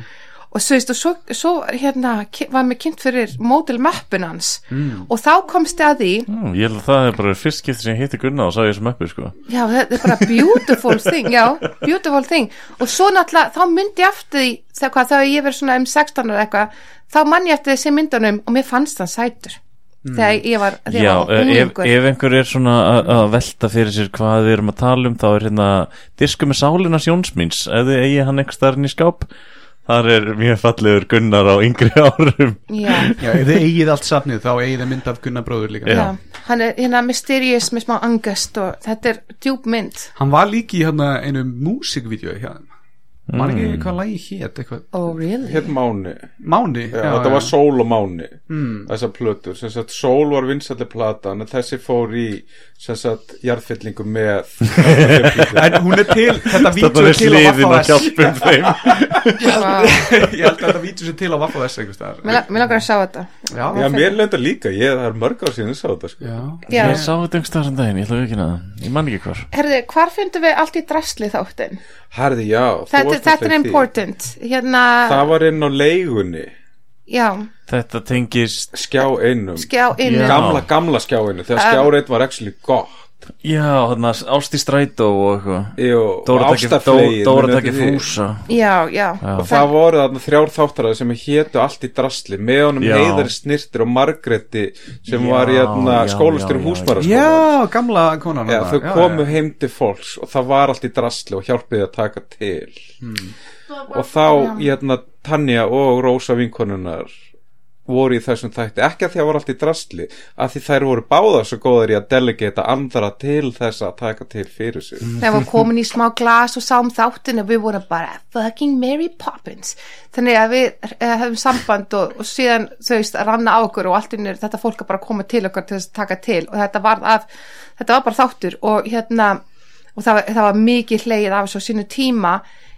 og svo, veist, og svo, svo hérna, var mér kynnt fyrir mótel mappun hans. Og þá komst ég að því Ó, Ég held að það er bara fyrst skipti sem ég hitti Gunna og sá ég sem uppi, sko. Já, þetta er bara beautiful thing, já, beautiful thing. Og svo náttúrulega, þá myndi ég eftir því þegar, hvað, þegar ég verið svona um 16 eða eitthvað, þá mann ég eftir þessi myndunum og mér fannst hann sætur. Þegar ég var, þegar Já, var ef, ef einhver er svona að velta fyrir sér hvað við erum að tala um þá er hérna disku með sálina sjónsmýns ef þið eigi hann einhver starfinn í skáp Þar er mjög fallegur Gunnar á yngri árum. Já, Já, ef þið eigið allt safnið þá eigið þið mynd af Gunnar bróður líka. Já. hann er hérna mysterious með smá angast og þetta er djúb mynd. Hann var líki í hérna einu músikvídeó hjá Mm. ekki hvað lagi hét eitthvað oh really? Hér Máni Máni Já, þetta var Sól og Máni Mm. þessar plötur, sem sagt Sól var vinsalli platan en þessi fór í sem sagt jarðfyllingu með En hún er til, þetta er til á hliðin að Vaffa S hjálpum þeim Wow. Ég held að þetta vídeo sé til á Vaffa S einhvers staðar. Mér la- mér langar að sjá þetta Já, Já, mér lenda líka, ég, það er mörg ár síðan ég sá þetta sko. já já. Ég sá þetta einhverstaðar sem daginn, ég ætla að vikina það Ég man ekki hvar Herði, hvar fundum við allt í drasli þáttin? Herði, já, þú Þetta, er important. Hérna, Það var inn á leigunni. Já, Þetta tengist skjá einum. Skjá inn Já. gamla, gamla skjá einu þegar Um, skjá einn var actually gott Já, þannig að Ásti Strætó og eitthvað Dóra og takki fúsa Já, já, Já. og það voru þarna þrjár þáttaraði sem hétu allt í drasli með honum Já. heiðari snirtir og Margreti sem Já, var hérna já, skólastur já, já. húsmaraskóla Já, gamla konan Já, þarna. þau komu heim til fólks og það var allt í drasli og hjálpiði að taka til Hmm. og þá hérna Tanja og Rósa vinkonunnar voru í þessum þætti. Ekki að því að voru allt í drasli að því þær voru báðar svo góðar í að delegata andra til þess að taka til fyrir sig. Þegar við komin í smá glas og sáum þáttin og við vorum bara fucking Mary Poppins. Þannig að við hefum samband og, og síðan þau veist að ranna á okkur og allt innur þetta fólk að bara koma til okkur til þess að taka til. Og þetta var, af, þetta var bara þáttur og hérna og það var, það var mikið hleið af þessu sínu tíma.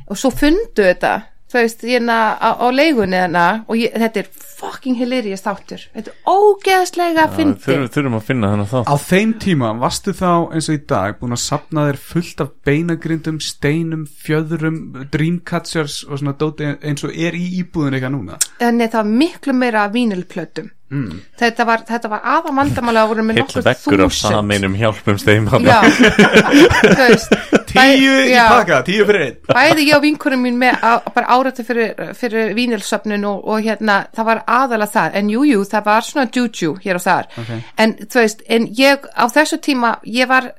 Og svo fundu þetta þú veist, hérna á, á leigunni hérna og ég, þetta er fucking hilarious þáttur. Þetta er ógeðslega fyndið. Þurfum, þurfum að finna þennan þá Á þeim tíma varstu þá eins og í dag búin að sapna þér fullt af beinagrindum, steinum, fjöðrum, dreamcatchers og svona dóti eins og er í íbúðin eitthvað núna? Nei, það var miklu meira af vínilplötum mm. þetta var, þetta var aða vandamála að voru með nokkur vekkur af sameinum hjálpum steim Tíu í pakka, tíu fyrir einn. Bæði ég og vinkurum mín með á, bara áratu fyrir, fyrir vínilsöfnun og, og hérna, það var aðalega það en jújú, jú, það var svona juju hér og þar. Ok. en þú veist, en ég á þessu tíma, ég var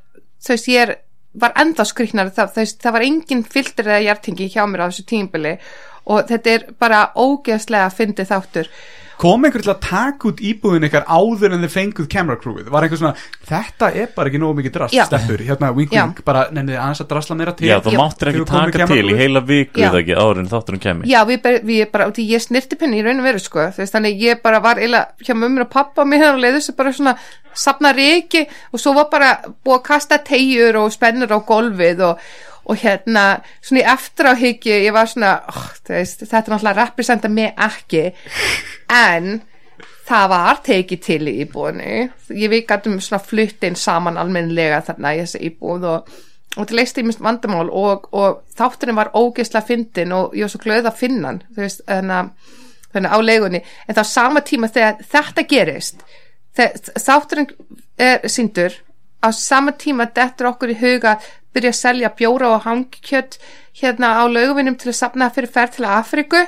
þú veist, ég er, var enda skriknar það, veist, það var engin filter eða hjartingi hjá mér á þessu tímbili og þetta er bara ógeðslega fyndið þáttur Kom einhver til að taka út íbúðin ykkar áður en þið fenguð camera crewið Var einhver svona, þetta er bara ekki nógu mikið drast Já. Steppur, hérna, wink Já. wink Bara nefnið aðeins að drasla meira til Já, þú Já. máttir ekki taka til í heila viku Já. eða ekki áður en þátturinn kemi Já, við, við bara, út í ég snirtipinni í raun og veru sko, veist, þannig ég bara var eila hjá mömmur og pappa mér og leiði þessu bara svona sapna reiki og svo var bara búið að kasta tegjur og spennur á golfið og, og hérna, svona í eftir á hyggju, ég var svona, oh, veist, þetta er náttúrulega representa mig ekki, en það var tekið til í íbúinu, ég við gætum svona flutt inn saman almennilega þarna í þessi íbúð og og þetta leist ímest vandamál og, og þátturinn var ógeðslega fyndin og ég var svo glöð að finna hann þannig að- á leigunni. En þá sama tíma þegar þetta gerist þátturinn er síndur á sama tíma dettur okkur í huga að byrja að selja bjóra og hangkjött hérna á lauguvinum til að sapna fyrir ferð til Afriku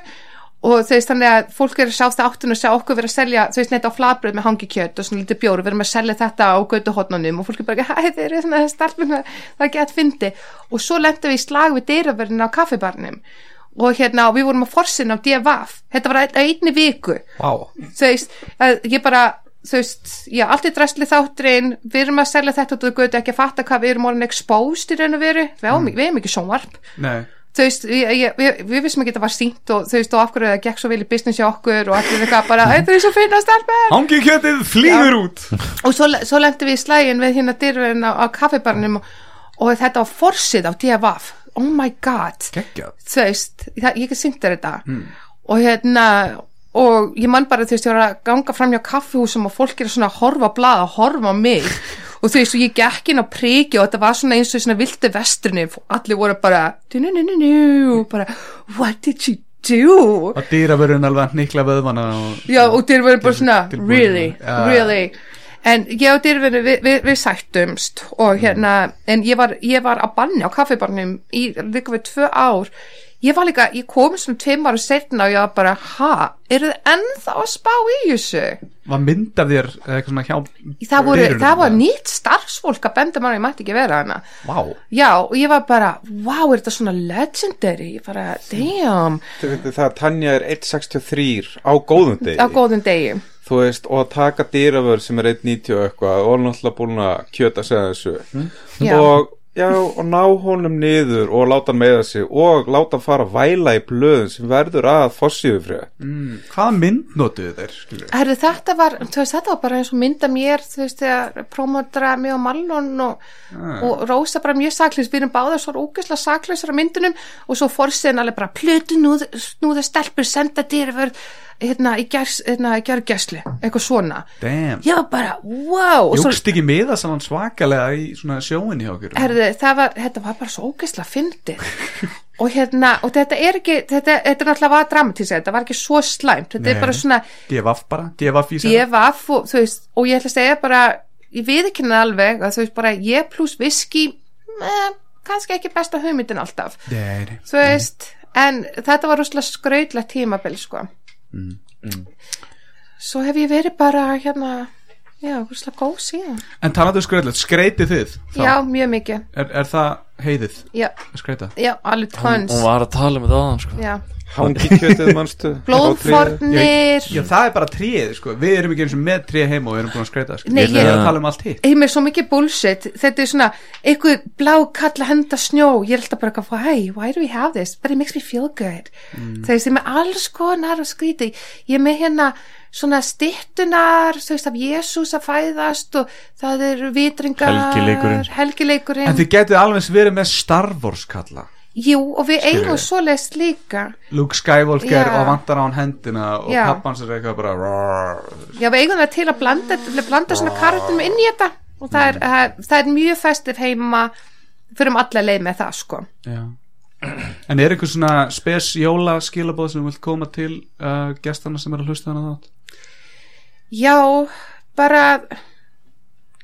og þú veist þannig að fólk er að sjá þáttun og sjá okkur vera að selja, þú veist neitt á flatbröð með hangikjöt og svona lítið bjóru, við erum að selja þetta á götuhotnunum og fólk er bara, hæ, þeir eru svona starfum, það er gett fyndi. Og svo lendum við í slag við dyraverðin á kaffibarnum. Og hérna, og við vorum að forsin á DFF, þetta var að einni viku. Vá, þú veist, að ég bara þú veist, já, allt er drastli þátturinn við erum að selja þetta og þú götu ekki að fatta hvað við erum orðin exposed í raun og veru. Við, mm. við erum ekki sjónvarp. Nei. Þú veist, ég, ég, við, við vissum ekki að þetta var sínt og þú veist, og af hverju það gekk svo vel í business hjá okkur og allir eitthvað bara, þetta er svo finna starfmenn Hangi kjötið flýður út. Og svo, svo lendum við í slægin við hérna dyrverðin á, á kaffibarnum og, og þetta var forsið á DFF oh my god. Geggjað. Þú veist, það, ég sýnt þér þetta. Og hérna og ég man bara þú veist, ég var að ganga fram hjá kaffihúsum og fólk er svona að horfa á blað að horfa á mig. Og þú veist, og ég gekk inn á priki og þetta var svona eins og svona vildi vestrinni allir voru bara du-nu-nu-nu-nu bara, what did you do? Og dýravörun alveg að nikla vöðvana og... já, og voru bara svona really, Já. really? En ég og dyrfinu við, við, við sættumst. Og hérna en ég var, ég var að banni á kaffibarnum í líka við tvö ár ég var líka, ég kom svona tveim ára setna og ég var bara, ha, eru þið ennþá að spá í þessu? Var mynd af þér eitthvað svona hjá Það, voru, dyrunum, það var nýtt starfsfólk að benda mann, ég mætti ekki vera hana Vá, Já, og ég var bara, wow, er þetta svona legendary? Ég bara, damn, Þið veitir það að Tanja er 1.63 á góðum degi á góðum degi. Þú veist, og að taka dýravör sem er 1.90 og eitthvað og náttúrulega búin að kjöta sig að þessu Já. og já, og ná honum niður og láta hann meða sig og láta hann fara að væla í blöðum sem verður að fossíðu frið mm, hvaða mynd notuðu þeir? Herri, þetta var, þú veist, þetta var bara eins og mynda mér, þú veist, þegar promótra mig og Mallon og, og Rósa bara mjög saklaus, við erum báðar svo ógeðslega saklausar á myndunum og svo fórsinn alveg bara plötu núð, snúða stelpur, senda dýrfur hérna í gers, hérna eitthvað svona. Damn, Ég var bara, wow, Júkst ekki miða saman svakalega í svona sjóinni hjá okkur? Herðu, það var, þetta var bara svo ógeðslega fyndið. Og hérna, og þetta er ekki þetta, þetta er náttúrulega var dramatísið þetta var ekki svo slæmt, þetta Nei. er bara svona DFF bara, DFF í DFF og veist, og ég ætla að segja bara ég viðkynna alveg að þú veist bara ég pluss viski eh, kannski ekki besta hugmyndin alltaf. Nei, nei. þú veist, en þetta var rosalega skrautlegt tímabil sko svo hef ég verið bara hérna já, rosalega góð síðan En talaðu skröðlega, skreitið þið þá? já, mjög mikið, Er, er það heiðið já, skreita? já, alveg tons Hún var að tala um þetta aðan sko. já, Hangi kjötið mannstu blóðfornir. Já, það er bara tríið, sko. Við erum ekki eins og með tríið heima og við erum búin að skreita sko. Nei, Við ég- erum að tala um allt hitt. Ég með svo mikið bullshit. Þetta er svona, eitthvað blá kalla henda snjó, ég er alltaf bara eitthvað, why, why do we have this, but it makes me feel good. Mm. það veist, ég er alls konar og skríti, ég er með hérna svona stittunar þú veist, af Jésús að fæðast og það er vitringar Helgileikurinn. helgileikurinn, En þið getið alveg verið með Star Wars kalla jú, og við eigum svoleiðist líka, Luke Skywalker Já. og vantar á hann hendina og Já. pappans er eitthvað bara "Rar." já, við eigum það til að blanda, til að blanda svona karakterum inn í þetta og það er, það, það er mjög festif heima fyrir um alla leið með það, sko Já. En er eitthvað svona spes jóla skilabóð sem þú vilt koma til uh, gestana sem er að hlusta hana þátt? Já, bara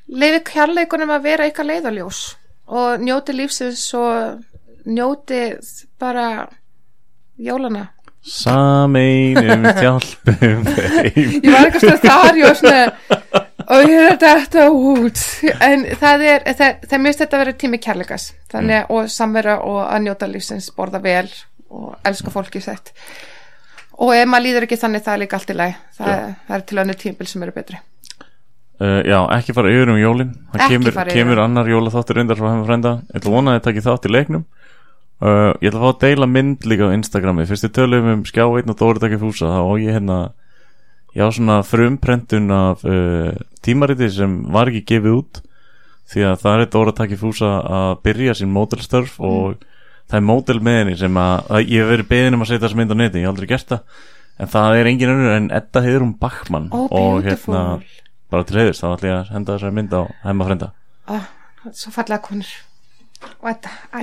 leiði kærleikunum að vera eitthvað leiðaljós og njóti lífsins og njóti bara jólana. Sameinum hjálpum Ég var eitthvað þar, og ég er þetta út. En það er, það, það mjög þetta að vera tími kærleikas. Þannig og samvera og að njóta lífsins, borða vel og elska fólki sett og ef maður líður ekki þannig það er líka allt í læg það, það er til önnur tímbil sem eru betri. Uh, já, ekki fara yfir um jólin. Það Ekki kemur, kemur annar jóla þáttur reyndar frá hefum frænda. Ég ætla að vona að þið takki þátt í leiknum uh, Ég ætla að fá að deila mynd líka á Instagrami. Fyrst þið tölum um skjá einn og Dóri takki fúsa Þá á ég hérna Ég á svona frumprentun af uh, tímariti sem var ekki gefið út Því að það er Dóri takki fúsa að byrja sín mótelstörf Og það er mótel með henni sem að, að Ég hef verið beðin um að setja þessa mynd á neti Ég hef aldrei gert það En það er engin önnur en Edda Heiðrún Bachmann Ó, Og beautiful. hérna bara til reyðist, þá ætla ég að henda þessari mynd á heimafrænda oh, svo fallega konur. og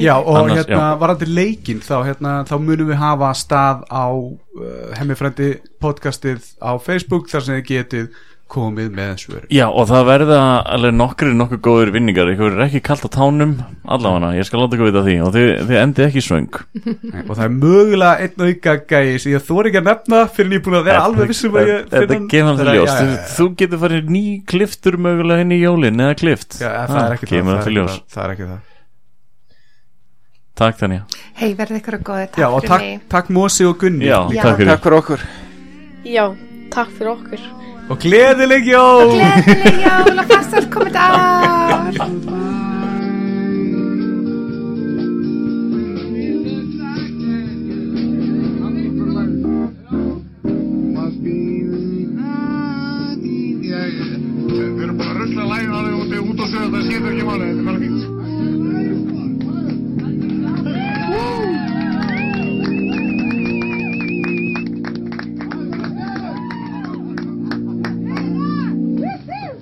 Já, og Annars, hérna, já. varandi leikinn þá, hérna, þá munum við hafa stað á uh, hemmifrændi podcastið á Facebook þar sem þið getið komið með svör Já, og það verða alveg nokkri nokkuð góður vinningar. Ykkur er ekki kalt á tánum allavega, ég skal láta ykkur vita því og þið, þið endið ekki svöng. Og það er mögulega einn auka gæi sem ég þóri ekki að nefna fyrir en ég er búin að vera alveg vissum að ég Þetta gefur hann. það ljóst já, já, Þú- getur farið ný kliftur mögulega inn í jólin eða klift. Já, það er ekki það, það, það er ljós það, það er ekki það Takk Tanja. Hei verðið ykkur að góði, takk Já, og fyrir takk, mig. takk Mósi og Gunni. Já, Já. takk fyrir. Takk fyrir okkur. Já, takk fyrir okkur. og gleðileg jól! Gleðileg jól og fastast komið ár. Must be Við erum bara að rusla lægin alveg út, út á sögðu, það skiptir ekki máli Þetta er